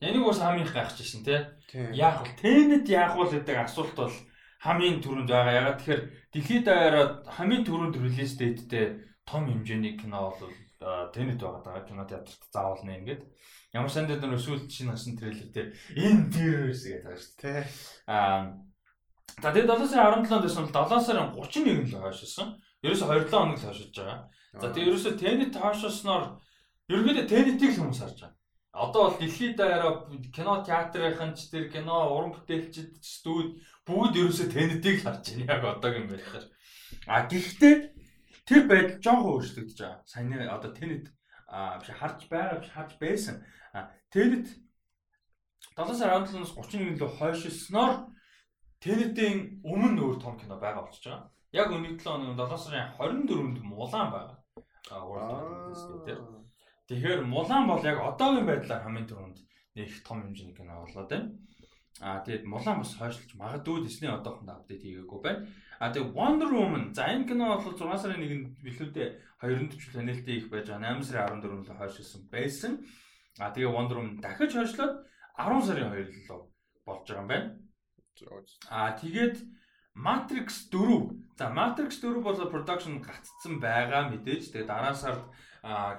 Энийг бас хамгийн их гайхажсэн тий. Яг бол тэнэд яг бол гэдэг асуулт бол хамгийн түрүүнд байгаа. Ягаад тэгэхээр дэлхийд даяараа хамгийн түрүүнд релиз дэйттэй том хэмжээний кино бол тэнэд байгаа даа. Кино театрт заавал нэ ингээд. Ямар санд дээр өсвөл чинь насан трейлер дээр энэ дээрс гэдэг байгаа шүү дээ. Аа За тэгээд 7 сарын 17-нд байсан бол 7 сарын 31-нд л хойшилсан. Ерөөсө 27 хоног л хойшилж байгаа. За тэгээд ерөөсө тэнэт хойшилсноор ерөөдөө тэнэтийг л хүмүүс харж байгаа. Одоо бол дэлхийд даяараа кино театрынхан ч тэр кино уран бүтээлчд студ бүгд ерөөсөө тэнэтийг харж байна яг одоогийн байдлаар. А гэхдээ тэр байдал жоохон өөрчлөгдөж байгаа. Сайн одоо тэнэт биш харж байгаа биш харж байсан. Тэнэт 7 сарын 17-наас 31-нд л хойшилсноор тэнэтийн өмнө өөр том кино байгаа болчихж байгаа. Яг өнөө 7 хоног 7 сарын 24-нд Мулан байгаа. Тэгэхээр Мулан бол яг одоогийн байдлаар хамгийн түрүүнд нэг том хэмжээний кино болоод байна. Аа тэгээд Мулан бас хойшлж магадгүй Disney одоохондоо апдейт хийгээгүй байна. Аа тэгээд Wonder Woman за энэ кино бол 6 сарын 1-нд билүүдэд 240 нээлттэй их байж байгаа. 8 сарын 14-нд хойшлсон байсан. Аа тэгээд Wonder Woman дахиж хойшлоод 10 сарын 2-нд болж байгаа юм байна. Аа тэгээд Matrix 4. За Matrix 4 бол production гаццсан байгаа мэдээж. Тэгээд дараа сард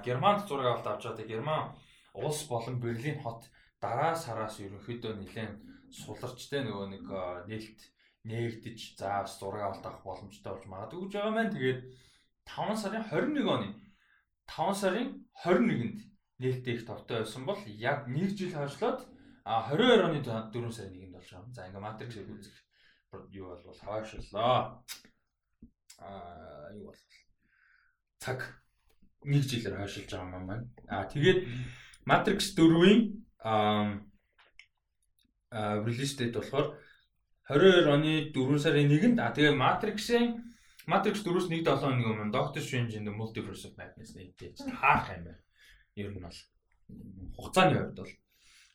Германд зураг авалт авч байгаа. Герман улс болон Берлин хот дараа сараас ерөнхийдөө нэлээд суларчтай нөгөө нэг нээлт нээгдэж за зураг авалт авах боломжтой болж магадгүй гэж байгаа маань. Тэгээд 5 сарын 21 оны 5 сарын 21-нд нээлттэй их товтой байсан бол яг 1 жил хойшлоод 22 оны 4 сарын 1-нд болж байгаа. За ингээ Matrix-ийг үзэх юу бол хаваашлаа. Аа юу бол цаг нэг жилээр хойшилж байгаа юм байна. Аа тэгээд Matrix 4-ийн аа релиз дэйт болохоор 22 оны 4 сарын 1-нд а тэгээ Matrix-ийн Matrix 4-өөс 1-7 хоног өмнө Doctor Strange in the Multiverse of Madness нэртэй хаах юм байна. Ер нь бол хугацааны хувьд бол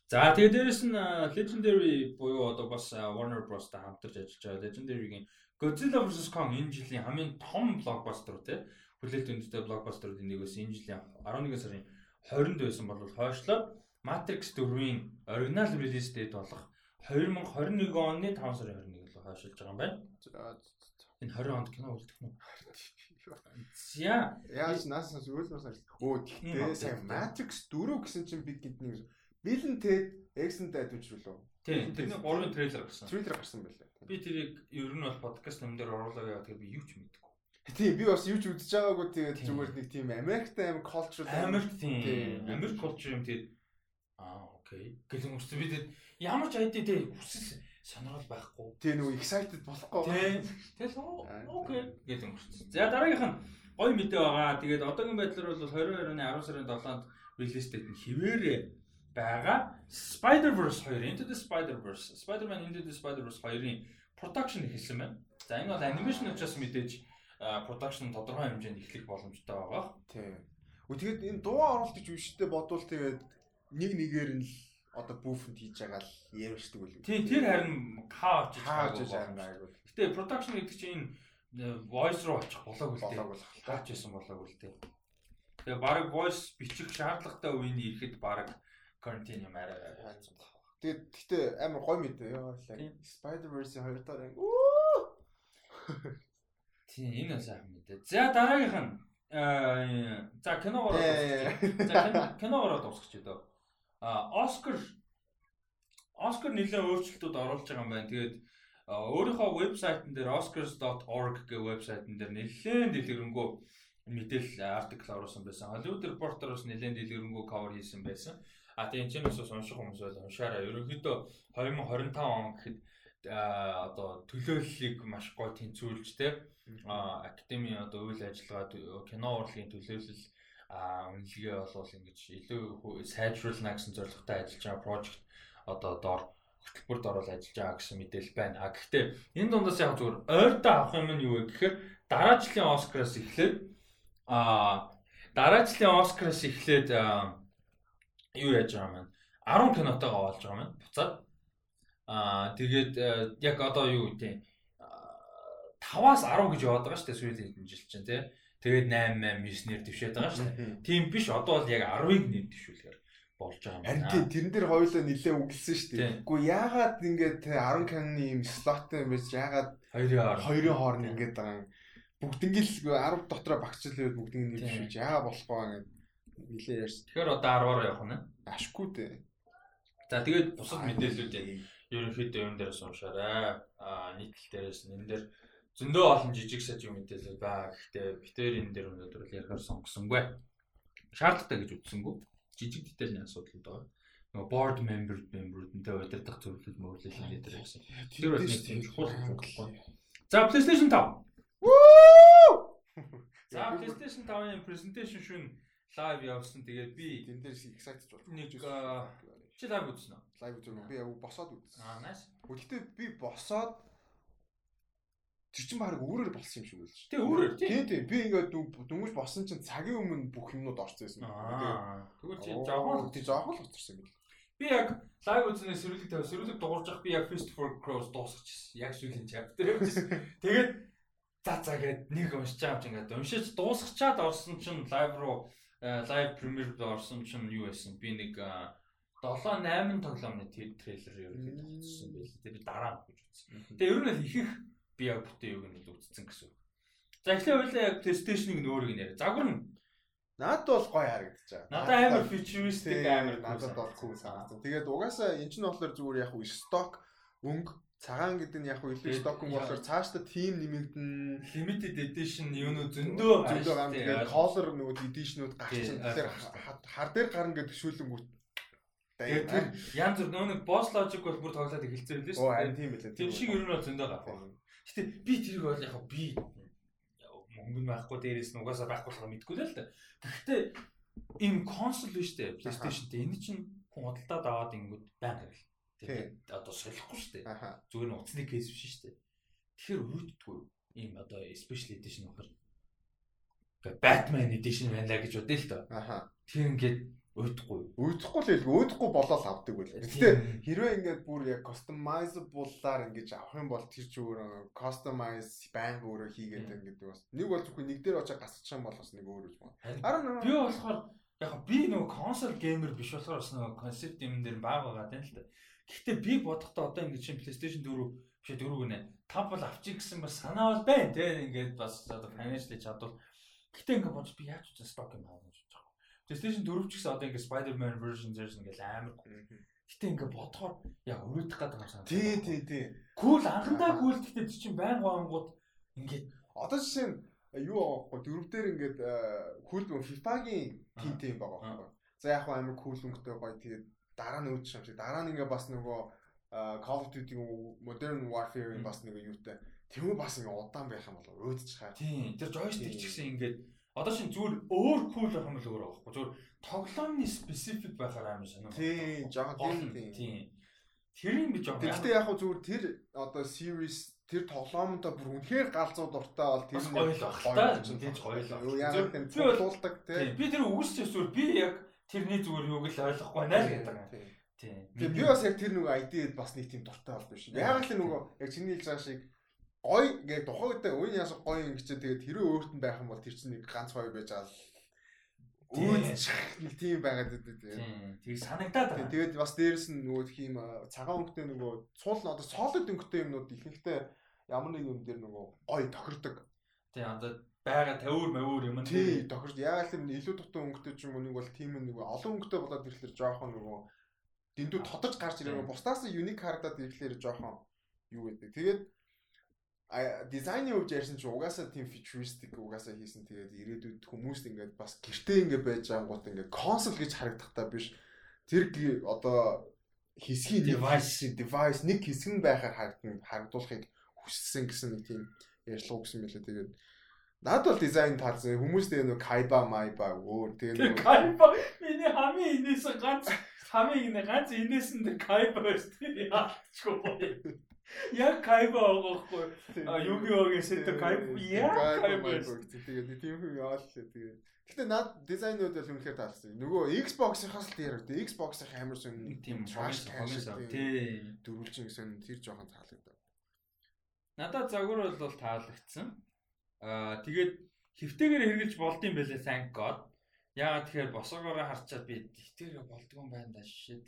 За тэгээ дээрэс нь Legendary буюу одоо бас Warner Bros-тай хамтарч ажиллаж байгаа Legendary-гийн Godzilla vs Kong энэ жилийн хамгийн том блокбастер тий хүлээлт өндөртэй блокбастеруудын нэг байсан энэ жилийн 11 сарын 20-нд байсан бол хойшлоод Matrix 4-ийн оригинал релиз дэйт болох 2021 оны 5 сарын 21-нд л хойшилж байгаа юм байна. Энэ 20 онд кино үлдэх нь. За яаж наасаас үйлнээс өө тэгтээ сайн Matrix 4 гэсэн чинь би гинтний Bill and Ted X-ын дайд үжрүүлээ. Тийм, тэрний 3-ын трейлер гарсан. Трейлер гарсан байлаа. Би тэрийг ер нь бол подкаст юм дээр оруулаа яа тэгэхээр би юу ч мэдгүй. Тийм, би бас юу ч үзэж байгаагүй тэгээд зүгээр нэг тийм Америктай аим cultural Америк тийм. Америк culture юм тэгээд Аа окей. Гэлэн үрсэн бид ямар ч айдэ тэ хүсэл сонирхол байхгүй. Тэ нөгөө excited болохгүй. Тэ. Тэгэл окей гэлэн үрсэн. За дараагийнх нь гой мэдээ байгаа. Тэгээд одоогийн байдлаар бол 22 оны 10 сарын 7-нд релиз дэйт нь хിവэрэ байгаа. Spider-Verse 2 Into the Spider-Verse, Spider-Man Into the Spider-Verse 2-ын production эхэлсэн байна. За энэ бол анимашн учраас мэдээж production тодорхой хэмжээнд эхлэх боломжтой байгаа. Тийм. Үгүй тэгээд энэ дуу оруулалт гэж үштэй бодвол тэгээд нэг нэгээр нь л одоо буфэнд хийж байгаа л ярьждаг үл. Тийм тэр харин хаа очиж байгаа. Гэтэ production гэдэг чинь энэ voice руу очих болоогүй л дээ. Хаач байсан болоогүй л дээ. Тэгээ баг voice бичих шаардлагатай үеийн ирэхэд баг quarantine юм арай хайцсан баг. Тэгээд гэтээ амар гой мэдээ ёо. Spider-Verse-ийн хоёр дахь анги. Тийм энэ сайн мэдээ. За дараагийнх нь за киногоор за киногоор дуусчих чидөө. А Оскар Оскар нэлээд өөрчлөлтүүд оруулж байгаа юм байна. Тэгээд өөрийнхөө вебсайтн дээр oscars.org гэх вебсайтн дээр нэлээд дэлгэрэнгүй мэдээлэл артикл оруулсан байсан. Hollywood Reporter-оос нэлээд дэлгэрэнгүй cover хийсэн байсан. А тийм ч юмс унших хүмүүс бол уншаарай. Ерөнхийдөө 2025 он гэхэд одоо төлөөллийг маш гой тэнцвүүлж те академи одоо үйл ажиллагаа кино урлагийн төлөөлөл а үнэлгээ болвол ингэж илүү сайжруулна гэсэн зорилготой ажиллаж байгаа project одоо доор хөтөлбөрт орол ажиллаж байгаа гэсэн мэдээлэл байна. А гэхдээ энэ дундаас яг зүгээр ойртоо авах юм нь юу вэ гэхээр дараа жилийн Оскараас эхлээд а дараа жилийн Оскараас эхлээд юу яаж байгаа маань 10 кинотойгоо олж байгаа маань буцаад. Аа тэгээд яг одоо юу гэдэг 5-аас 10 гэж яваад байгаа шүү дээ сүүлийн хэдэн жил чинь тий Тэгээд 8 8 9 нэр дэвшээд байгаа шүү дээ. Тийм биш одоо бол яг 10-ыг нэр дэвшүүлэхээр болж байгаа юм байна. Харин тэрэн дээр хоёулаа нилээ үгэлсэн шүү дээ. Гэхдээ яагаад ингээд 10 канны юм слоттой юм бэ? Яагаад 2-ын хооронд 2-ын хооронд ингээд байгаа юм. Бүгднийг л 10 дотроо багчлал яваад бүгднийг нэр дэвшүүлж яагаад болохгүй ингээд нилээ ярьсан. Тэгэхээр одоо 10-аар явах нь. Ашгүй дээ. За тэгээд бусад мэдээллүүд яг ерөнхийдөө юм дээрээс уншаарай. Аа нийтлэл дээрээс энэ дээр зөндөө олон жижиг сажиг мэдээлэл байгаа. Гэхдээ битээр энэ дээр өнөөдөр ярихаар сонгосонгүй. Шаардлагатай гэж үзсэнгүү. Жижиг детальны асуудал байгаа. Нөгөө board member member-үүдэнтэй удирдах зөвлөл мөрлөл энэ дээр гэсэн. Тэр бол нэг тийм чухал хэрэггүй. За PlayStation 5. За PlayStation 5-ын presentation шүн лайв явуулсан. Тэгээд би тэн дээр excited болж нэг чи лайв үзсэн үү? Лайв үзсэн. Би босоод үзсэн. Аа nice. Гэхдээ би босоод Тэр чинь баг өөрөөр болсон юм шиг байлж. Тэг өөрөөр тийм тийм би ингээд дүнгийн босон чинь цагийн өмнө бүх юмнууд орсон байсан. Тэгвэл чи жоохон тий жоохон л очирсан юм. Би яг лайв үзнээс сэрүүлэг тавь сэрүүлэг дуурж авах би яг for Cross дуусгачихсан. Яг сүүлийн chapter явчихсан. Тэгээд за за гэд нэг уншиж юм чинь ингээд уншиж дуусгачаад орсон чинь лайв руу лайв премьер орсон чинь юу байсан? Би нэг 7 8 тоглоомны трейлер ерөнхийдөө үзсэн байл. Тэгээ би дараа гэж үзсэн. Тэгээ ер нь л ихэнх би яг бүтэн юуг нь үзсэн гэсэн. За эхлээ хоёлаа яг PlayStation-ыг нөөрийг нэр. Загвар нь Надад бол гоё харагдаж байгаа. Надад амар futuristic амар надад бол cool санагдсан. Тэгээд угаасаа эн чинь болохоор зүгээр яг уу stock өнгө цагаан гэдэг нь яг илүү stock өнгө болохоор цаашдаа team нэмэгдэн limited edition юунууд зөндөө зөндөө гам тэгээд color нөгөө edition-ууд гарчин. Тэгэхээр хар дээр гарна гэдэг төшөөлөнгүүт Тэгээд тэр янз бүр нэг boss logic бол бүр тоглоод эхэлсэн байлээ шүү. Оо харин тийм байлээ. Тэр шиг ер нь бол зөндөө гарах. Гэтэ би тэрийг бол яг би мөнгө нь байхгүй дээрээс нь угаасаа байхгүй болохоо мэдгүй л да. Гэхдээ ийм консол биш үү PlayStation тэ энэ чинь хүн худалдаад аваад ингэвэл байнга гэл. Тэгээд одоо солихгүй шүү дээ. Зүгээр нь утасны кейс биш шүү дээ. Тэгэхээр өөддгүй ийм одоо special edition ухаар Batman edition байна л гэж бодъё л доо. Тэр ингээд өөдөхгүй. Өөдөхгүй л хэлгүй, өөдөхгүй болоод авдаг байл. Гэтэ хэрвээ ингээд бүр яг customizable-аар ингэж авах юм бол тэр ч өөр customize байнг өөрөө хийгээд ингээд бас нэг бол зөвхөн нэг дээр очиж гасчих юм бол бас нэг өөр үж байна. Харин би болохоор яг би нөгөө консол геймер биш болохоор бас нөгөө концепт юм дээр баг байгаа тань л та. Гэхдээ би бодохдоо одоо ингэж чинь PlayStation 4 биш 4 гэнэ. Тав бол авчих гэсэн бас санаа бол байна те. Ингээд бас одоо financially чадвал. Гэхдээ ингээд бодож би яаж ч сток юм аа PlayStation 4 ч гэсэн одоо ингээ Spider-Man version зэрэг ингээл амар Гэтэ ингээ бодохоор яг өрөөдөх гэдэг юм санагдав. Тий, тий, тий. Кул анхандаа кул гэхдээ чи байн гоongууд ингээд одоо жишээ нь юу аахгүй дөрөв дээр ингээд кул FIFA-гийн тим тим байгаа байхгүй. За яг амар кул өнгөтэй гоё тэгээд дараа нь өөдч юм шиг дараа нь ингээ бас нөгөө Call of Duty Modern Warfare-ийн бас нэг юутай. Тэм бас ингээ удаан байх юм бол өөдч хаа. Тийм. Тэр joystick ч гэсэн ингээд Одоо шин зүгээр өөр кул байх юм л өөр байхгүй. Зүгээр тоглоомны специфик байхаар амар санаа. Тийм, жоохон тийм. Тийм. Тэр юм би жоохон. Гэхдээ яг хөө зүгээр тэр одоо series тэр тоглоомдоо бүр үнэхээр галзуу дуртай бол тэр нь гоё л баг та. Тэгж гоё л. Юу яг тийм цуглуулдаг тийм. Би тэр үгүйсч зүгээр би яг тэрний зүгээр юуг л ойлгохгүй байна л гэдэг. Тийм. Тэгээ би бас яг тэр нөгөө ID-д бас нэг тийм дуртай бол биш. Яг л нөгөө яг чиний хэлж байгаа шиг гой ингээд тухайдаа үн яас гой ингэчээ тэгээд тэрөө өөрт нь байх юм бол тэр чинь нэг ганц хоёр байж байгаа л үүдчих нэг тийм байгаад байдаг тийм. Тийг санагдаад байна. Тэгээд бас дээрэс нь нөгөө тийм цагаан өнгөтэй нөгөө цуул одоо солид өнгөтэй юмнууд ихэнхдээ ямар нэг юм дээр нөгөө гой тохирдог. Тийм одоо байга тавиур мавиур юм нь тийм тохирч яг л илүү дутуу өнгөтэй ч юм уу нэг бол тийм нэг олон өнгөтэй болоод ирэхлээр жоохон нөгөө дэндүү тодож гарч ирэх бусдаас юник харагдаад ирэхлээр жоохон юу гэдэг. Тэгээд дизайны хувьд ярьсан чинь угаасаа тийм futuristic угаасаа хийсэн тэгээд ирээдүйд хүмүүс ингээд бас гэртээ ингээд байж ангууд ингээд консол гэж харагдахтаа биш тэр одоо хэсгийн device device нэг хэсэг нь байхаар харагдан харагдуулахыг хүссэн гэсэн нэг тийм ярьцлага өгсөн байлээ тэгээд Наад бол дизайн таарсан. Хүмүүстэй нэг Kaiba Maiba өөр тэгээд Kaiba миний хамгийн инээс ганц хамгийн инээ ганц инээс нь Kaiba шүү дээ. Яачгүй. Яг кайба байгаагүй. А Югиогийн сэтэ кайба яа кайба. Тэгээд тийм хүн яалаа тэгээд. Гэтэ над дизайнууд бол үнэхээр таалсан. Нөгөө Xbox-ийнхаас л яригдээ. Xbox-ийн амар сон тийм trash cash тий дөрвөлжин гэсэн тэр жоохон таалагдав. Надад загвар бол таалагдсан. Аа тэгээд хэвтэйгээр хэрглэж болдсон байлээ thank god. Яагаад тэгэхээр босоогоороо харчаад би хэвтэйгээр болдгоо юм байна да шишээд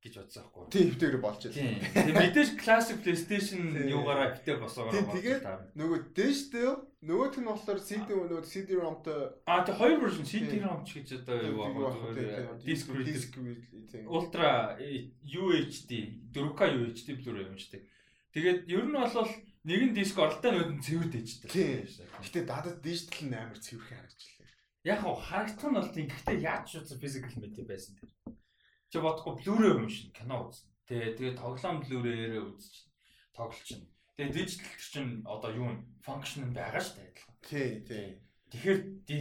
гэж бодсон байхгүй. Тийм хөвтэйгээр болж байна. Тийм. Тэгээ мэдээж classic PlayStation юугаараа хөвтэй босоогоо байна. Тэгээд нөгөө дэж нөгөөх нь болохоор CD нөгөө CD-ROM-той А тэг хоёр version CD-ROM ч гэж одоо юу аа disc ultra UHD 4K UHD Blu-ray юм шүү дээ. Тэгээд ер нь бол нэг нь диск оролтой нүүд нь цэвэр дэжтэй. Тийм. Гэтэ дадад дижитал нь амар цэвэрхэн харагдлаа. Яг хаа харагдах нь бол тийм. Гэхдээ яаж ч үзсэн physical media байсан тэр. Чи бодохгүй Blu-ray юм шин кино үзнэ. Тэ тэгээ тоглоом Blu-ray-ээрээ үзчих. Тоглолчин. Тэгээ дижитал чинь одоо юу н функшн байгаа шүү дээ адилхан. Тий, тий. Тэгэхээр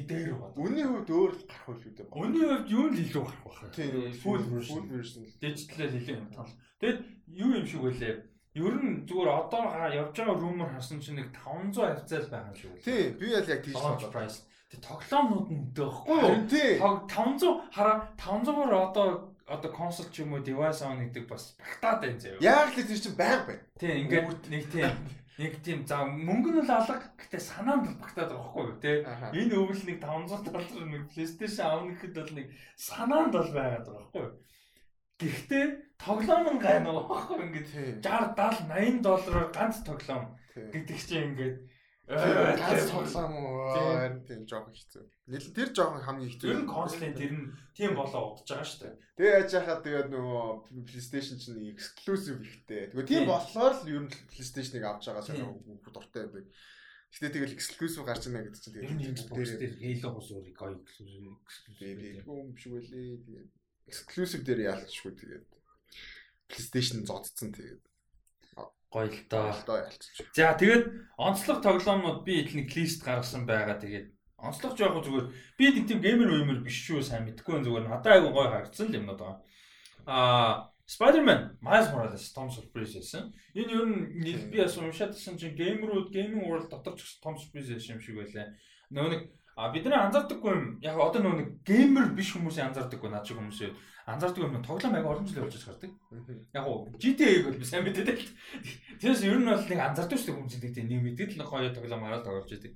дээр бод. Үнийн хувьд өөр гарах үл үү? Үнийн хувьд юу л илүү гарах баха. Тий, full version. Full version. Дижитал илүү юм тал. Тэгэд юу юм шиг байлээ. Ер нь зүгээр одоо явж байгаа rumor харсан чинь нэг 500 хавцаал байгаа шүү. Тий, би яг яг тийж бодлоо. Тэг тоглоомнууд нь өдөө байхгүй юу? Тий. 500 хараа 500-аар одоо одоо консол ч юм уу device аав гэдэг бас багтаад байна заяа. Яг л тэр чинь байг бай. Тий, ингээд нэг тийм нэг тийм за мөнгө нь бол алга гэхдээ санаанд бол багтаад байгаа байхгүй юу те энэ өвөл нэг 500 доллар нэг PlayStation аавна гэхэд бол нэг санаанд бол байгаад байгаа байхгүй юу. Гэхдээ тоглоом нь гайна байхгүй ингээд 60 70 80 доллараар ганц тоглоом гэдэг чинь ингээд ганц тоглоом харин тийм жоохон хэцүү. Нийл тэр жоохон хамгийн хэцүү. Ер нь консолын тэр нь тийм болоо удаж байгаа шүү дээ. Тэгээ яаж яхаад тэгээд нөгөө PlayStation чинь exclusive ихтэй. Тэгээ тийм болохоор л ер нь PlayStation-ыг авч байгаа сайн дуртай байдаг. Гэтэ тэгэл exclusive гарч ирнэ гэдэг чинь тэгээд дээр Halo өөрийг гоё exclusive. Тэгээд юм биш үлээ. Тэгээд exclusive дээр яалтчгүй тэгээд PlayStation зодцсон тэгээд гоё л доо. ялцчих. За тэгээд онцлог тоглоомнууд би нэг лист гаргасан байгаа тэгээд онцлог жоох зүгээр би нэг тийм геймер үемэр биш шүү сайн мэдгүй зүгээр надад айгу гоё харагдсан л юм надаа. Аа Spider-Man Miles Morales том сюрприз байсан. Энэ ер нь би бас уншаадсан чинь геймерүүд gaming world дотор ч том сюрприз юм шиг байлаа. Нөгөө нэг А бидний анзаардаггүй юм. Яг одоо нөгөө нэг геймер биш хүмүүсийн анзаардаггүй наад шиг хүмүүсээ анзаардаг юм тоглоом аяга олон жил явж гардаг. Яг уу GTA-г бол би сайн мэддэг. Тэрс ер нь бол нэг анзаардаг шүү дээ хүмүүс гэдэг нэг мэддэг л гоё тоглоом хараад тоглож байдаг.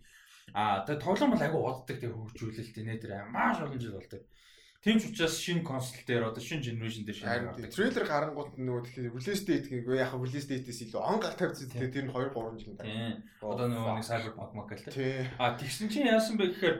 А тэгээ тоглоом бол аяга уддаг тэгээ хөгжүүлэлт нэ тэр маш олон жил болдог. Тийм ч учраас шинэ консол дээр одоо шинэ generation дээр шинэ гардаг. Трейлер гарангууд нөгөө тэгэхээр release date гэнгөө яг release date-ээс илүү он гал тавьчихсан тэгээ тэр нь 2 3 жил байна. Одоо нөгөө нэг Cyberpunk мак гэл тээ. А тэгсэн чинь яасан бэ гэхээр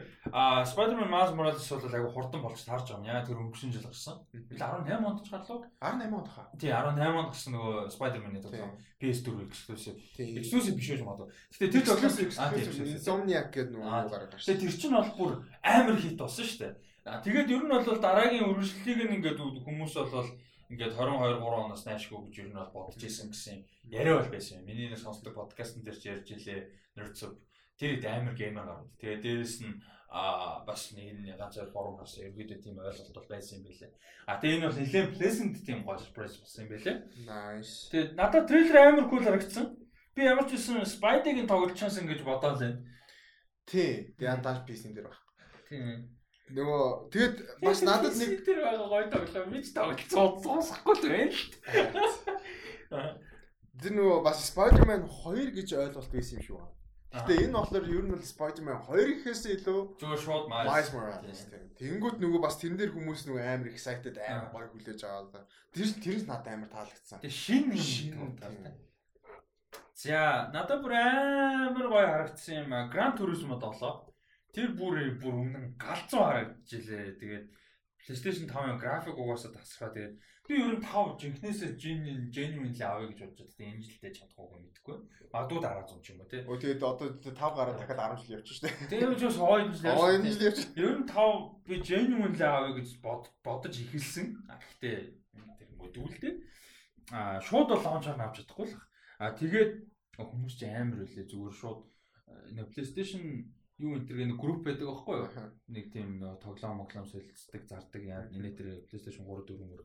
Spider-Man Miles Morales бол айгу хурдан болж таарж байгаа юм. Яа тэр өнгөрсөн жил гарсан. Би 18 онд ч гарлаа. 18 онд хаа. Тий 18 онд гарсан нөгөө Spider-Man-ийн тоглоом. PS4 exclusive. Exclusive биш үү магадгүй. Гэтэ тэр тоглоом Insomniac гэдэг нөгөө гараад гарсан. Тэр чинь бол бүр амар хит болсон шүү дээ. Тэгээд ер нь бол дараагийн үргэлжлэлийг нь ингээд хүмүүс бол ингээд 22 3 оноос наашгүй гэж ер нь бол бодож исэн гэсэн яриа бол байсан юм. Миний нэг сонсдог подкастн дээр ч ярьж илээ Nerdsup. Тэр хэд амар геймер гарууд. Тэгээд дээрэс нь а бас нэг нь ганцаар форум гарсан ерөөдөө тийм ойлголт бол байсан юм билээ. А тэгээ энэ бол нэлээд pleasant тийм гол surprise болсон юм билээ. Nice. Тэгээд надад трейлер амар cool харагдсан. Би ямар ч үсэн Spidey-гийн тоглож чансан гэж бодоод байна. Тий, тэгээ антаж PC-н дээр баг. Тийм. Нөгөө тэгэд бас надад нэг тэр байгаа гоё тоглоо мич тоглолцоо сонсохгүй л байна шүү дээ. Тэр нөгөө бас Spider-Man 2 гэж ойлголт байсан юм шиг байна. Гэтэ энэ болохоор ер нь бол Spider-Man 2 гэхээс илүү зүгээр шууд Miles Morales тийм. Тэнгүүд нөгөө бас тэрэн дээр хүмүүс нөгөө амар excited амар гоё хүлээж аваад. Тэр тэр нь надад амар таалагдсан. Тэг шин шин таалагдсан. За надад бүр амар гоё харагдсан юм. Grand Turismo 7 Тэр бүр бүр өмнө галзуу харагджилээ. Тэгээд PlayStation 5-ын график угаасаа тасраа. Тэгээд би ер нь 5 жинхнээсээ genuine genuine л авъя гэж бодож байгаа. Энэ жилдээ чадахгүй мэдгүй. Магадгүй дараа зам ч юм уу тий. Өө тэгээд одоо 5 гараад дахиад 10 жил явчих шүү дээ. Тэгээд ч бас хойд жил явчих. Хойд жил явчих. Ер нь 5 би genuine л авъя гэж бодож эхэлсэн. Гэхдээ тэр мөдүүлдээ а шууд бол лаунчаар авч чадахгүй л. А тэгээд хүмүүс ч амар үлээ зүгээр шууд нэг PlayStation юу энэ тэр нэг групп байдаг аахгүй юу? Нэг тийм тоглоом моглоом солилцдаг, зардаг яа энэ тэр PlayStation 3 4 мөр.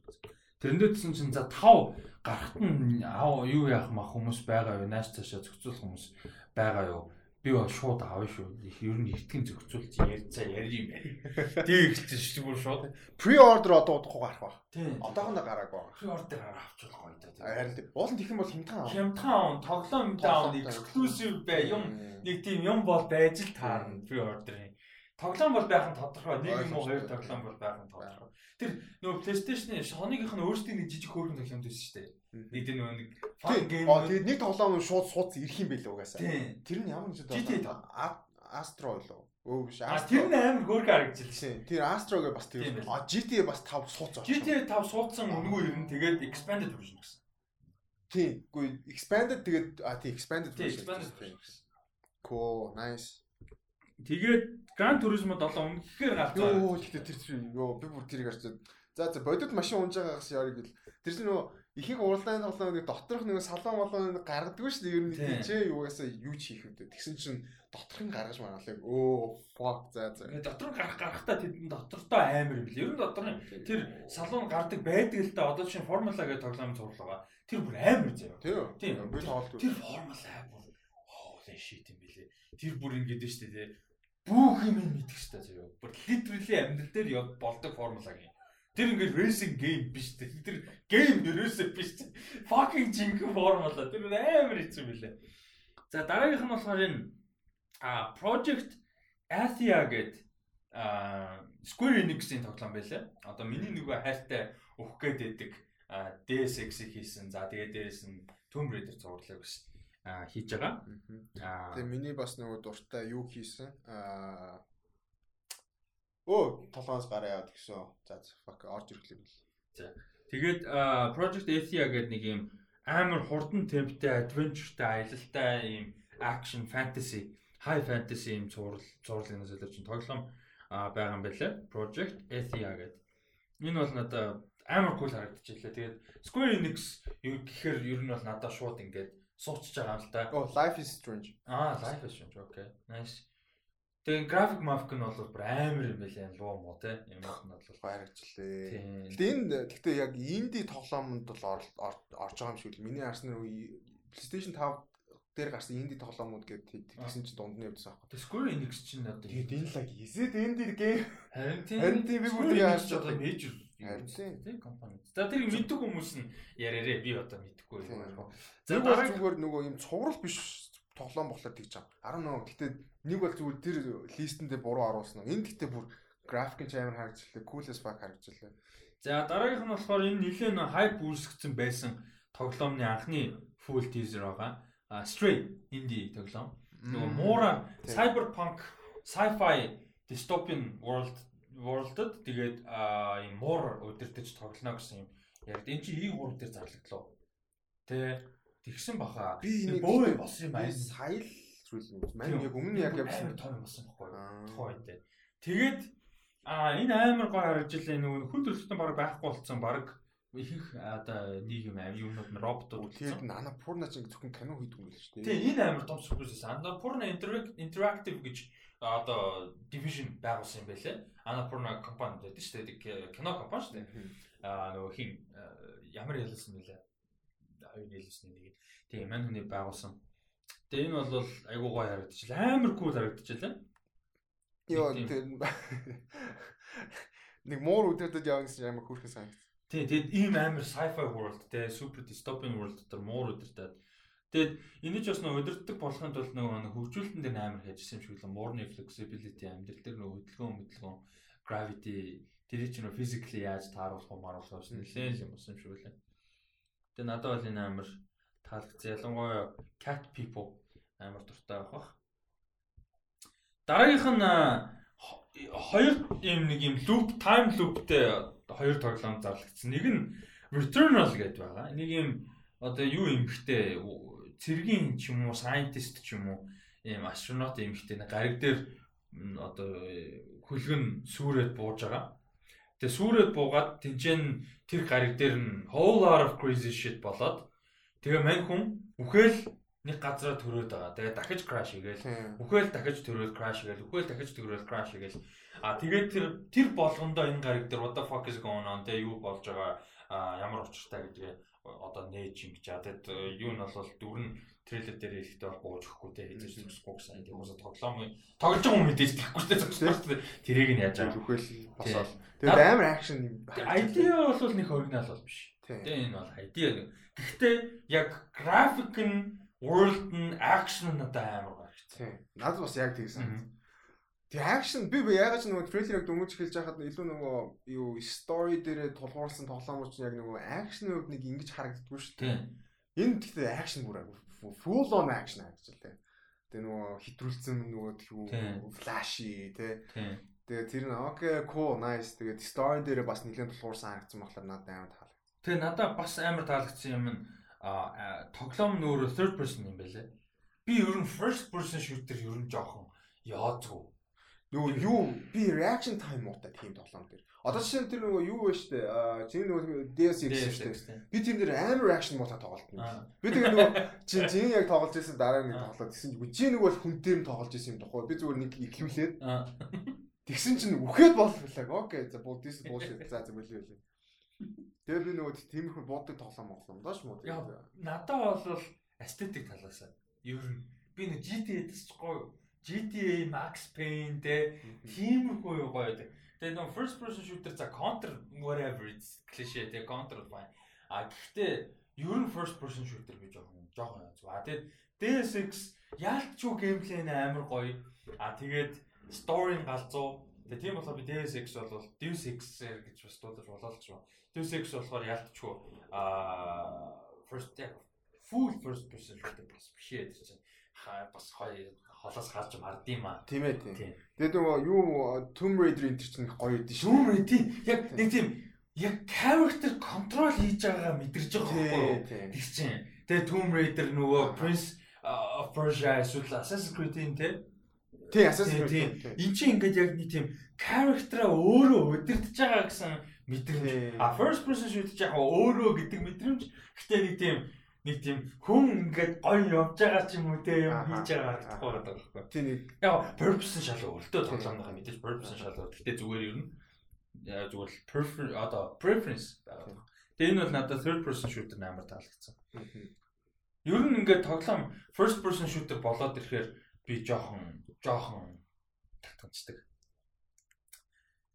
Тэрэндээ тсэн чинь за 5 гарахт нь аа юу яах мах хүмүүс байгаа юу? Нааш цаашаа зохицуулах хүмүүс байгаа юу? Би бол шууд аав шүү. Ер нь эртгэн зохицуулж ярьцаа ярь юм яа. Тэг ихэлсэн шүү дээ шууд. Pre-order одоо удахгүй гарах ба. Тийм. Одоохондоо гараагүй. Pre-order гараа авчулах гоё даа. Харин уулын тэгэх юм бол хямдхан аав. Хямдхан аав, тоглоом юм аав, exclusive бай юм нэг тийм юм бол байж л таарна pre-order-ийн. Тоглоом бол байх нь тодорхой. Нэг юм уу хоёр тоглоом бол байх нь тодорхой. Тэр нөгөө PlayStation-ы Sony-гийнх нь өөрсдийн нэг жижиг хөөрхөн тоглоом байсан шүү дээ. Нэг тийм нэг фан гейм. Аа тэгээд нэг тоглоом шууд сууц ирэх юм байлаа угаасаа. Тэр нь ямар нэгэн тоглоом. Astro лөө. Өө биш. А тэр нь амар хөөрхөн харагдчихлээ. Тэр Astro-гээ бас тэр. А GTA бас 5 сууц очсон. GTA 5 суудсан өнгөө ирнэ. Тэгээд expanded version гэсэн. Тийм. Үгүй expanded тэгээд а тийм expanded version. Cool, nice. Тэгээд Gran Turismo 7 үнэхээр галзуу. Йоо, гэхдээ тэр тэр ёо би бүр тэрийг харж За за бодит машин унж байгаагаас яриг гэл. Тэр чинь нөгөө ихийг уралдааны тоглоом нэг доторх нэг салон болон гаргадаг шүү дээ. Ер нь тийчээ юугаасаа юу ч хийх үү. Тэгсэн чинь доторх нь гаргаж мараалаа. Өө fuck за за. Дотор нь гарах гарахтаа тэдэн дотортой амар юм бил. Ер нь дотор нь тэр салон гардаг байдаг л да. Одоо чинь формула гэдэг тоглоом зурлага. Тэр бүр амар заяа. Тийм. Би тоглолт. Тэр формула бүр holy shit юм билээ. Тэр бүр ингэдэж штэ тий. Бүх юм мэдэх штэ заяа. Бүр literally амьдрал дээр болдог формула гэх Тэр ингээд racing game биш үү? Тэр game ерөөсөө биш үү? Fucking жинхэнэ формула. Тэр амар хэцүү билээ. За дараагийнх нь болохоор энэ а Project Athia гэдэг а Square Enix-ийн тоглоом байлаа. Одоо миний нөгөө хайртай өгөх гээд байдаг Deus Ex-ийг хийсэн. За тэгээ дээрээс нь Tomb Raider зурлаг биш хийж байгаа. Аа тэгээ миний бас нөгөө дуртай юу хийсэн? Аа Өө толгоос гараа яваад гисэн. За fuck орж ирэхлээ. За. Тэгээд Project Athia гэдэг нэг юм амар хурдан темптэй, adventure-тай, аялалтай юм action fantasy, high fantasy юм зурл зурлын зөвлөж тоглоом байгаа юм байлаа. Project Athia гэдэг. Энэ бол надад амар cool харагдчихлаа. Тэгээд Square Enix юу гэхээр ер нь бол надад шууд ингээд суучж байгаа юм л та. Oh, Life is Strange. Аа, Life is Strange. Okay. Nice. Тэгээ график мафик нь бол бүр амар юм байлаа луу мó те. Ямар нь бол баярагчлээ. Гэтэ энэ гэхдээ яг инди тоглоомонд бол орж байгаа юм шиг л миний харсан PlayStation 5 дээр гарсан инди тоглоомууд гэдэг тэгсэн чинь дунд нь явдсан аахгүй. Square Enix чинь одоо тэгээд энэ лаг эсэд инди гейм харин тийм харин тийм би бүр яаж одоо мейжер харин тийм компани. За тэр мэддэг хүмүүс нь яриараа би одоо мэдэхгүй юм. За дараа зүгээр нөгөө юм цуврал биш тоглоом болохоор тэгж байгаа. 11 гэтээ нэг бол зүгээр тэр листэндээ буруу оруулсан. Энд гэтээ бүр график нь амар харагдчихлаа. Cool as fuck харагдчихлаа. За дараагийнх нь болохоор энэ нэлээд хайп үүсгэсэн байсан тоглоомны анхны full teaser байгаа. А Stray indie тоглоом. Нөгөө муура cyberpunk sci-fi dystopian world world-д тэгээд ийм муур өдөртөж тоглоно гэсэн юм. Яг энэ чи E3 дээр зарлагдлаа. Тэ Тэгсэн баха. Би нэг бөө болсон юм аа. Сая л зүйл юм. Мань яг өмнө яг явсан том юм болсон байхгүй. Тухайн үед. Тэгээд аа энэ амар гой харагджилаа нөгөө хүн төрөлхтөн баг байхгүй болсон баг ихэнх одоо нийгэм аим юмнууд нь роботууд тэгээд нана пурна чинь зөвхөн кино хийдэг юм л шүү дээ. Тийм энэ амар том сүрприз. Анда пурна interactive гэж одоо division байгуулсан юм байлээ. Annapurna компани гэдэг шүү дээ. Кино компани шүү дээ. Аа нөгөө хин ямар ялсан бэлээ хоёр нийлүүлсний нэг. Тийм мань хүний байгуулсан. Тэгээ энэ бол айгуу гоё харагдчихлаа. Амар кул харагдчихлаа. Йоо тэр нэг муур өдөртөд явсан амар хөөрхөн санагд. Тийм тэгэд ийм амар sci-fi world те super dystopian world дотор муур өдөртөд Тэгэд энэ ч бас нэг өдөртөг болохын тулд нөгөө хөгжүүлэлтэн дээр амар хайжсан юм шиг л муурны flexibility амьдрал дээр нөгөө хөдөлгөөн хөдөлгөөн gravity тэр чинь нөгөө physically яаж тааруулах юм маруулах юм нэлээд юм болсон юм шиг үлээ. Тэгээ надад бол энэ амар таалагдсан. Ялангуяа cat people амар дуртай байх бах. Дараагийнх нь хоёр юм нэг юм loop time loopтэй хоёр тоглоом зарлагдсан. Нэг нь Returnal гэдэг байгаа. Нэг юм одоо юу юмхтэй цэргийн ч юм уу scientist ч юм уу ийм астронавт юмхтэй гариг дээр одоо хөлгөн сүрээд бууж байгаа. Тэгээ сүрээд буугаад тэнцэн тэр гариг дээр нь whole lot of crazy shit болоод тэгээ мань хүн үхэл нэг газараа төрөөд байгаа. Тэгээ дахиж crash хийгээл. Үхэл дахиж төрөөд crash хийгээл. Үхэл дахиж төрөөд crash хийгээл. А тэгээд тэр тэр болгондоо энэ гариг дээр what the fuck is going on тэгээ юу болж байгаа ямар учиртай гэдгээ одоо нээж ингэж чаа. Тэгээд юу нь бол дүр нь трейлер дээр хэлэхдээ бол бууж өгөхгүй те хийж зүсэхгүй гэсэн. Тэгээд хүмүүс тоглоом тоглож байгаа хүн мэдээж тэгэхгүй те зөвхөн тэрийг нь яаж байгаа. Үхэл босоод. Тэгээд амар акшн юм. Idea бол нэг оригинал бол биш. Тэгээ энэ бол idea. Гэхдээ яг график нь world нь action нь надад амар гарч. Надад бас яг тэгсэн. Тэгээ акшн би би ягаад ч нөгөө трейлерыг дөнгөж хэлж байхад илүү нөгөө юу story дээр тулгуурласан тоглоомч яг нөгөө акшны хувьд нэг ингэж харагддаггүй шүү дээ. Энэ гэхдээ акшн бүр full on action гэж л дээ. Тэгээ нөгөө хитрүүлсэн нөгөө тхүү флаши тий. Тэгээ тэр нь окей cool nice тэгээд story дээр бас нэлээд тулгуурсан харагдсан болохоор надад амар таалагдсан. Тэгээ надад бас амар таалагдсан юм нь тоглоом нөр third person юм байлээ. Би ер нь first person shooter ер нь жоохон яоцгүй. нөгөө юу би reaction time муутай тийм тоглоом дээр. Одоо жишээ нь тэр нөгөө юу вэ штэ чиний нөгөө DS штэ. Би тийм дээр амар reaction муутай тоглолтно. Би тэгээ нөгөө чи чиний яг тоглож байсан дараа нэг тоглоод гэсэн чинь чи нөгөө бол хүн дээр нь тоглож байсан юм тохоо. Би зүгээр нэг ихлүүлээд тэгсэн чинь үхээд боллоо. Окей за this bullshit. За болио болио. Тэгээ би нөгөө тиймэрхүү буудаг тоглоом моглоом доош муу. Надад бол эстетик талаас ер нь би нэг GTA дэсчихгүй GTA Max Payne те тиймэрхүү юу гоё байдаг. Тэгээ нэг first person shooter за counter whatever it's cliché те counter байна. А гэхдээ ер нь first person shooter би жоохон жоохон зүа. Тэгээд DSX яалтчгүй геймплей нь амар гоё. А тэгээд story-н галзуу. Тэгээ тийм болохоор би DSX бол Deus Ex гэж бас дуудаж болоо л ч. Deus Ex болохоор яалтчгүй а first full first person shooter бас биш ээ тийм бас хоёр холоос гарч мардсан юм аа. Тийм ээ тийм. Тэгээд нөгөө юу Tomb Raider энэ чинь гоё идэв шүү. Tomb Raider яг нэг тийм яг character control хийж байгаагаа мэдэрч байгаа байхгүй? Тэр чинь. Тэгээд Tomb Raider нөгөө Prince of Persia эсвэл Assassin's Creed-ийн тийм Тий, Assassin's Creed. Энд чинь ингээд яг нэг тийм character-а өөрөө удирдах байгаа гэсэн мэдрэмж. А first person shoot яг өөрөө гэдэг мэдрэмж. Гэтэ нэг тийм нэг тийм хүн ингээд гоё явж байгаа ч юм уу те юм хийж байгаа гэдэгхгүй байгаа байхгүй. Тийм нэг яг purpose шал өөртөө тоглоомынхаа мэдээж purpose шал өөр. Гэтэ зүгээр ер нь зүгээр preference одоо preference байгаа. Тэгээ энэ бол надад third person shooter амар таалагдсан. Ер нь ингээд тоглоом first person shooter болоод ирэхээр би жоохон жоохон татгалцдаг.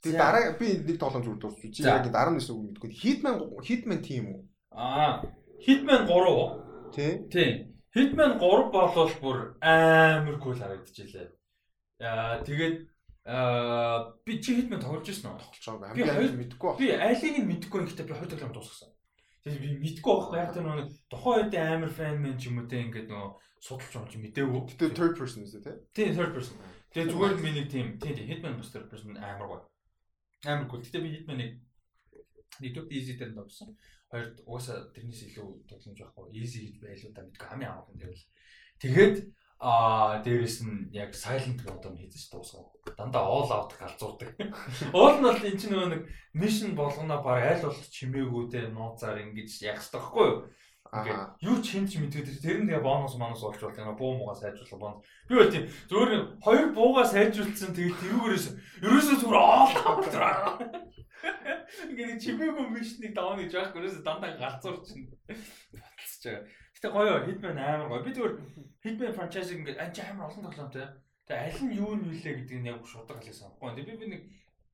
Тэгээ дараа би нэг тоглоом зүгээр дуусчих. Чи яг 19 үг мэдгүй. Hitman Hitman team үү? Аа Hitman 3. Тий. Тий. Hitman 3 болвол бүр амар кул харагдчихлээ. Аа тэгээд аа би чи Hitman тоглож ирсэн үү? Тоглож байгаа. Хамгийн мэдгүй байна. Би алийг нь мэдгүй юм гэхдээ би хоёр тоглоом дуусгасан. Тэгээд би мэдгүй байхгүй яг тэр нэг тухайн үед амар фэн мэн ч юм уу те ингээд нөгөө судалж болж мэдээгүй. Гэтэ third person үсэ те? Тий, third person. Тэгээд зүгээр л миний тийм тий Hitman бас third person амар гоё. Амар кул. Гэтэ би Hitman-ыг нэгдүгээр easy дээр тоглосон. Хоёрд угаасаа тэрнээс илүү тогломж байхгүй. Easy гэж байлуу да мэдгүй хамгийн анх нь тэрвэл. Тэгээд аа дээрэс нь яг silent mode-ыг хийжэж дуусгав. Дандаа all out галзуурдаг. Уул нь бол энэ чинь нөгөө нэг mission болгоно баг аль болох чимээгүй те нууцаар ингэж хэрэгтэй байхгүй юу? Ингээд юу ч хинч мэддэг тэр нь тэгээ бонус манус олж болох юм буу муугаа сайжруулах бонус. Би бол тийм зөвөр хоёр буугаа сайжруулсан тэгээд тэрүүгээрээс ерөөсөө зүгээр out Ингээд чимээгүй мишнийг давна гэж байхгүй нөөс дандаа галзуур чинь баталж байгаа. Гэтэ гоё Hitman амар гоё. Би зүгээр Hitman franchise ингээд анч амар олон тоглоомтой. Тэгээ аль нь юу нь вүлээ гэдэг нь яг шударга хэлээ санахгүй. Тэгээ би би нэг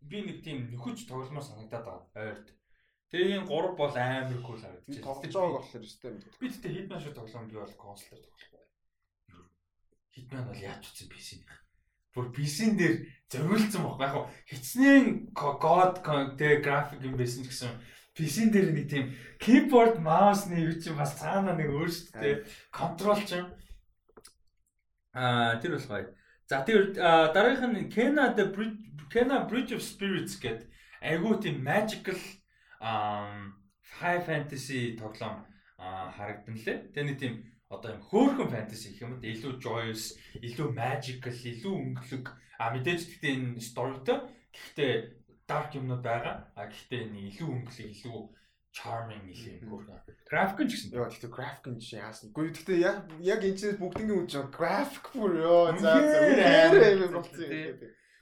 би нэг тийм нөхөж тогломоор санагдаад байгаа. Ойрд. Тэгээ энэ гурав бол амар кул харагдчих. Тоглож байгааг болохоор өстэй мэддэг. Би тэгтээ Hitman шүү тоглоом би бол консолоор тоглохгүй. Hitman бол яаж утсан PC-ийн бүр PC-н дээр зориулсан байхгүй яг хичнээн код тэгээ график юм байсан ч гэсэн PC-н дээр нэг тийм keyboard mouse-ны юу чинь бас цаана нэг өөрсдөө контрол ч юм аа тэр бол гоё. За тэр дараагийнх нь Kena the Bridge Kena Bridge of Spirits гэдэг айгуу тийм magical high fantasy тоглоом харагдан лээ. Тэгээ нэг тийм одоо юм хөөхөн фэнтези гэх юм уу илүү joyous, илүү magical, илүү өнгөлөг. А мэдээж гэхдээ энэ storyтой гэхдээ dark юмнууд байгаа. А гэхдээ энэ илүү өнгөлөг, илүү charming илүү хөөхөн. График нь ч гэсэн. Йоо гэхдээ график нь яасан. Гэхдээ гэхдээ яг яг энэ чинь бүгднийг жоо график бүр ёо за за юм болчихсон юм.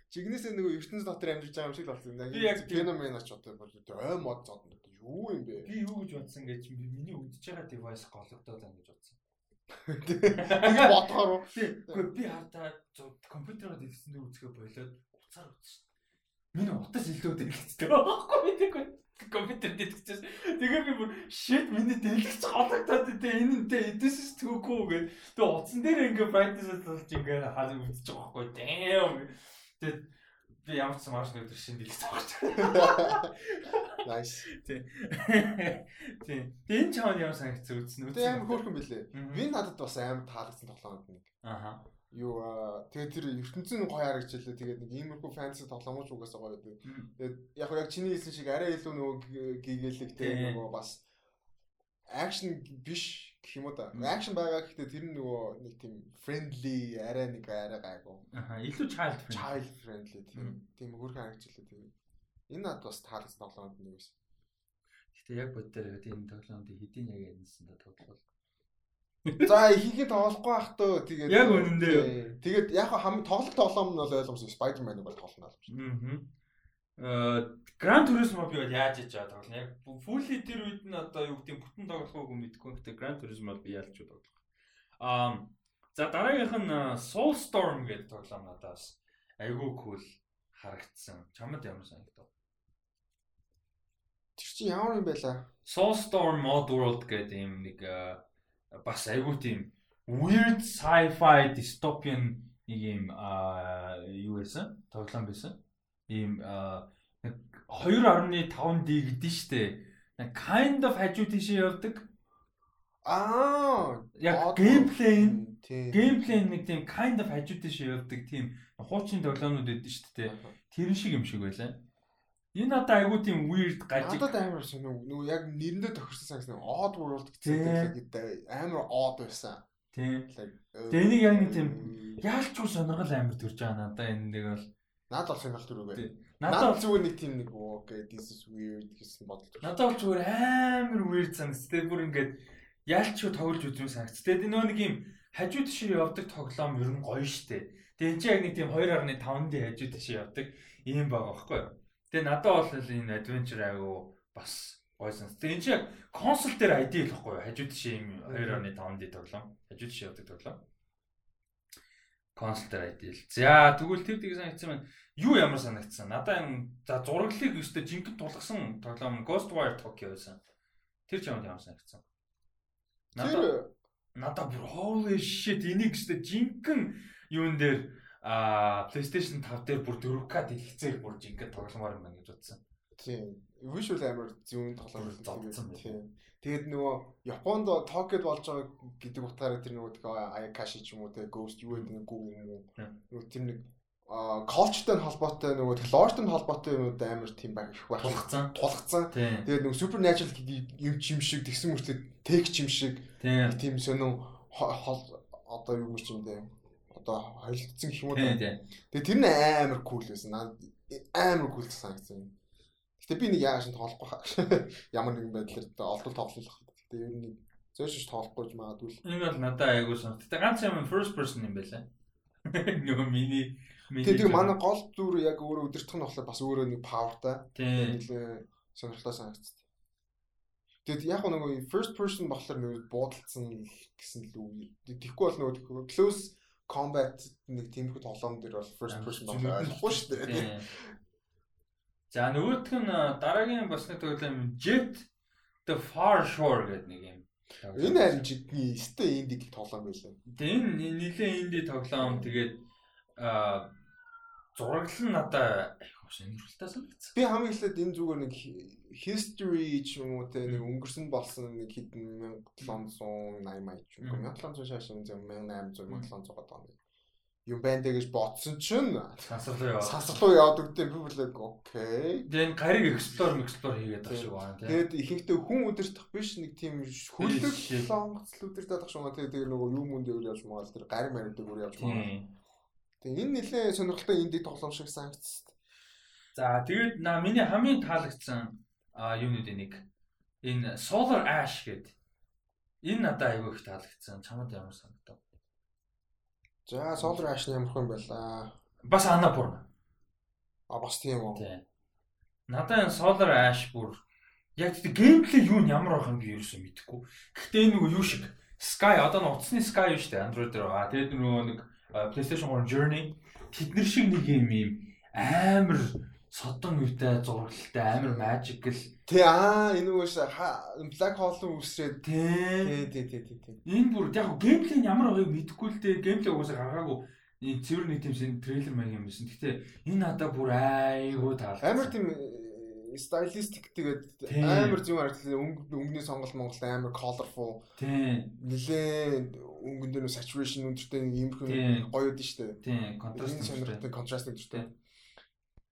Чигнээсээ нөгөө ертөнц дотор амьдарч байгаа юм шиг болсон юм. Би яг феномен ач одоо бол ой мод зодно. Юу юм бэ? Би юу гэж бодсон гэж миний үдчихэж байгаа device гологдоод байна гэж бодсон. Тэгээ бодохоор уу. Гэхдээ би хавтаа компьютероор дэлгэсэн дээр үзэхэ болоод уцаар үзсэн. Миний утас илүү дэлгэцтэй байхгүй мэдээгүй. Компьютер дэлгэчихсэн. Тэгээ би бүр shit миний дэлгэц гологдоод тэ энэ тэ эдэс төгөө гэд. Тэгээ утсан дээр ингээ brightness болж ингээ хаа үзэж байгаа байхгүй. Damn. Тэгээ би ямар ч самарч нэг төр шин дэлгэц авах. Nice. Тий. Тий. Энэ чаавд ямар санагцсан үзсэн үү? Тэг амар хөөрхөн билээ. Би надад бас амар таалагдсан тоглоомд нэг. Аха. Юу тэгээд тэр ертөнцийн гоё харагчлаа. Тэгээд нэг иймэрхүү фэнтези тоглоомч угаасаа гоё байдаг. Тэгээд яг яг чиний хэлсэн шиг арай илүү нөгөө гэгээлэг тэг нөгөө бас акшн биш гэх юм уу да. Акшн байгаа гэхдээ тэр нөгөө нэг тийм friendly арай нэг арай гайгүй. Аха, илүү child friendly. Child friendly тийм. Тийм хөрхөн харагчлаа тийм. Энэ над бас таалагдсан тоглоомд нэг байсан. Гэтэ яг боддоор энэ тоглоомд хэдийн яг ярьсан да тоглол. За ихэнх тоглохгүй байх төө тэгээд яг үнэндээ. Тэгээд яг хам тоглолт тоглоом нь бол ойлгомжтой Spider-Man-ыг бол тоглоно ойлгомжтой. Аа. Гран Туризмо би бол яаж иж байгаа тоглоно. Яг fully тэр үед нь одоо юу гэдэг бүтэн тоглохыг мэдгүй. Гэтэ Гран Туризмо би ялч тоглох. Аа за дараагийнх нь Soulstorm гэдэг тоглоом надаас айгүй cool харагдсан. Чамд ямар санагдав? Тэр чинь ямар юм байла? Soulstorm Oddworld гэдэг юм нэг бас айгүй тийм weird sci-fi dystopian нэг юм юу байсан? Тоглоом байсан. Ийм 2.5D гэдэг нь штэ. Kind of хажуу тийшээ явдаг. Аа, яг геймплей геймплей нэг тийм kind of хажуу тийшээ явдаг тийм хуучин тоглоомнууд байдаг штэ. Тэр шиг юм шиг байлаа. Энэ одоо айгуу тийм weird гажиг. Надад амар шин нөгөө яг нэрэндээ тохирсон санагсан odd world гэдэг амар odd байсан. Тийм. Тэгээ энийг яг нэг тийм яалч уу сонирхол амар төрж байгаа надаа энэ нэг бол надад бол сонирхол төрөөгөө. Надад зүгээр нэг тийм нэг окей this is weird гэсэн бодол. Надад бол зүгээр амар weird санагц. Тэгээ бүр ингээд яалч уу тоглож үзмээр санагц. Тэгээ нөгөө нэг юм хажуу тишээ явдаг тоглоом ер нь гоё штэ. Тэгээ энэ чинь яг нэг тийм 2.5D хажуу тишээ явдаг ийм байгаа байхгүй юу? Тэгээ надад бол энэ adventure айгу бас гойсон. Тэгээ энэ чинь консол дээр ID л байхгүй юу? Хажууд тийш юм 2.5D тоглоом. Хажууд тийш явдаг тоглоом. Консол дээр ID л. За тэгвэл тэр тийг санагдсан байна. Юу ямар санагдсан? Надаа энэ за зураглалыг өстой жинхэнэ тулгсан тоглоом Ghostwire Tokyo байсан. Тэр ч ямар санагдсан? Надаа надаа бүр holy shit энийг өстой жинхэнэ юун дээр а PlayStation 5 дээр бүр 4K дэлгэцээр бүр жинхэнэ тогломоор юм байна гэж бодсон. Тийм. Visual амар зүүн тоглоом зодсон. Тийм. Тэгээд нөгөө Японд Токиод болж байгаа гэдэг утгаараа тэр нөгөө Ayakashi ч юм уу те Ghost юу гэдэг нэг гүү юм уу. Нөгөө тэр нэг а колчтой холбоотой нөгөө технологитой холбоотой юмуд амар тийм байх их байх тулгцсан тулгцсан тэгээд нөгөө supernatural юм чим шиг тэгсэн мөртлөө тех чим шиг тийм сонин одоо юу юм бэ одоо холилдсон юм уу. Тэгээ тэр нь амар кул байсан. Амар кул санагдсан. Гэтэ би нэг яагаад шин тоглохгүй хаа. Ямар нэгэн байдлаар олдол тоглох. Гэтэ ер нь зөөш тоглохгүй ч магадгүй. Энэ бол надад айгуу санагдав. Тэ ганц юм first person юм байлаа. Нөгөө миний Тэгээ манай гол зүр яг өөрөө өдөртөх нь болохоор бас өөрөө нэг powerтай. Нэлээ сонирхолтой санагдсан. Тэгэд яг нөгөө first person болохоор нэг буудалцсан гэсэн л үг. Тэгэхгүй бол нөгөө close combat нэг тиймэрхүү тоглоом дэр бол first person тоглоом ойлгохгүй шүү дээ. За нөгөөх нь дараагийн бас нэг тоглоом Jet the Far Shore гэдэг нэг юм. Энэ харин жигний сте инди тоглоом байлаа. Тэгээ энэ нэлээ инди тоглоом тэгээд а зураглал нь надаа айхуу сонирхолтой санагдсан. Би хамгийн эхлээд энэ зүгээр нэг history ч юм уу те нэг өнгөрсөн болсон нэг хэдэн 1780 мая ч юм уу 1700 шааш юм 1800 1700 оны юм байна дэ гэж бодсон чинь сансарлуу яваад сансарлуу яваад өгдөө би бүлэг окей. Тэгээд гариг эксплор эксплор хийгээд байгаа шүү байна тийм. Тэгээд ихэнхдээ хүн өдөртөх биш нэг тийм хөлөг лонгцл өдөртөх байх шүү. Тэгээд нөгөө юм дээр явж магаал тэр гариг мариг дээр явж магаал. Тэгээд энэ нэлээ сонирхолтой инди тоглоом шиг санагдсан. За тэгээд на миний хамгийн таалагдсан а юунууд нэг энэ Solar Ash гэдэг энэ надад айгүй их таалагдсан. Чамд ямар санагдав? За Solar Ash ямар хүн байлаа? Бас Annapurna. А бас тийм үү? Тийм. Надад энэ Solar Ash бүр яг тийм геймплей юу нь ямар байх юм би ерөөсөө мэдэхгүй. Гэхдээ энэ нөгөө юу шиг Sky одоо нь утасны Sky юу штэ Android дээр байгаа. Тэгээд нөгөө нэг PlayStation 3 Journey тэднэр шиг нэг юм юм амар содон үедээ зургалтай амар magical тий аа энэ үгээс black hole үсрээд тий тий тий тий тий энэ бүр яг геймплей нь ямар байгааг мэдэхгүй л дээ геймплей угаасаа гаргаагүй энэ цэвэр нэг тийм трейлер маяг юм байсан. Гэтэ энэ надад бүр айгүй таалагдсан. Амар тийм stylistic тэгээд амар зөв харагдсан. Өнгөний сонголт Монголд амар colorful. Тийм. Нилээ өнгөн дээр saturation өндөртэй нэг юм гоё штэ. Тийм, contrast сонирхолтой contrast өндөртэй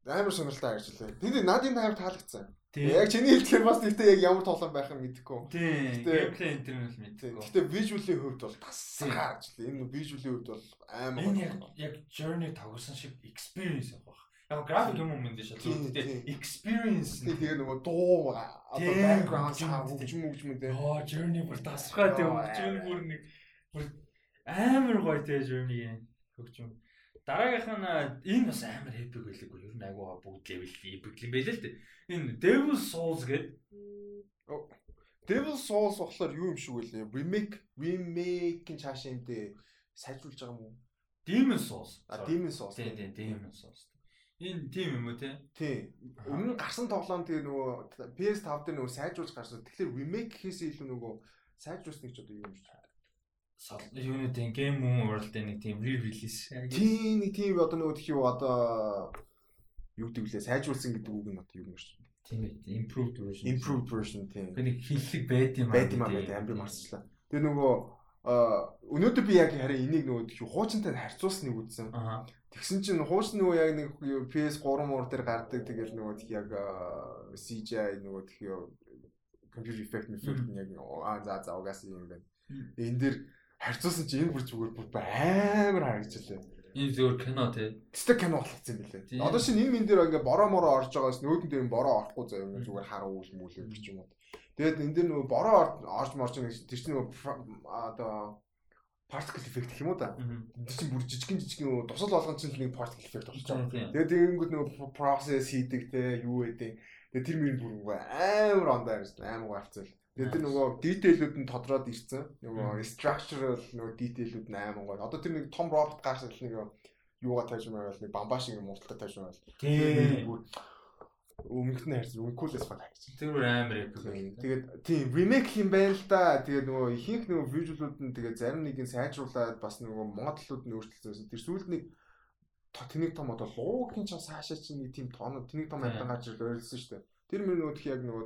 амар сонирхолтой. Тэнд надад энэ хайр таалагдсан. Яг чиний хэлдгээр бас гэхдээ яг ямар тоглоом байх нь мэдэхгүй. Тийм. Геймплей интернет мэдэхгүй. Гэхдээ visual-ийн хувьд бол тасгаар ажил. Энэ visual-ийн хувьд бол амар. Энэ яг яг journey тоглосон шиг experience авах. Яг график юм юм дээ шал. Гэхдээ experience. Тэгээ нөгөө дуу одоо background цаа хөгжим хөгжим дээ. Оо journey бүр тасгаа тийм хөгжим бүр нэг бүр амар гоё тэгээ journey хөгжим. Дараагийнх нь энэ бас амар epic байлгүй. Ер нь агуу бүгд level epic юм байлээ л дээ энэ Devil Souls гэдэг Devil Souls болохоор юу юм шиг үлээ? Remake, remake-ийн цааш юм дээ сайжруулж байгаа юм уу? Demon Souls. А Demon Souls. Тийм тийм Demon Souls. Энэ тийм юм уу те? Тийм. Өмнө гарсан тоглоом тэгээ нөгөө PS5 дээр нөгөө сайжруулж гарсан. Тэгэхээр remake хийсэн илүү нөгөө сайжруулсныг ч одоо юу юм сал юуны тийм game moon world-ийн нэг тийм re-release. Тийм нэг тийм одоо нөгөө тхий одоо юу гэдэг лээ сайжруулсан гэдэг үг нь одоо юу юм шиг. Тийм ээ improved version. Improved version тийм. Тэнийг хийлэг байд юм аа. Байд юм аа байд амир марцлаа. Тэгээ нөгөө өнөөдөр би яг харин энийг нөгөө хуучинтай харьцуулсныг үзсэн. Тэгсэн чинь хуучин нөгөө яг нэг PS3 муур дээр гардаг тэгэл нөгөө яг CGI нөгөө тхий computer effect effect яг аа за за угаас юм байна. Энэ дээр харьцуулсан чинь энэ бүр зүгээр бүр амар харагдчихлаа. Энэ зөвөр кино тий. Тэстэй кино болгоцсон юм билээ. Одоо шинэ энэ мэн дээр ингээ бороо мороо орж байгаас нүүдэн дээр бороо орохгүй заяа зүгээр хараа үйл мүлээ гэх юм уу. Тэгээд энэ дээр нөгөө бороо орж морж нэг тэр чинь нөгөө одоо particle effect гэх юм уу да. Тэр чинь бүр жижигэн жижигэн тусал болгон чинь нэг particle effect болж байгаа. Тэгээд тэгэнгүүт нөгөө process хийдэг те юу гэдэг. Тэгээд тэр мөрөнд бүр амар ондоо харсан амар гарцал. Тэгээд тэр нөгөө detail-үүд нь тодроод ирсэн. Нөгөө structural нөгөө detail-үүд нь аймаг гоё. Одоо тэр нэг том робот гарсан нэг юугаа тааж байвал нэг бамбаа шиг юм уултаа тааж байвал. Тийм. Өмнөх нь харсан үнкүүлээс баг гэж. Тэр амар epic. Тэгээд тийм remake юм байна л да. Тэгээд нөгөө ихэнх нөгөө visual-ууд нь тэгээд зарим нэг нь сайжруулад бас нөгөө моделлууд нь өөрчлөлтсөн. Тэр сүүлд нэг тэнийг том одоо луугийн ч цаашаа чинь нэг тийм тоонод тэнийг том амтан гарч ирэл ойрлсон шүү дээ. Тэр мөр нөгөө тх яг нөгөө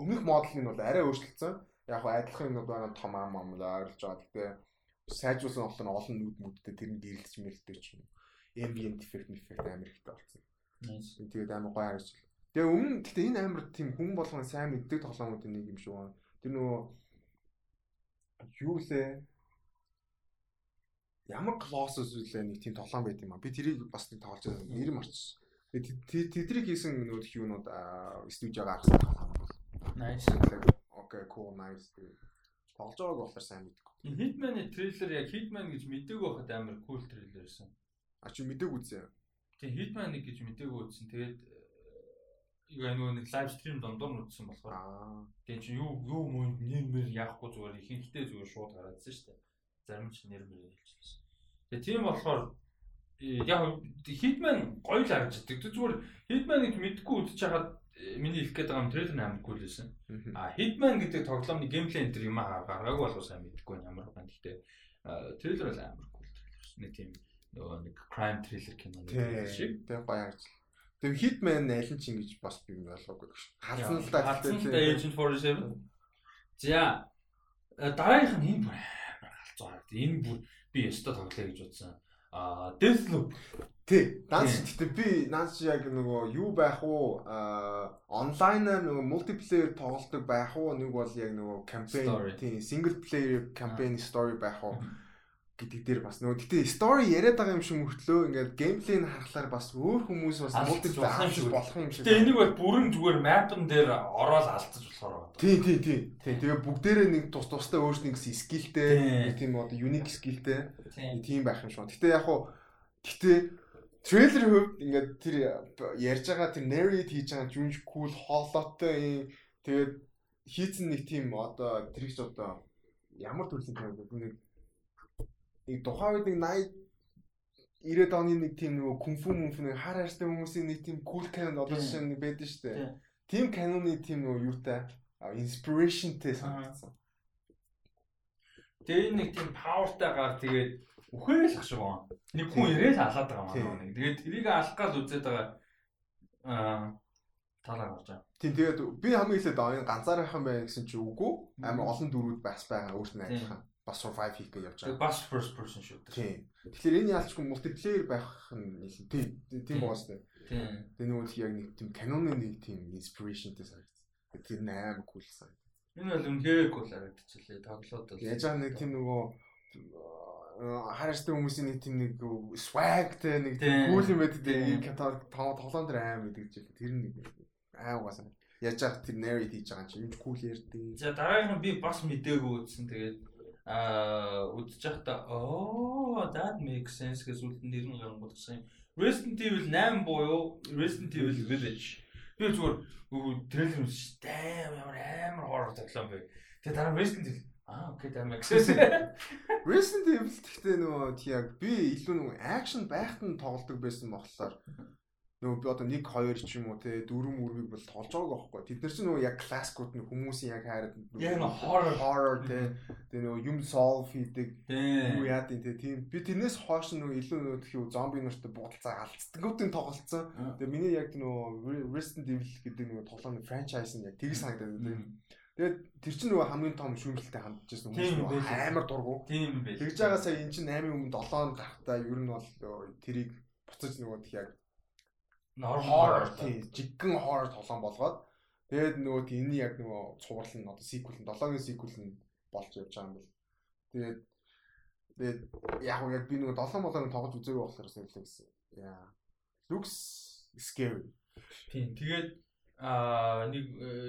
өмнөх модель нь бол арай өөрчлөгдсөн. Яг хоо адилхан юмнууд байгаа том ам ам ойрлож байгаа. Гэтэ сайжруулсан болохоор олон нүд мүдтэй тэр нь гэрэлтж мэлдэг ч юм. Ambient effect effect амар ихтэй болсон. Тэгээд амар гоё харж байна. Тэгээ өмнө гэтээ энэ амар тийм хүн болгон сайн мэддэг тоглоомуудын нэг юм шиг байна. Тэр нөгөө юу лээ ямар клосс үлээ нэг тийм тоглоом байт юм а. Би тэрийг бас нэг тоглож байгаа. Нэр марчсан. Тэдрийг хийсэн нөгөө юунууд студио гаргасан бол Nice. Окей, cool, nice. Тоглож байгааг болохоор сайн мэдгүй. Hitman-ы трейлер яг Hitman гэж мэдээгүй байхад амар cool трейлер байсан. А чи мэдээг үзсэн. Тийм Hitman-ыг гэж мэдээгүй үзсэн. Тэгээд юу нөгөө нэг лайв стрим дондор нь үзсэн болохоор аа тэгээд чи юу юу мөн нэрмэр яахгүй зүгээр ихэнхдээ зүгээр шууд гараадсан шүү дээ. Зарим ч нэрмэр хэлчихсэн. Тэгээд тийм болохоор яг Hitman гоё л харагддаг. Зүгээр Hitman гэж мэдгүй үзэж хагаад миний хэлэх гээд байгаа юм трейлер амар кул байсан. А Hitman гэдэг тоглоомны геймплей энэ төр юм гаргаагүй болов сайн мэдэхгүй ямар байна. Гэхдээ трейлер бол амар кул трейлер. Нэг тийм нөгөө нэг crime thriller кино шиг. Тэг гоё харж. Тэг Hitman аль нь ч ингэж бас би ойлгоогүй гэж. Хадсан л да. Хадсан л да Agent 47. За дараагийнх нь энэ бүр амар галзуу харагд. Энэ бүр би өстө тоглоё гэж бодсон. А Deathloop Тий. Данс гэхдээ би наанч яг нөгөө юу байх уу онлайнаар нөгөө мультиплеер тоглолдог байх уу нэг бол яг нөгөө кампайн тий single player campaign story байх уу? Гэдэг дээр бас нөгөө гэтээ story яриад байгаа юм шиг мөртлөө ингээд геймплей нь харахаар бас өөр хүмүүс бас мультиплеер болох юм шиг болох юм шиг. Тэгээ энийг бол бүрэн зүгээр map-н дээр ороод алдчих болохоор байна. Тий, тий, тий. Тэгээ бүгдээрээ нэг тус тустай өөрснийх скиллтэй, тийм одоо unique skillтэй тийм байх юм шиг. Гэтээ яг хуу гэтээ трейлер хувьд ингээд тэр ярьж байгаа тэр narrate хийж байгаа жүнж cool хоолойтой юм. Тэгээд хийцэн нэг тийм одоо тэр их одоо ямар төрлийн кино вэ? Нэг нэг тухайн үед нэг 80 90-ад оны нэг тийм нөгөө кунфу мунфу нэг хар харстай хүмүүсийн нэг тийм cool canon одоо жишээ нэг байдаг шүү дээ. Тийм. Canon-ы тийм нөгөө юутай? Inspiration-тэй санагдсан. Тэгээ нэг тийм power-тайгаар тэгээд үхэл ах шиг байна. Нэг хүн ирээл алаад байгаа маа нэг. Тэгээд тэрийг алах гал үзээд байгаа аа талаа гарч байгаа. Тийм тэгээд би хамгийн ихэд энэ ганцаархан байх гэсэн чи үгүй. Амар олон дөрүүд бас байгаа өөрснөө адилхан. Бас survive хийх гэж явж байгаа. Бас first person shooter. Тийм. Тэгэхээр энэ яалчгүй multiplayer байх нь тийм тийм байгаа шүү дээ. Тэгээ нөгөө яг нэг тийм каноны нэг тийм инспирашнтэй санагдсан. Тэр амар кул санагдсан. Энэ бол үнхээр кул харагдчихлээ. Тоглоод бол. Яаж аа нэг тийм нөгөө хараарстай хүмүүсийн нэг тийм нэг swagтэй нэг кул юм байдаг. Энэ катар тоглоом дээр аим гэдэг чинь тэр нэг аим угаасаа яаж яах тэр narrate хийж байгаа юм чи юм кул ярьдیں۔ За дараагийнх нь би бас мдээгүй үзсэн. Тэгээд аа үдчих та оо that makes sense гэж үлдэн нэр нь гэсэн юм. Resident Evil 8 буюу Resident Evil Village. Би зүгээр трейлер үзсэн. Дэм ямар амар хоррор тоглоом бэ. Тэгээд дараа Resident Evil Аа окей makes sense. Resident Evil гэхдээ нөгөө яг би илүү нөгөө акшн байхад нь тоглодог байсан болохоор нөгөө би одоо 1 2 ч юм уу те дөрөв мөрвийг бол толж байгаагүй байхгүй. Тэд нар чинь нөгөө яг классикууд нь хүмүүсийн яг хайрад яг нөгөө horror horror те тэгээ нөгөө юм solve хийдэг юу яадын те тийм би тэрнээс хойш нөгөө илүү нөгөө тхиүү зомби нартай буудалцаа алдцдаггүйдэн тоглолцсон. Тэгээ миний яг нөгөө Resident Evil гэдэг нөгөө тоглоомын franchise нь яг тгий санагдаад байна. Тэгээд тэр чинь нөгөө хамгийн том шүүмжлэлтэй хандж байсан хүмүүс амар дургу. Тийм байх. Тэгж байгаа сая эн чинь 8-ын өмнө 7 гарахтаа ер нь бол тэрийг буцаж нөгөө яг horror тийм жиггэн horror тоглоом болгоод тэгээд нөгөө энэ яг нөгөө цуврал нь одоо sequel нь 7-гийн sequel нь болж явж байгаа юм бол тэгээд тэгээд яг яг би нөгөө 7 молоор тоглож үзээгүй болохоор сэрлээ гэсэн. Яа. Looks scary. Тийм тэгээд аа нэг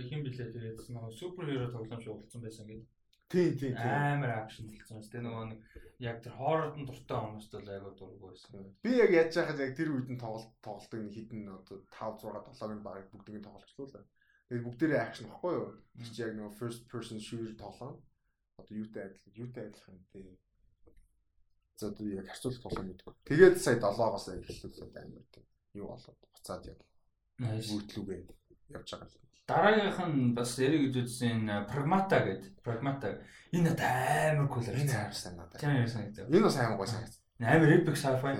хин блээ тэгээд нөгөө супер хиро тоглоом шиг болсон байсан гэдэг. Тийм тийм тийм. Амар акшн болсон. Тэгээ нөгөө нэг яг тэр хоороод нь дуртай хүмүүст бол айгуу дурггүй байсан. Би яг яаж яхад яг тэр үед нь тоглолт тоглолтыг хитэн одоо 5 6 7-ыг баг бүгдийг нь тоглолцлоо л. Тэгээд бүгдээрээ акшн баггүй юу? Тэр чи яг нөгөө first person shooter тоглоом. Одоо юутай адил юутай адилхан тий. За одоо яг харьцуулах тоглоом гэдэг. Тэгээд сая 7-оос эхэлсэн амар тий. Юу болоод буцаад яг. Бүртлүүгээ явж байгаа юм. Дараагийнх нь бас яриг үзсэн Pragmata гэдэг. Pragmata. Энэ амар кул сайн надад. Тийм юм санагдав. Энэ бас амар гой санагдав. Амар epic sci-fi.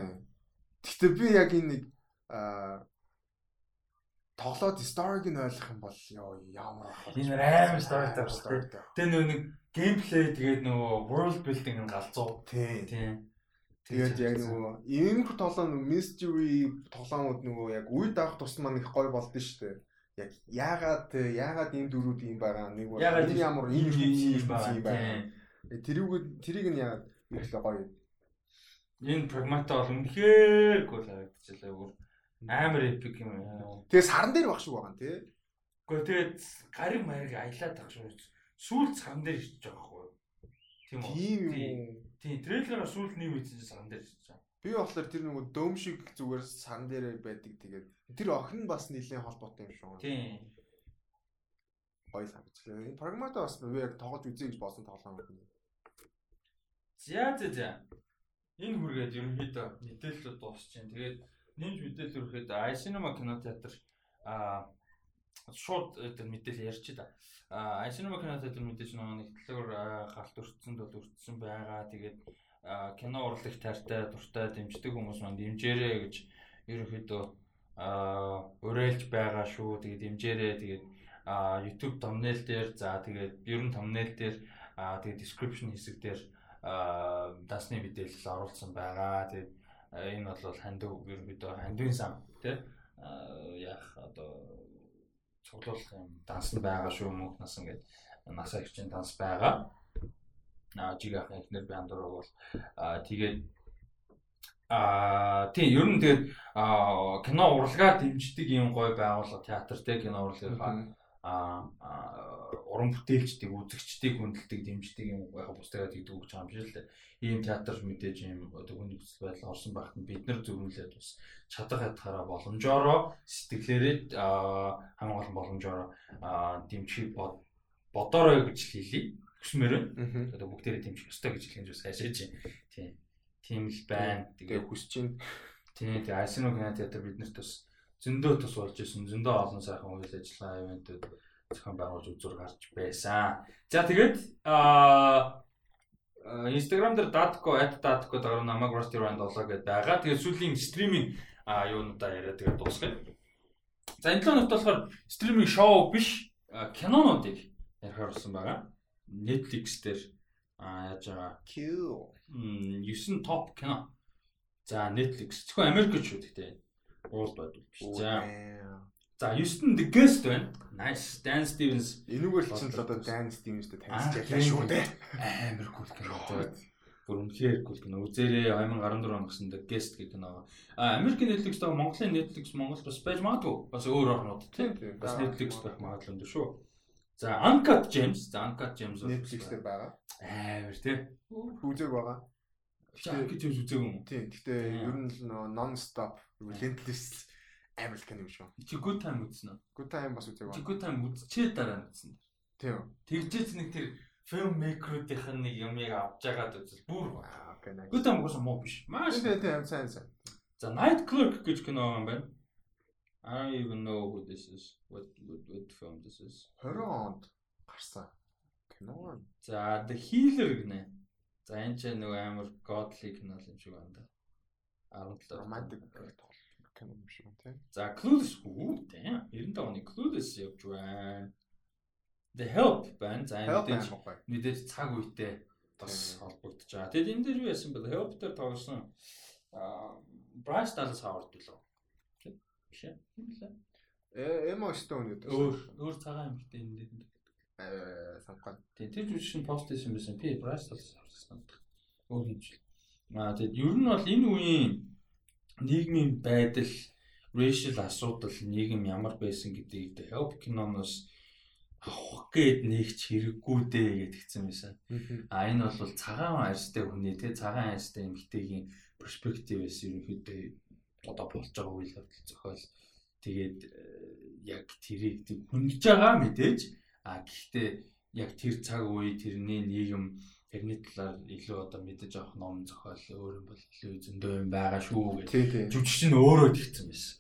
Гэхдээ би яг энэ нэг аа тоглоод story-г нь ойлгох юм бол ёо ямар ах. Энэ амар storyтай байна. Тэгээ нөө нэг геймплей тэгээд нөгөө world building нь галзуу. Тийм. Тийм. Тэгээд яг нөгөө ийм тоглоом mystery тоглоомуд нөгөө яг үе даах тусмаа их гой болдсон шүү дээ яг яагаад яагаад ийм дөрүүд юм байгаа нэг бол энэ ямар ийм юм байна. Тэрийг тэрийг нь яагаад ирэхлэ гоё. Энэ прагмата бол үнэхээр гол харагдчихлаа өөр амар эпик юм. Тэгээ саран дээр баг шиг байгаа тий. Гэхдээ тэгээд гариг мариг аялаад тах шүү. Сүүл саран дээр ирж байгаа хгүй. Тийм үү? Тийм. Тийм трейлераа сүүл нэг үйсэн саран дээр ирж байгаа. Би болохоор тэр нөгөө дөм шиг зүгээр сан дээр байдаг тэгээд тэр охин бас нэлээд холбоотой юм шүү. Тийм. Гоё санагчлаа. Энэ прагмата бас би яг тоглож үзье гэж болсон тоглоом юм. За за за. Энэ хүргээд ерөнхийдөө мэдээлэл дуусч чинь. Тэгээд нэмж мэдээлэл өрөхөд iCinema кинотеатр аа шууд мэдээлэл ярьчих да. А iCinema кинотеатр мэдээж нэг төлөөр гаралт өртсөнд бол өртсөн байгаа. Тэгээд кино урлагт таартай дуртай дэмждэг хүмүүс манд дэмжээрэй гэж ерөнхийдөө уриалж байгаа шүү. Тэгээд дэмжээрэй. Тэгээд YouTube thumbnail дээр за тэгээд ер нь thumbnail дээр тэгээд description хэсэг дээр дасны мэдээлэл оруулсан байгаа. Тэгээд энэ бол хандив ерөнхийдөө хандивын сан тий яах одоо цуглуулах юм данс нь байгаа шүү мөнх насан гэдэг насаа хичээн данс байгаа жиг ахын эхнэр андуураг бол тэгээд Аа тийм ер нь тэгээд кино урлагаа дэмждэг юм гой байгууллага театр те кино урлагаа. Аа уран бүтээлчдийг үзэгчдийг хүндэлдэг дэмждэг юм яг бусдаа тэгдэг гэж байгаа юм шиг л дээ. Ийм театр мэдээж ийм хүн нөхцөл байдал орсон байхад бид нар зөвлөлээд бас чадах хатгаараа боломжоор сэтгэлээрээ хамгийн гол боломжоор дэмжих бодорой гэж хэлье хүсмээр байна. Одоо бүгдээрээ дэмжих ёстой гэж хэлэх юм бас хайшаач. Тийм. Тийм л байна. Тэгээ хүсэж байна. Тийм. Тэгээ Айсино кинотеатр биднэрт бас зөндөө тус болж исэн. Зөндөө олон сайхан үйл ажиллагаа ивэнтүүд зохион байгуулж үзүр гарч байсан. За тэгээд аа Instagram дээр datco @datco дараа намайг Rusty Rand 7 гэдээ байгаа. Тэгээд сүүлийн стриминг а юунуудаа яриа тэгээд дуусгая. За энэ 7 нот болохоор стриминг шоу биш кинонуудыг ярихаар болсон байгаа. Netflix дээр яаж байгаа. Q. 9 топ кино. За Netflix. Зөвхөн Америк шүү дээ. Old Boy биш. За. За 9-нд The Guest байна. Nice. Dan Stevens. Энүүгээр л чинь л одоо Dan Stevens-тэй танилцуулж шүү дээ. Амар кул кино. Бүр үнэхээр кул кино. Үзээрээ 2014 онд гэсэн The Guest гэх кино. А Америкийн Netflix даа Монголын Netflix Монгол бас байж магадгүй. Бас өөр орнууд тийм. Бас Netflix байх магадлал өндөр шүү. За Uncut Gems, за Uncut Gems Netflix дээр байгаа. Амар тий. Үзег байгаа. Uncut Gems үзег юм уу? Тийм. Гэтэ ер нь non stop relentless амар кино юм шүү. Чи good time үзсэн үү? Good time бас үзег байгаа. Чи good time үзчээ дараа үзсэн. Тийм. Тэгжээч нэг тэр film maker-уудынх нь нэг юмыг авч яагаад үзэл бүр. Good time уусаа муу биш. Маш тийм тийм сайн сайн. За Night Clerk гэж кино юм байна. I don't even know who this is. What what, what film this is? 20 онд гарсан кино. За The Healer гинэ. За энэ ч нэг амар godly кино юм шиг байна да. 17 romantic кино юм шиг тийм. За Clueless үү тийм. 95 оны Clueless явж байна. The Help байна. За энэ мэдээж мэдээж цаг үетэй бас холбогдож байгаа. Тэгэд энэ дээр юу яасан бэ? Help дээр тоглосон Bryce Dallas Howard билүү? Биш ээ. Э Emma Stone гэдэг. Өөр өөр цагаан эмэгтэй энэ дээр э санхад. Тийм тэр жүжиг шин пост хийсэн байсан. Би Bryce Dallas Howard санагдав. Өөр юм жил. Аа тэгэд ер нь бол энэ үеийн нийгмийн байдал, racial асуудал, нийгэм ямар байсан гэдгийг help киноноос авах гээд нэгч хэрэггүй дээ гэдгийгсэн байсан. А энэ бол цагаан арьстай хүний тэгээ цагаан арьстай эмэгтэйгийн перспективээс ерөнхийдөө одоо болж байгаа үйл явдал зохиол тэгээд э, яг тэрийг хүндж байгаа мэдээж а гэхдээ яг тэр цаг үе тэрний нийгэм тэрний талаар илүү одоо мэдэж авах ном зохиол өөр юм бол илүү зөндөө юм байгаа шүү гэж жүжигч нь өөрөө тэгсэн байсан.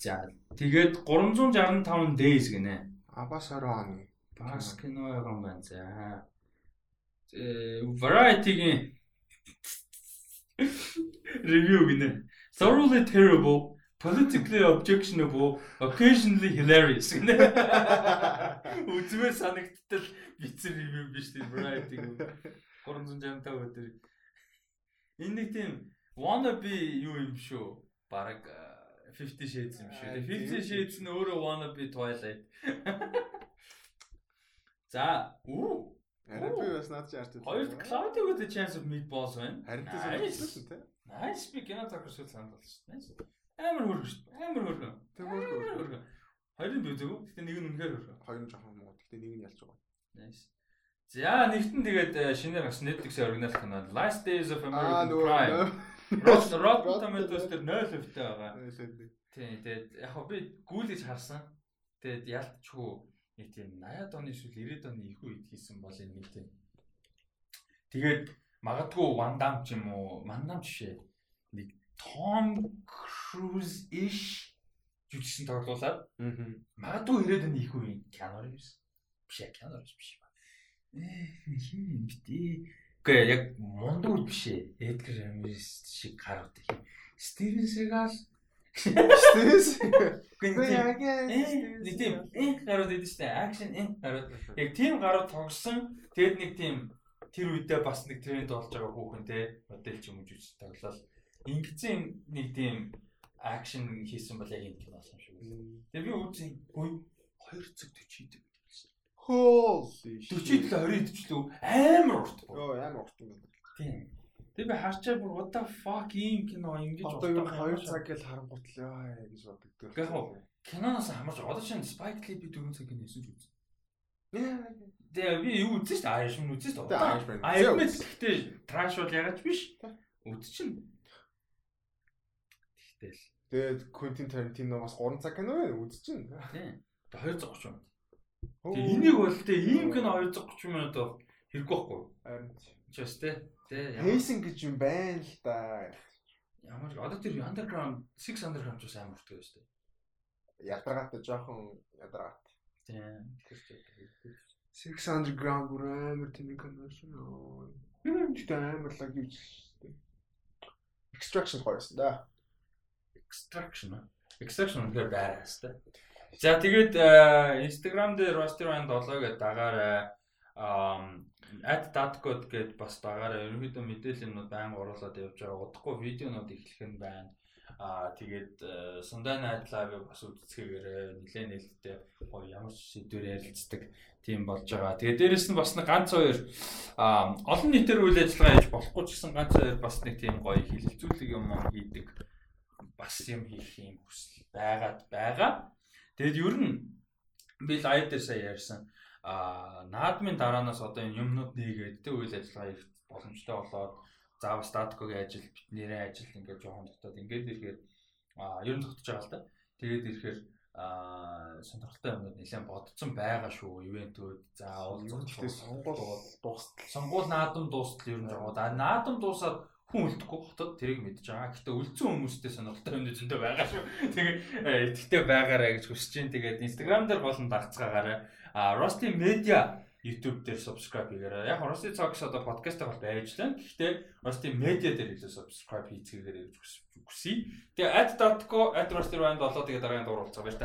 За тэгээд 365 days гинэ. А бас 20 оны. Бас кино юм байна. За. Э Variety-гийн review гинэ. Thoroughly terrible, politically objectionable, occasionally hilarious гинэ. Үзмээр санагдтал бичсэн review биш тийм гэнэ. 365 өдөр. Энэ нэг тийм wannabe юу юм шүү. Бараг 50 Shades юм шүү. 50 Shades нь өөрөө wannabe Twilight. За, үү Арай би бас наад чи арт. Хоёр Cloudy with a chance of meatballs байна. Харин тийм тийм. Nice би кино тохирсон санал болсон. Nice. Амар хөргөн шүү. Амар хөргөн. Тэр хөргөн. Хоёрын дүүзэв. Гэтэ нэг нь үнэхээр хөргөн. Хоёр нь жоохон муу. Гэтэ нэг нь ялж байгаа. Nice. За нэгтэн тэгээд э, шинээр бас Netflix-ийн оригинал кино Last Days of American Crime. Rotten Tomatoes дээр 0% таа байгаа. Тийм тэгээд яг би гүйлж харсан. Тэгээд ялтчгүй нэг тийм 80-ад оны эсвэл 90-ад оны их үед хийсэн бол энэ нэг тийм. Тэгээд магадгүй Damme ч юм уу, Damme жишээ нэг Tom Cruise иш жүжигчин тоглуулад магадгүй 90-ад оны их Keanu Reeves биш Keanu Reeves биш ба. Хин битээ. Гэхдээ яг мундаг биш. Edgar Ramirez шиг гарууд их. Steven Seagal Стресс. Гэнэ яг нэг тийм инх гарууд идэв штэ. Акшн инх гарууд. Яг тийм гарууд тогсон. Тэгэд нэг тийм тэр үедээ бас нэг тренд болж байгаа хүүхэн те модель ч юм уу жүжиг тоглол. Ингэсэн нэг тийм акшн хийсэн бол яг энэ кино болсон шүү. Тэгээ би үзэн ой 2 цаг 40 идэв гэсэн. Holy 40 20 идэвчлээ амар урт. Йоо амар урт юм байна. Тийм. Тэгээ би харчаа бүр what the fuck ийм кино ингэж одоо юу 2 цаг гэж харангуут л яа гэж боддог. Яг хоо киноноос хамаарч одоо чинь Spike Lee би 4 цаг кино хийсэн ч үзсэн. Тэгээ би юу үзсэн шүү дээ. Irishman үзсэн шүү дээ. Irishman гэхдээ trash бол ягаад биш. Үзчихнэ. Тэгтэл. Тэгээд Quentin Tarantino бас 3 цаг кино байна үзчихнэ. Тийм. 230 минут. Тэгээ энийг бол тэ ийм кино 230 минут байх хэрэггүй байхгүй. Харин ч бас тэ. Тэ Pacing гэж юм байна л да. Ямар одоо тэр underground 6 underground ч амар уртдаг шүү дээ. Ядаргаатай жоохон ядаргаат. Тийм. 6 underground бүр амар тэнэг кино шүү. Тэгтээ амар лаг юу ч Extraction хоёрсон да. Extraction. Extraction үнэхээр байраас та. За тэгээд Instagram дээр roster band 7 гэдэг дагаарай. Um @datcode гэд бас дагаараа ерөнхийдөө мэдээлэл юмнууд байнга оруулаад явж байгаа. Удахгүй видеонууд эхлэх нь байна. Аа тэгээд Sunday Night Live бас үзцгээгээрээ нэлээд нээлттэй гоё ямар ч сэдвээр ярилцдаг тийм болж байгаа. Тэгээд дээрэс нь бас нэг ганц хоёр аа олон нийтээр үйл ажиллагаа хийж болохгүй ч гэсэн ганц хоёр бас нэг тийм гоё хилэлцүүлэг юм хийдэг бас юм хийх юм хүсэл байгаад байгаа. Тэгэд ер нь би лайв дээр сая ярьсан а наадмын дараанаас одоо энэ юмнууд нэгээд тэ үйл ажиллагаа их боломжтой болоод заав статкогийн ажил бидний ажил ингээд жоохон дотоод ингээд ирэхээр а ер нь тогтож байгаа л да. Тэгээд ирэхээр а сонирхолтой юмнууд нэлээд бодсон байгаа шүү ивентүүд за уулзах сонгуул дуустал сонгуул наадам дуустал ер нь жоо да наадам дуусаад хүн үлдэхгүй хотод тэрийг мэдж байгаа. Гэхдээ үлдсэн хүмүүстэй сонирхолтой юм зөндөө байгаа шүү. Тэгээ итгэвтэй байгаарай гэж хүсэж байна. Тэгээд Instagram дээр гол нь дагцгаагаарай. А Rusty Media YouTube дээр subscribe хийгээрэй. Яг Rusty Talks одоо подкастаа бол байж лээ. Гэхдээ Rusty Media дээр илүү subscribe хийцгээгээр гэж хүсье. Тэгээ ad.co @rusty.7 тэгээ дараагийн дугаар болцоо баяр та.